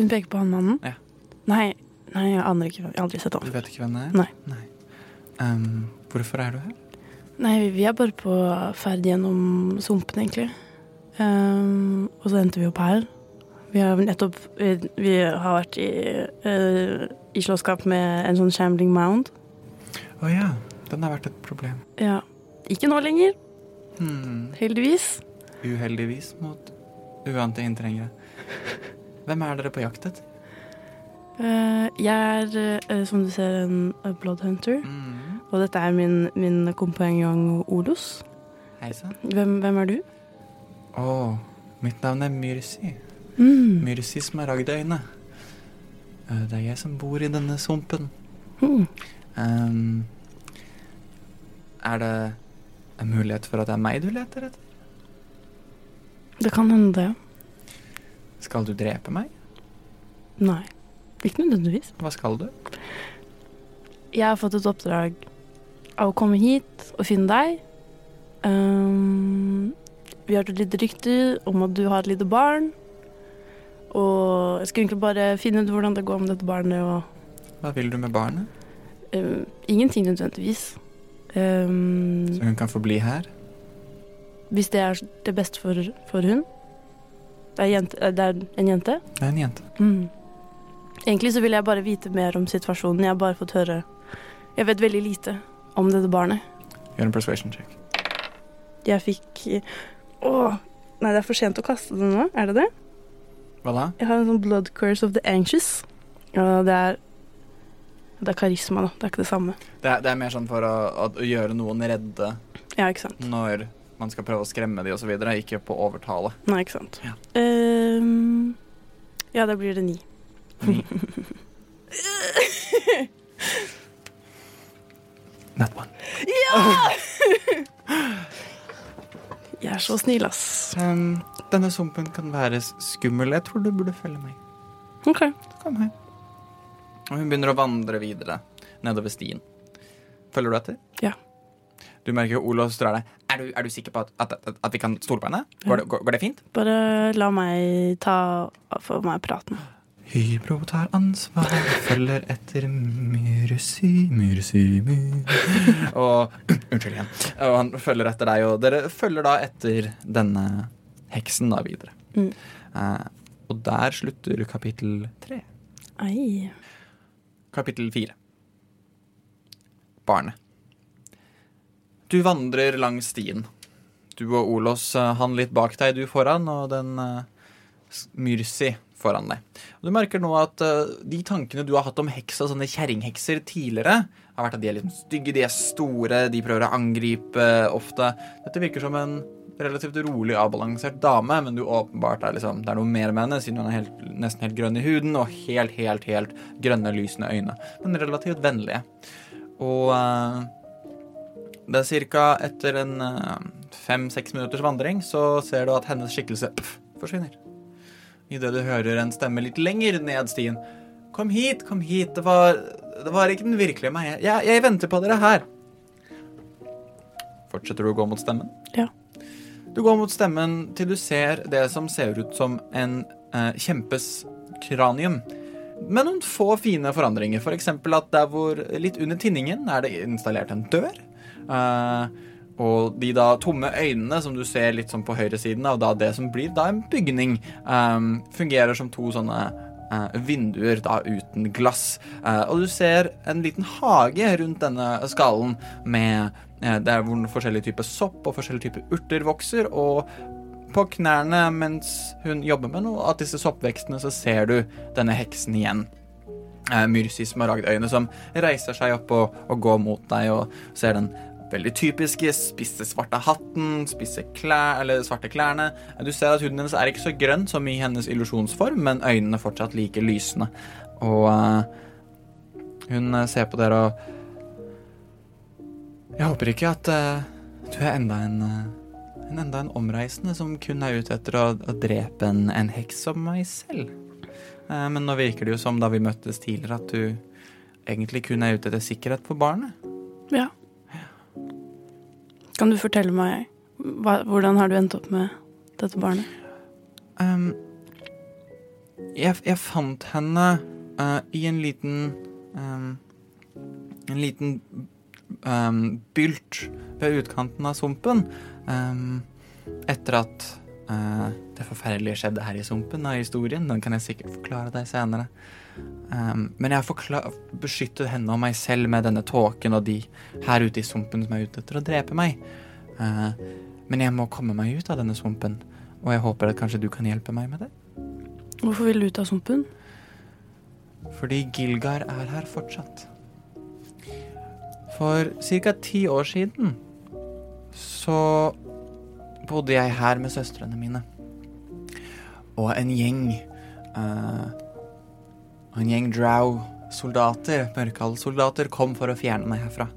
hun peker på han mannen? Ja. Nei, nei, jeg aner ikke. Jeg har aldri sett Du vet ikke hvem det er? Nei. Ehm, hvorfor er du her? Nei, vi er bare på ferd gjennom sumpen, egentlig. Um, og så endte vi opp her. Vi har nettopp Vi, vi har vært i, uh, i slåsskamp med en sånn shambling mound. Å ja, den har vært et problem. Ja. Ikke nå lenger, Hmm. heldigvis. Uheldigvis mot uante inntrengere. hvem er dere på jakt etter? Eh, jeg er, eh, som du ser, en bloodhunter. Mm. Og dette er min, min kompanjong Olos. Hei sann. Hvem, hvem er du? Å, mitt navn er Myrsi. Mm. Myrsi Smaragdøyne. Eh, Det er jeg som bor i denne sumpen. Mm. Um, er det en mulighet for at det er meg du leter etter? Det kan hende det. Skal du drepe meg? Nei. Ikke nødvendigvis. Hva skal du? Jeg har fått et oppdrag av å komme hit og finne deg. Um, vi har hørt litt rykte om at du har et lite barn. Og jeg skulle egentlig bare finne ut hvordan det går med dette barnet. Og Hva vil du med barnet? um, ingenting nødvendigvis. Um, Så hun kan få bli her? Hvis det er det beste for, for hun. Det er, jente, eh, det er en jente. Det er en jente. Mm. Egentlig så vil jeg bare vite mer om situasjonen. Jeg har bare fått høre Jeg vet veldig lite om dette barnet. Gjør en persuasion check. Jeg fikk Åh, nei, det er for sent å kaste det nå. Er det det? Hva da? Jeg har en sånn blood curse of the anxious. Og det er Det er karisma, da. Det er ikke det samme. Det er, det er mer sånn for å, å, å gjøre noen redde Ja, ikke sant. når man skal prøve å skremme de osv., ikke på å overtale. Nei, ikke sant. Ja. um, ja, da blir det ni. Not one. Ja! Jeg er så snill, ass. Um, denne sumpen kan være skummel. Jeg tror du burde følge meg. OK. Kom her. Og hun begynner å vandre videre nedover stien. Følger du etter? Ja. Du merker jo Olav strar deg. Er du, er du sikker på at, at, at, at vi kan stole på henne? Går det, går, går det fint? Bare la meg ta for meg praten. Hybro tar ansvar, følger etter Myrsi, Myrsi, Myr Og Unnskyld igjen. Og han følger etter deg, og dere følger da etter denne heksen da videre. Mm. Uh, og der slutter kapittel tre. Ei. Kapittel fire. Barnet. Du vandrer langs stien. Du og Olos, eh, han litt bak deg, du foran, og den eh, Myrsi foran deg. Og du merker nå at uh, de tankene du har hatt om heksa, sånne kjerringhekser tidligere, har vært at de er litt stygge, de er store, de prøver å angripe ofte. Dette virker som en relativt rolig, avbalansert dame, men du åpenbart er liksom, det er noe mer med henne, siden hun er helt, nesten helt grønn i huden og helt, helt, helt grønne, lysende øyne. Men relativt vennlige. Og eh, det er ca. etter en fem-seks minutters vandring så ser du at hennes skikkelse pff, forsvinner. Idet du hører en stemme litt lenger ned stien. Kom hit, kom hit. Det var, det var ikke den virkelige meg. Jeg, jeg venter på dere her. Fortsetter du å gå mot stemmen? Ja. Du går mot stemmen til du ser det som ser ut som en eh, kjempes kranium. Med noen få fine forandringer. F.eks. For at der hvor litt under tinningen er det installert en dør. Eh, og de da tomme øynene som du ser litt sånn på høyresiden av da det som blir da en bygning, eh, fungerer som to sånne eh, vinduer da uten glass. Og du ser en liten hage rundt denne skallen med det der hvor forskjellige typer sopp og forskjellige typer urter vokser. og på knærne mens hun jobber med noe av disse soppvekstene, så ser du denne heksen igjen. Myrsis Myrsi smaragdøyne som reiser seg opp og, og går mot deg, og ser den veldig typiske spisse svarte hatten, spisse klær, eller svarte klærne. Du ser at huden hennes er ikke så grønn som i hennes illusjonsform, men øynene fortsatt like lysende. Og uh, hun eh, ser på dere og Jeg håper ikke at uh, du er enda en en enda en omreisende som kun er ute etter å, å drepe en, en heks som meg selv. Men nå virker det jo som da vi møttes tidligere, at du egentlig kun er ute etter sikkerhet for barnet. Ja. Kan du fortelle meg hva, hvordan har du endt opp med dette barnet? Um, jeg, jeg fant henne uh, i en liten um, En liten um, bylt ved utkanten av sumpen. etter at uh, det forferdelige skjedde her i sumpen av historien. Den kan jeg sikkert forklare deg senere. Ehm, men jeg har beskyttet henne og meg selv med denne tåken og de her ute i sumpen som er ute etter å drepe meg. Uh, men jeg må komme meg ut av denne sumpen. Og jeg håper at kanskje du kan hjelpe meg med det. Hvorfor vil du ut av sumpen? Fordi Gilgar er her fortsatt. For ca. ti år siden så bodde jeg her med søstrene mine. Og en gjeng eh, En gjeng drow-soldater, mørkhalssoldater, kom for å fjerne meg herfra.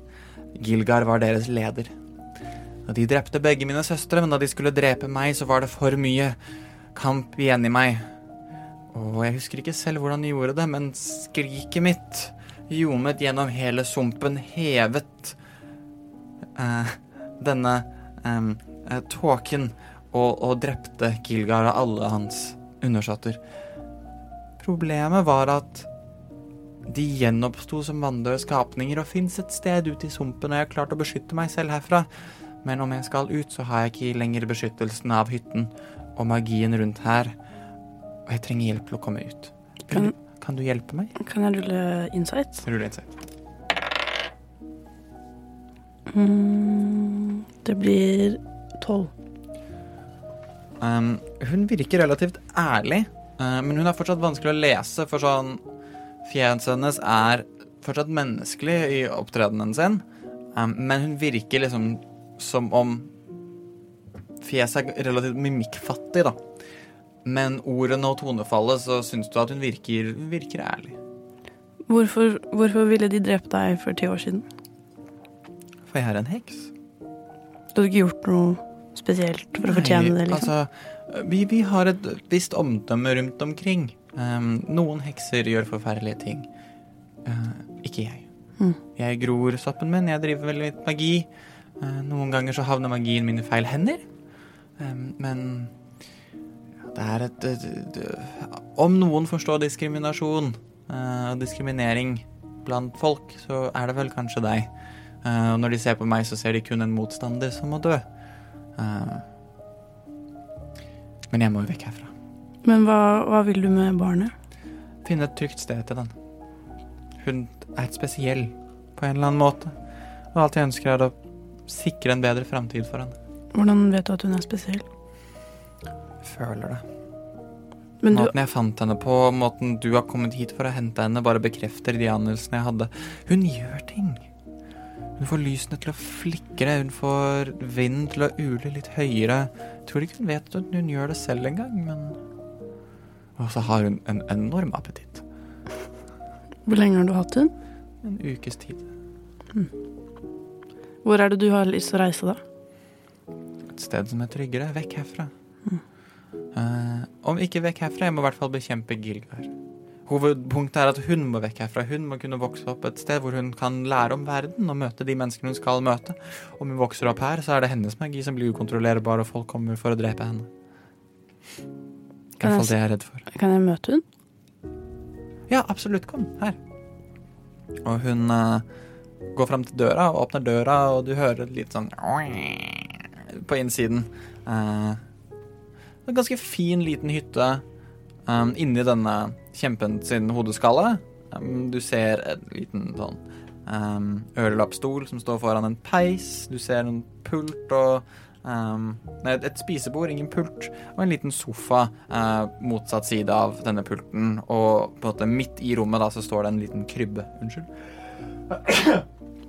Gilgar var deres leder. Og de drepte begge mine søstre, men da de skulle drepe meg, så var det for mye kamp igjen i meg. Og jeg husker ikke selv hvordan de gjorde det, men skriket mitt ljomet gjennom hele sumpen, hevet eh, denne eh, tåken og, og drepte Gilgar og alle hans undersåtter. Problemet var at de gjenoppsto som vanndøde skapninger og fins et sted ute i sumpen, og jeg har klart å beskytte meg selv herfra. Men om jeg skal ut, så har jeg ikke lenger beskyttelsen av hytten og magien rundt her. Og jeg trenger hjelp til å komme ut. Kan, Kan- du hjelpe meg? Kan jeg rulle insight? Rulle insight. Mm, det blir tolv. Um, hun virker relativt ærlig, men hun er fortsatt vanskelig å lese, for sånn Fjeset hennes er fortsatt menneskelig i opptredenen sin, um, men hun virker liksom som om fjeset er relativt mimikkfattig, da. Men ordene og tonefallet, så syns du at hun virker, hun virker ærlig. Hvorfor, hvorfor ville de drepe deg for ti år siden? For jeg er en heks. Du hadde ikke gjort noe spesielt for å fortjene det, liksom? Altså, vi, vi har et visst omdømme rundt omkring. Um, noen hekser gjør forferdelige ting. Uh, ikke jeg. Mm. Jeg gror soppen min, jeg driver veldig litt magi. Uh, noen ganger så havner magien min i feil hender. Um, men det er et, et, et Om noen forstår diskriminasjon uh, og diskriminering blant folk, så er det vel kanskje deg. Uh, og når de ser på meg, så ser de kun en motstander som må dø. Uh, men jeg må jo vekk herfra. Men hva, hva vil du med barnet? Finne et trygt sted til den. Hun er et spesiell på en eller annen måte. Og alt jeg ønsker, er å sikre en bedre framtid for henne. Hvordan vet du at hun er spesiell? Jeg føler det. Men du, Måten jeg fant henne på, måten du har kommet hit for å hente henne, bare bekrefter de anelsene jeg hadde. Hun gjør ting. Hun får lysene til å flikre, hun får vinden til å ule litt høyere. Tror ikke hun vet at hun gjør det selv engang, men Og så har hun en enorm appetitt. hvor lenge har du hatt hun? En ukes tid. Hvor er det du har lyst til å reise, da? Et sted som er tryggere. Vekk herfra. Eh, om ikke vekk herfra, jeg må i hvert fall bekjempe Gilgar. Hovedpunktet er at hun må vekk herfra. Hun må kunne vokse opp et sted hvor hun kan lære om verden og møte de menneskene hun skal møte. Om hun vokser opp her, så er det hennes magi som blir ukontrollerbar, og folk kommer for å drepe henne. I hvert fall det jeg er redd for. Kan jeg møte hun? Ja, absolutt. Kom her. Og hun uh, går fram til døra og åpner døra, og du hører litt sånn på innsiden. Uh, en ganske fin, liten hytte um, inni denne kjempen sin hodeskalle. Um, du ser en liten sånn um, ørelappstol som står foran en peis. Du ser en pult og um, Nei, et spisebord, ingen pult, og en liten sofa uh, motsatt side av denne pulten. Og på en måte midt i rommet da så står det en liten krybbe. Unnskyld.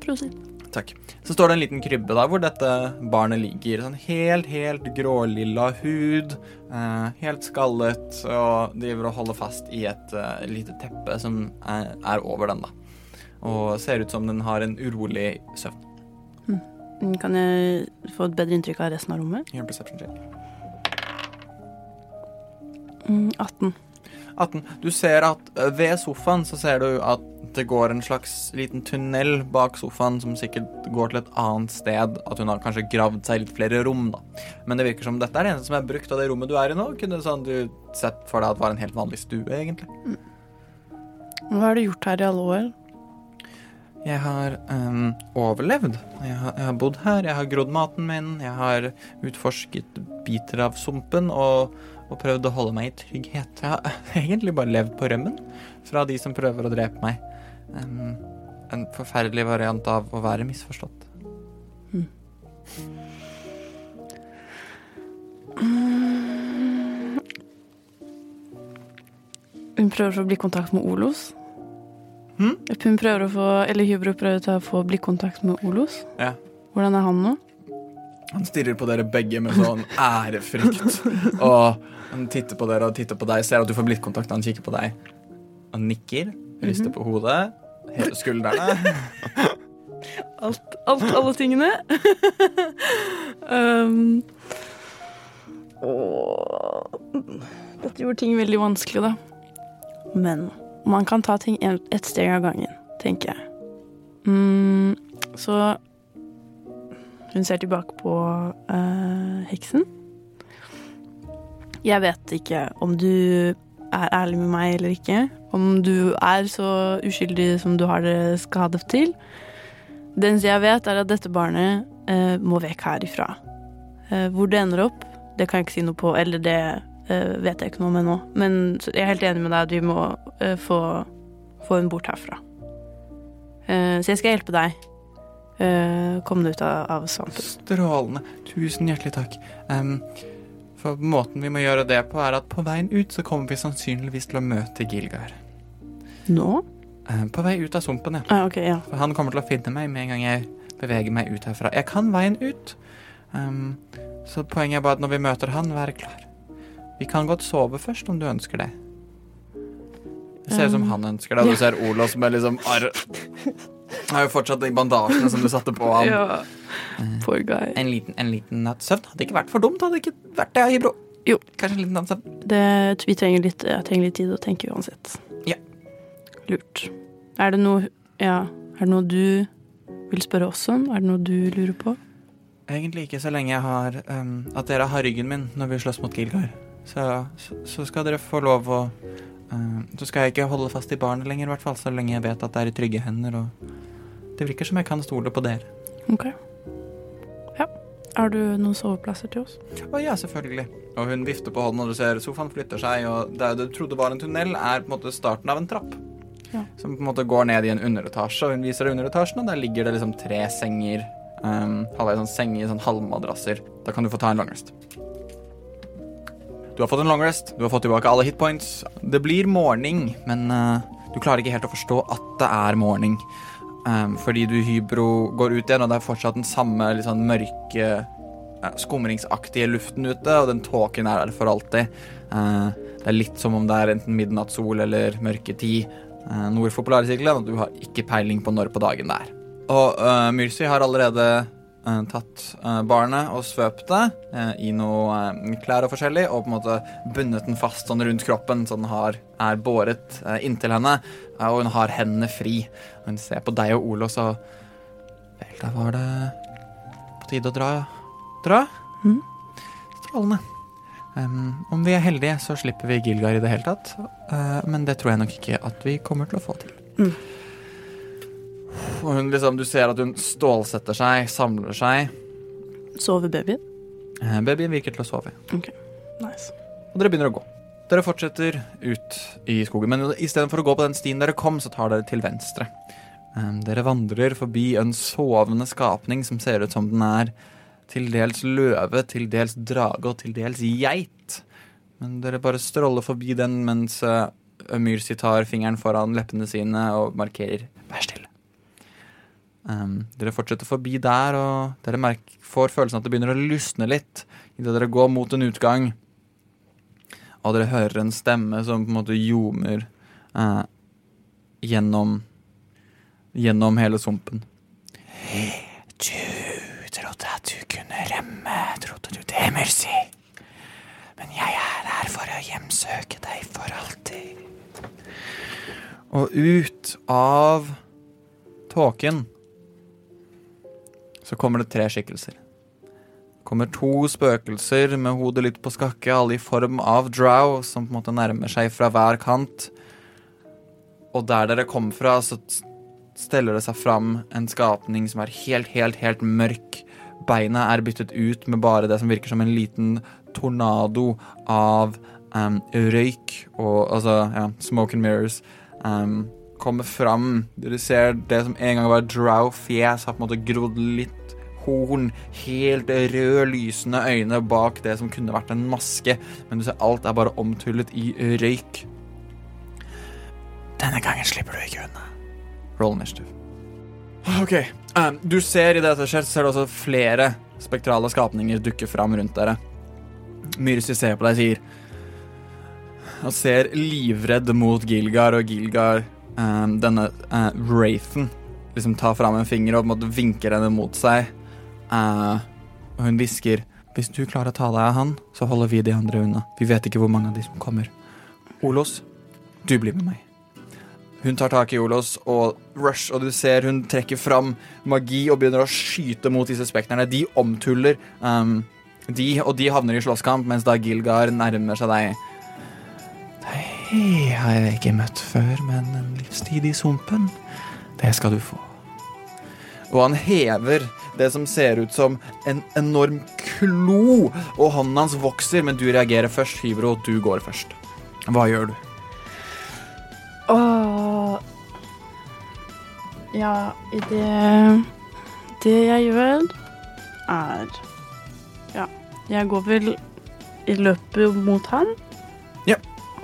Prosit. Takk. Så står det en liten krybbe da, hvor dette barnet ligger. Sånn helt, helt grålilla hud. Eh, helt skallet og driver og holder fast i et eh, lite teppe som er, er over den, da. Og ser ut som den har en urolig søvn. Mm, Kan jeg få et bedre inntrykk av resten av rommet? Gjør en perception check. Mm, 18. 18. Du ser at eh, ved sofaen så ser du at det går en slags liten tunnel bak sofaen som sikkert går til et annet sted. At hun har kanskje gravd seg litt flere rom, da. Men det virker som dette er det eneste som er brukt av det rommet du er i nå. Kunne sånn du sett for deg at det var en helt vanlig stue, egentlig. Hva har du gjort her i alle år? Jeg har um, overlevd. Jeg har, jeg har bodd her, jeg har grodd maten min, jeg har utforsket biter av sumpen og, og prøvd å holde meg i trygghet. Jeg har egentlig bare levd på rømmen fra de som prøver å drepe meg. Um, en forferdelig variant av å være misforstått. Hun prøver å få blikkontakt med Olos. Hmm? Hun prøver å få, eller Hubro prøver å få blikkontakt med Olos. Ja. Hvordan er han nå? Han stirrer på dere begge med sånn ærefrykt. Og han titter på dere og titter på deg, ser at du får blikkontakt, han kikker på deg. Han nikker, rister på hodet, hever skuldrene. Alt, alt alle tingene. um, dette gjorde ting veldig vanskelig, da. Men man kan ta ting ett steg av gangen, tenker jeg. Mm, så hun ser tilbake på uh, heksen. Jeg vet ikke om du er ærlig med meg eller ikke. Om du er så uskyldig som du har det, skal ha det til. Det eneste jeg vet, er at dette barnet uh, må vekk herifra. Uh, hvor det ender opp, det kan jeg ikke si noe på, eller det vet jeg ikke noe om ennå. Men jeg er helt enig med deg at vi må få, få henne bort herfra. Så jeg skal hjelpe deg. Eh, Kom det ut av, av svampen. Strålende. Tusen hjertelig takk. Um, for måten vi må gjøre det på, er at på veien ut så kommer vi sannsynligvis til å møte Gilgar. Nå? Em, på vei ut av sumpen, ja. Ah, okay, ja. For han kommer til å finne meg med en gang jeg beveger meg ut herfra. Jeg kan veien ut. Um, så poenget er bare at når vi møter han, være klar. Vi kan godt sove først, om du ønsker det. Det ser ut som Um, han ønsker det. og Du ser som er liksom arr... Har jo fortsatt de bandasjene som du satte på ham. ja. Poor guy. En liten, en liten natts søvn hadde ikke vært for dumt. Hadde ikke vært det, Hybro. Jo. Kanskje en liten natts søvn. Det, vi trenger litt, jeg trenger litt tid å tenke uansett. Ja. Lurt. Er det noe Ja, er det noe du vil spørre oss om? Er det noe du lurer på? Egentlig ikke så lenge jeg har um, At dere har ryggen min når vi slåss mot Gilgar. Så, så, så skal dere få lov å uh, Så skal jeg ikke holde fast i barnet lenger, i hvert fall. Så lenge jeg vet at det er i trygge hender. Og det virker som jeg kan stole på dere. Ok. Ja. Har du noen soveplasser til oss? Å ja, selvfølgelig. Og hun vifter på hånden, og du ser sofaen flytter seg, og det du trodde var en tunnel, er på en måte starten av en trapp. Ja. Som på en måte går ned i en underetasje, og hun viser deg underetasjen, og der ligger det liksom tre senger. Um, halvveis sånn senger, sånn halvmadrasser. Da kan du få ta en langrest. Du har fått en long rest, du har fått tilbake alle hitpoints. Det blir morgen, men uh, du klarer ikke helt å forstå at det er morgen. Um, fordi du hybro går ut igjen, og det er fortsatt den samme sånn mørke eh, skumringsaktige luften ute, og den tåken er der for alltid. Uh, det er litt som om det er enten midnattssol eller mørketid uh, nord for polarsirkelen, og du har ikke peiling på når på dagen det er. Og uh, Myrsi har allerede uh, tatt eh, barnet og svøpt det eh, i noe eh, klær og forskjellig, og på en måte bundet den fast sånn rundt kroppen, så den har, er båret eh, inntil henne, eh, og hun har hendene fri. Hun ser på deg og Olos og Vel, da var det på tide å dra. Dra? Mm. Strålende. Um, om vi er heldige, så slipper vi Gilgar i det hele tatt. Uh, men det tror jeg nok ikke at vi kommer til å få til. Mm. Og hun liksom, du ser at hun stålsetter seg, samler seg. Sover babyen? Eh, babyen virker til å sove. Nice. Og dere begynner å gå. Dere fortsetter ut i skogen, men istedenfor å gå på den stien dere kom, så tar dere til venstre. Dere vandrer forbi en sovende skapning som ser ut som den er til dels løve, til dels drage og til dels geit. Men dere bare stråler forbi den mens uh, Myrsi tar fingeren foran leppene sine og markerer 'vær stille'. Dere fortsetter forbi der, og dere får følelsen at det begynner å lysne litt idet dere går mot en utgang. Og dere hører en stemme som på en måte ljomer eh, gjennom Gjennom hele sumpen. Du trodde at du kunne rømme, trodde du det, Mercy? Men jeg er her for å hjemsøke deg for alltid. Og ut av tåken så kommer det tre skikkelser. Kommer to spøkelser med hodet litt på skakke, alle i form av drow, som på en måte nærmer seg fra hver kant. Og der dere kom fra, så steller det seg fram en skapning som er helt, helt, helt mørk. Beina er byttet ut med bare det som virker som en liten tornado av um, røyk og altså ja, smoke and mirrors. Um, kommer fram. Dere ser det som en gang var drow-fjes, har på en måte grodd litt horn. Helt rød, lysende øyne bak det som kunne vært en maske. Men du ser alt er bare omtullet i røyk. Denne gangen slipper du ikke unna. Roll initiative. Ok, um, Du ser i det dette skjer, ser du også flere spektrale skapninger dukke fram rundt dere. Myrsi ser på deg sier Og ser livredd mot Gilgar, og Gilgar, um, denne uh, Wraithen, liksom tar fram en finger og på en måte vinker henne mot seg. Uh, og hun hvisker Hvis du klarer å ta deg av han, så holder vi de andre unna. Vi vet ikke hvor mange av de som kommer. Olos, du blir med meg. Hun tar tak i Olos og rush, og du ser hun trekker fram magi og begynner å skyte mot disse spekterne. De omtuller um, de, og de havner i slåsskamp, mens da Gilgar nærmer seg deg. Hei, har jeg ikke møtt før, men en livstid i sumpen, det skal du få. Og han hever det som ser ut som en enorm klo, og hånden hans vokser, men du reagerer først, Hybro. Du går først. Hva gjør du? Åh Ja, det Det jeg gjør, er Ja, jeg går vel i løpet mot han. Ja.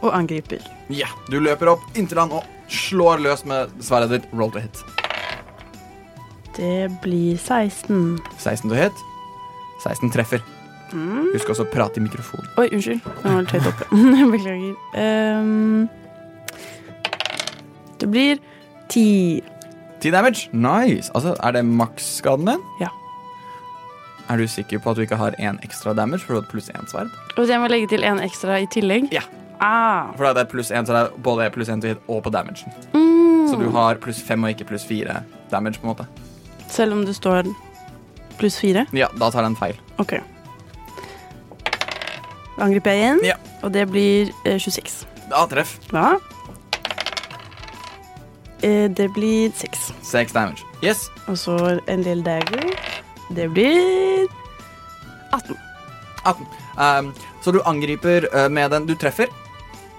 Og angriper. Ja, du løper opp inntil han og slår løs med sverdet ditt. Roll to hit. Det blir 16. 16 du het? 16 treffer. Husk også å prate i mikrofonen. Oi, unnskyld. Den var litt høyt oppe. Beklager. Um, det blir 10. 10 damage. Nice. Altså, er det maksskaden din? Ja. Er du sikker på at du ikke har én ekstra damage for du har pluss én sverd? Og så jeg må legge til én ekstra i tillegg? Ja. Ah. For da er det pluss én, så det er både pluss én til hit og på damagen. Mm. Så du har pluss fem og ikke pluss fire damage, på en måte. Selv om det står pluss fire? Ja, da tar den feil. OK. Da angriper jeg igjen, Ja. og det blir eh, 26. Da treff. Ja. Eh, det blir 6. Seks damage. Yes. Og så en lille dagger. Det blir 18. 18. Um, så du angriper uh, med den Du treffer.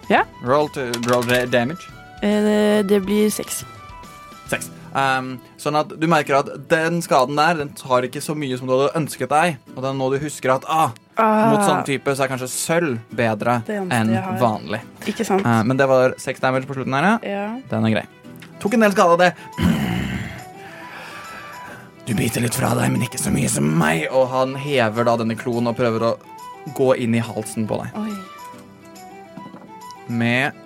Ja. Roll, to, roll da- damage. Eh, det, blir 6. Seks. Um, sånn at du merker at den skaden der Den tar ikke så mye som du hadde ønsket deg. Og det er nå du husker at ah, mot sånn type så er kanskje sølv bedre enn vanlig. Ikke sant? Uh, men det var seks damage på slutten her, ja. Ja. Den er grei. Tok en del skade av det. Du biter litt fra deg, men ikke så mye som meg. Og han hever da denne kloen og prøver å gå inn i halsen på deg. Oi. Med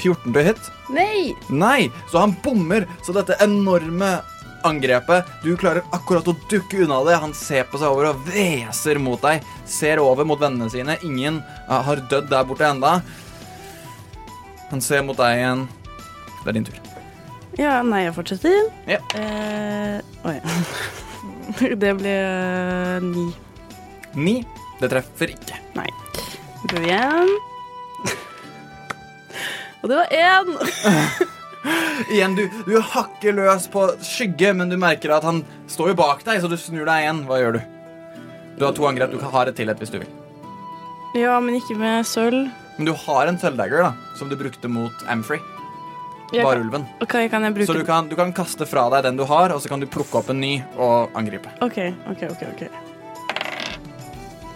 14 til hit. Nei! Nei, så han bommer. Så dette enorme angrepet Du klarer akkurat å dukke unna det. Han ser på seg over og hveser mot deg. Ser over mot vennene sine. Ingen uh, har dødd der borte enda. Han ser mot deg igjen. Det er din tur. Ja, nei, jeg fortsetter. Ja. Eh, oi. det ble uh, ni. Ni. Det treffer ikke. Nei. Prøv igjen. Og det var én! Igjen, du, du hakker løs på skygge, men du merker at han står jo bak deg, så du snur deg igjen. Hva gjør du? Du har to angrep. Du har et til et hvis du vil. Ja, men ikke med sølv. Men du har en sølvdagger da, som du brukte mot Amfrey, kan, varulven. ok, kan jeg bruke Så du kan, du kan kaste fra deg den du har, og så kan du plukke opp en ny og angripe. OK, OK, OK. ok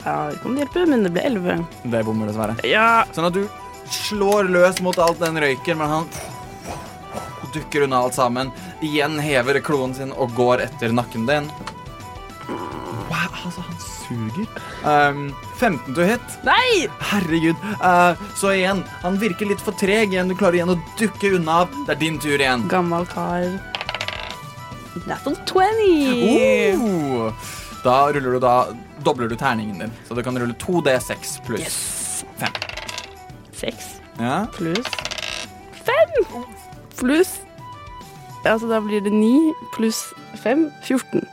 Ja, det kommer til å hjelpe, men det ble elleve. Det bommer dessverre. Ja. Sånn at du slår løs mot alt den røyken, men han dukker unna alt sammen. Igjen hever kloen sin og går etter nakken din. Wow, altså, han suger. Um, 15 to hit. Nei! Herregud. Uh, så igjen, han virker litt for treg. Igjen, du klarer igjen å dukke unna. Det er din tur igjen. Gammel kar. Natural 20! Oh! Da ruller du da dobler du terningen din. Så du kan rulle 2D6 pluss Yes. 5. Seks Ja. pluss fem pluss Altså, da blir det ni pluss fem 14.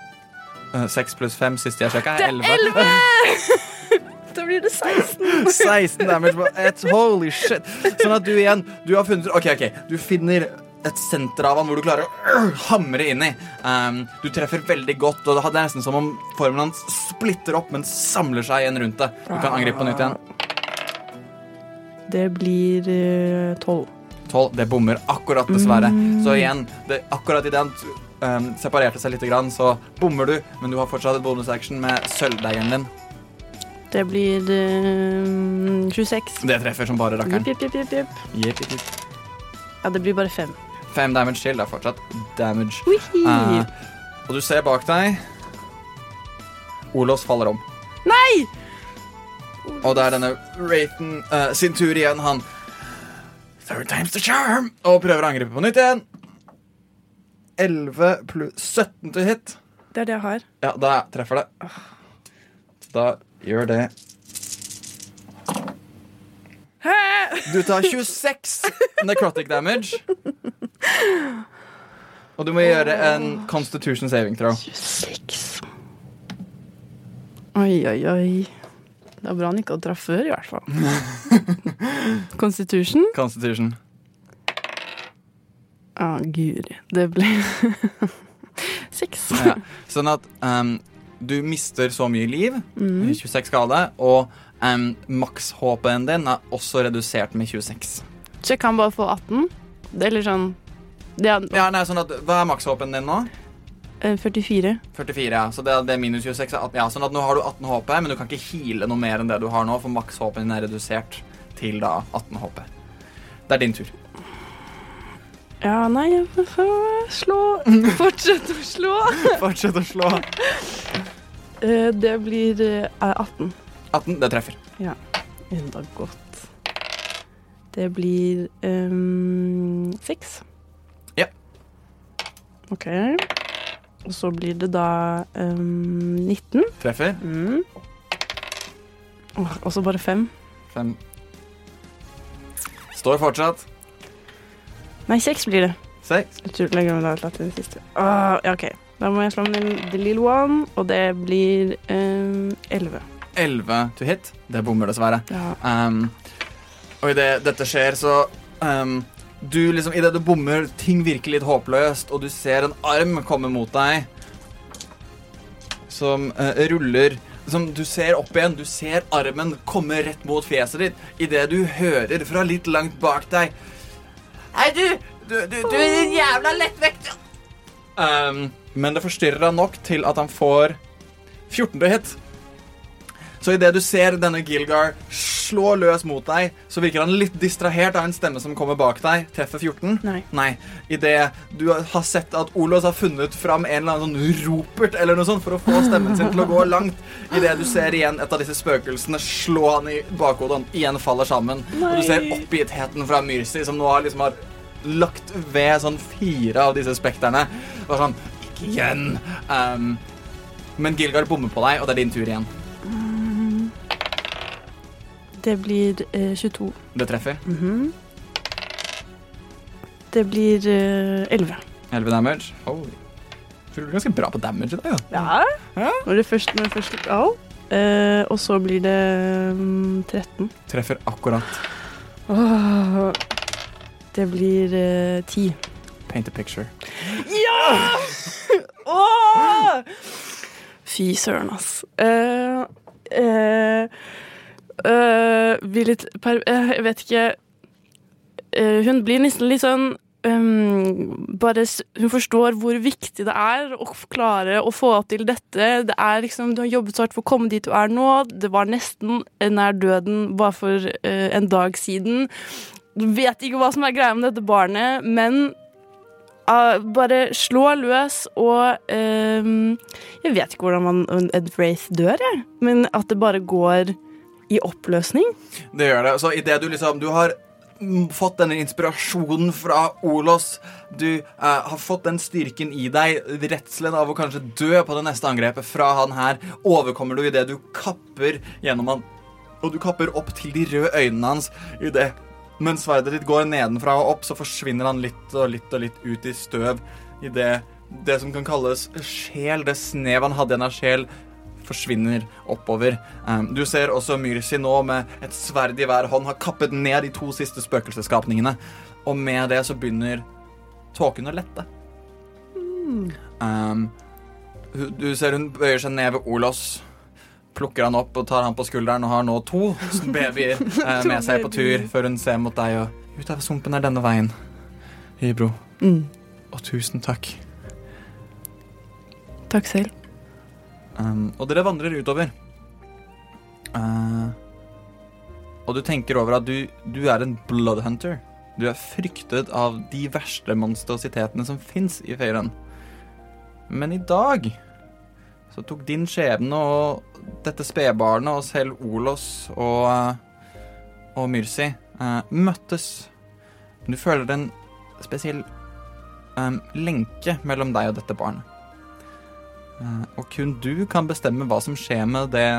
Seks 6 pluss 5 siste jeg sjekka, Det er elleve. 11. 11! da blir det 16. 16 damage ett. Holy shit. Sånn at du igjen Du har funnet OK, OK. Du finner et senter av han hvor du klarer å øh, hamre inn i. Um, du treffer veldig godt, og det er nesten som om formen hans splitter opp, men samler seg igjen rundt det. Du kan angripe på nytt igjen. Det blir eh, tolv. 12. Det bommer akkurat, dessverre. Så igjen, det, akkurat idet han um, separerte seg litt, grann, så bommer du, men du har fortsatt et bonusaction med sølvdeigen din. Det blir eh, 26. Det treffer som bare rakkeren. Jip, jip, jip, jip. Ja, det blir bare fem. Fem damage til. Det er fortsatt damage. Eh, og du ser bak deg Olos faller om. Nei! Og det er denne Wraithen uh, sin tur igjen. Han Third time's the charm! Og prøver å angripe på nytt igjen. 11 pluss 17 til hit. Det er det jeg har. Ja, da treffer det. Da gjør det Du tar 26 necrotic damage. Og du må gjøre en constitution saving throw. 26. Oi, oi, oi. Det er bra han ikke hadde traff før, i hvert fall. Constitution? Constitution. Å, guri. Det ble seks. Ja. Sånn at um, du mister så mye liv, Mm. 26 skade, og um, maks-HP-en din er også redusert med 26. Så jeg kan bare få 18? Det er litt sånn Det er Ja, nei, sånn at, Hva er maks-HP-en din nå? Eh, 44. 44, ja. Så det, det er minus 26. er 18, Ja, sånn at nå har du 18 HP, men du kan ikke heale noe mer enn det du har nå, for maks-HP-en din er redusert til da 18 HP. Det er din tur. Ja, nei, jeg får slå. Fortsett å slå. Fortsett å slå. Eh, det blir eh, 18. 18, det treffer. Ja. Enda godt. Det blir um, 6. Ja. OK. Og så blir det da um, 19. Treffer. Mm. Og så bare 5. Fem. Står fortsatt. Nei, 6 blir det. Seks. Jeg tror lenger om det slått den siste. Ja, OK. Da må jeg slå med the little one, og det blir um, 11. 11 to hit. Det bommer dessverre. Ja. Um, og idet dette skjer, så um, du liksom, Idet du bommer, ting virker litt håpløst, og du ser en arm komme mot deg som eh, ruller som Du ser opp igjen, du ser armen komme rett mot fjeset ditt idet du hører fra litt langt bak deg Hei, du! Du, du, du er en jævla lettvekt! Um, men det forstyrrer han nok til at han får 14 til hit. Så idet du ser denne Gilgar slå løs mot deg, så virker han litt distrahert av en stemme som kommer bak deg. Treffer 14? Nei. Nei. Idet du har sett at Olos har funnet fram en eller annen sånn ropert eller noe sånt for å få stemmen sin til å gå langt, idet du ser igjen et av disse spøkelsene slå han i bakhodet, han igjen faller sammen. Og du ser oppgittheten fra Myrsi, som nå har liksom har lagt ved sånn fire av disse spekterne. Bare sånn Ikke igjen! Um, men Gilgar bommer på deg, og det er din tur igjen. Det blir eh, 22. Det treffer. Mhm. Det blir eh, 11. 11 damage. Holy. Du er ganske bra på damage i dag, da. Ja. Ja. Når det først, når det først oh. Eh, og så blir det mm, 13. Treffer akkurat. Åh, det blir eh, 10. Paint a picture. Ja! Åh! Fy søren, ass. Eh, eh, eh, blir litt per... eh, jeg vet ikke uh, Hun blir nesten litt sånn um, bare Hun forstår hvor viktig det er å klare å få til dette. Det er liksom, Du har jobbet så hardt for å komme dit du er nå. Det var nesten nær døden bare for en dag siden. Du vet ikke hva som er greia med dette barnet, men bare slå løs og ehm, Jeg vet ikke hvordan man, Ed Wraith dør, jeg. Men at det bare går i oppløsning. Det gjør det. Så idet du liksom Du har fått denne inspirasjonen fra Olos, du eh, har fått den styrken i deg, redselen av å kanskje dø på det neste angrepet fra han her, overkommer du idet du kapper gjennom han, og du kapper opp til de røde øynene hans idet mens sverdet ditt går nedenfra og opp, så forsvinner han litt og litt og litt ut i støv idet det. Som kan kalles sjel, det snev han hadde igjen av sjel, forsvinner oppover. Um, du ser også Myrsi nå med et sverd i hver hånd har kappet ned de to siste spøkelsesskapningene. Og med det så begynner tåken å lette. Um, du ser hun bøyer seg ned ved Olos, plukker han opp og tar han på skulderen og har nå to babyer eh, med seg på tur før hun ser mot deg og Ut av sumpen er denne veien. Hybro. Mm. Og tusen takk. Takk selv. Um, og dere vandrer utover. Uh, og du tenker over at du, du er en bloodhunter. Du er fryktet av de verste monstrositetene som fins i Feiren. Men i dag så tok din skjebne og dette spedbarnet og selv Olos og, eh, og Myrsi uh, møttes. Du føler en spesiell um, lenke mellom deg og dette barnet. Eh, og kun du kan bestemme hva som skjer med det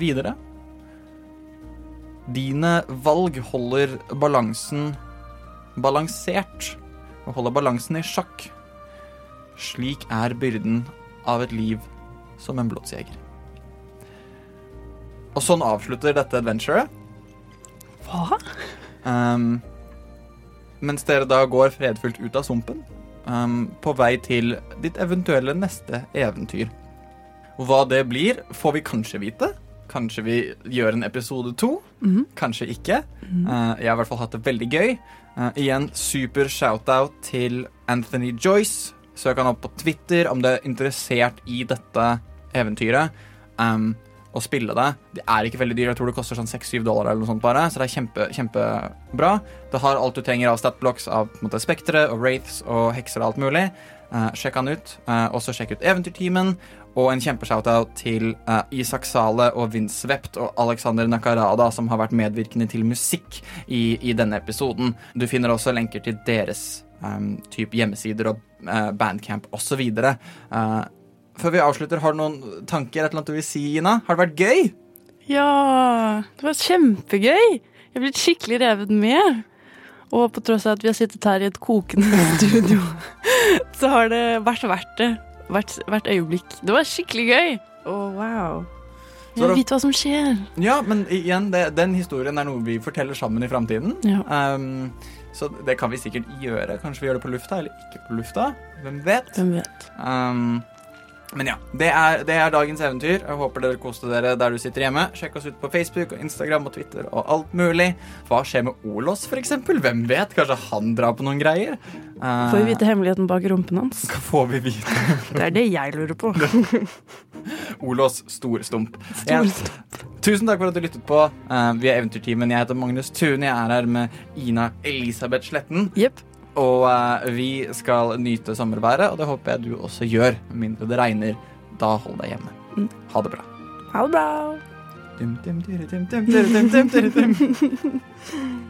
videre. Dine valg holder balansen balansert og holder balansen i sjakk. Slik er byrden av et liv som en blodsjeger. Og sånn avslutter dette adventuret. Hva? Um, mens dere da går fredfullt ut av sumpen, um, på vei til ditt eventuelle neste eventyr. Og hva det blir, får vi kanskje vite. Kanskje vi gjør en episode to. Mhm. Kanskje ikke. Uh, jeg har i hvert fall hatt det veldig gøy. Uh, igjen, super shout-out til Anthony Joyce. Søk han opp på Twitter om du er interessert i dette eventyret. Um, og spille det. Det er ikke veldig dyrt. Jeg tror det koster sånn 6-7 dollar, eller noe sånt bare, så det er kjempe, kjempebra. Det har alt du trenger av statblocks av på en måte, spektre og wraiths og hekser og alt mulig. Uh, sjekk han ut. Uh, også sjekk ut Eventyrteamen. Og en kjempeshoutout til uh, Isak Sale og Vince Vept og Alexander Nakarada, som har vært medvirkende til musikk i, i denne episoden. Du finner også lenker til deres um, type hjemmesider og uh, bandcamp osv. Uh, før vi avslutter, har du noen tanker? Et eller annet du vil si, Ina? Har det vært gøy? Ja, det var kjempegøy. Jeg er blitt skikkelig revet med. Og på tross av at vi har sittet her i et kokende studio, så har det vært verdt det. Hvert, hvert øyeblikk. Det var skikkelig gøy. Å, wow. Jeg vil vite hva som skjer. Ja, men igjen, det, den historien er noe vi forteller sammen i framtiden. Ja. Um, så det kan vi sikkert gjøre. Kanskje vi gjør det på lufta, eller ikke på lufta. Hvem vet? Hvem vet. Um, men ja, det er, det er dagens eventyr. Jeg håper dere koste dere der du sitter hjemme. Sjekk oss ut på Facebook og Instagram og Twitter og alt mulig. Hva skjer med Olos, eksempel? Hvem vet? Kanskje han drar på noen greier? Får vi vite hemmeligheten bak rumpen hans? Hva får vi vite? Det er det jeg lurer på. Olos storstump. Stor stump. Tusen takk for at du lyttet på. Uh, vi er Eventyrteamen. Jeg heter Magnus Tune. Jeg er her med Ina Elisabeth Sletten. Jepp. Og eh, vi skal nyte sommerværet, og det håper jeg du også gjør. Med mindre det regner. Da hold deg hjemme. Mm. Ha det bra. Ha det bra. Dum, dum, dum, dum, dum, dum, dum, dum, dum, dum.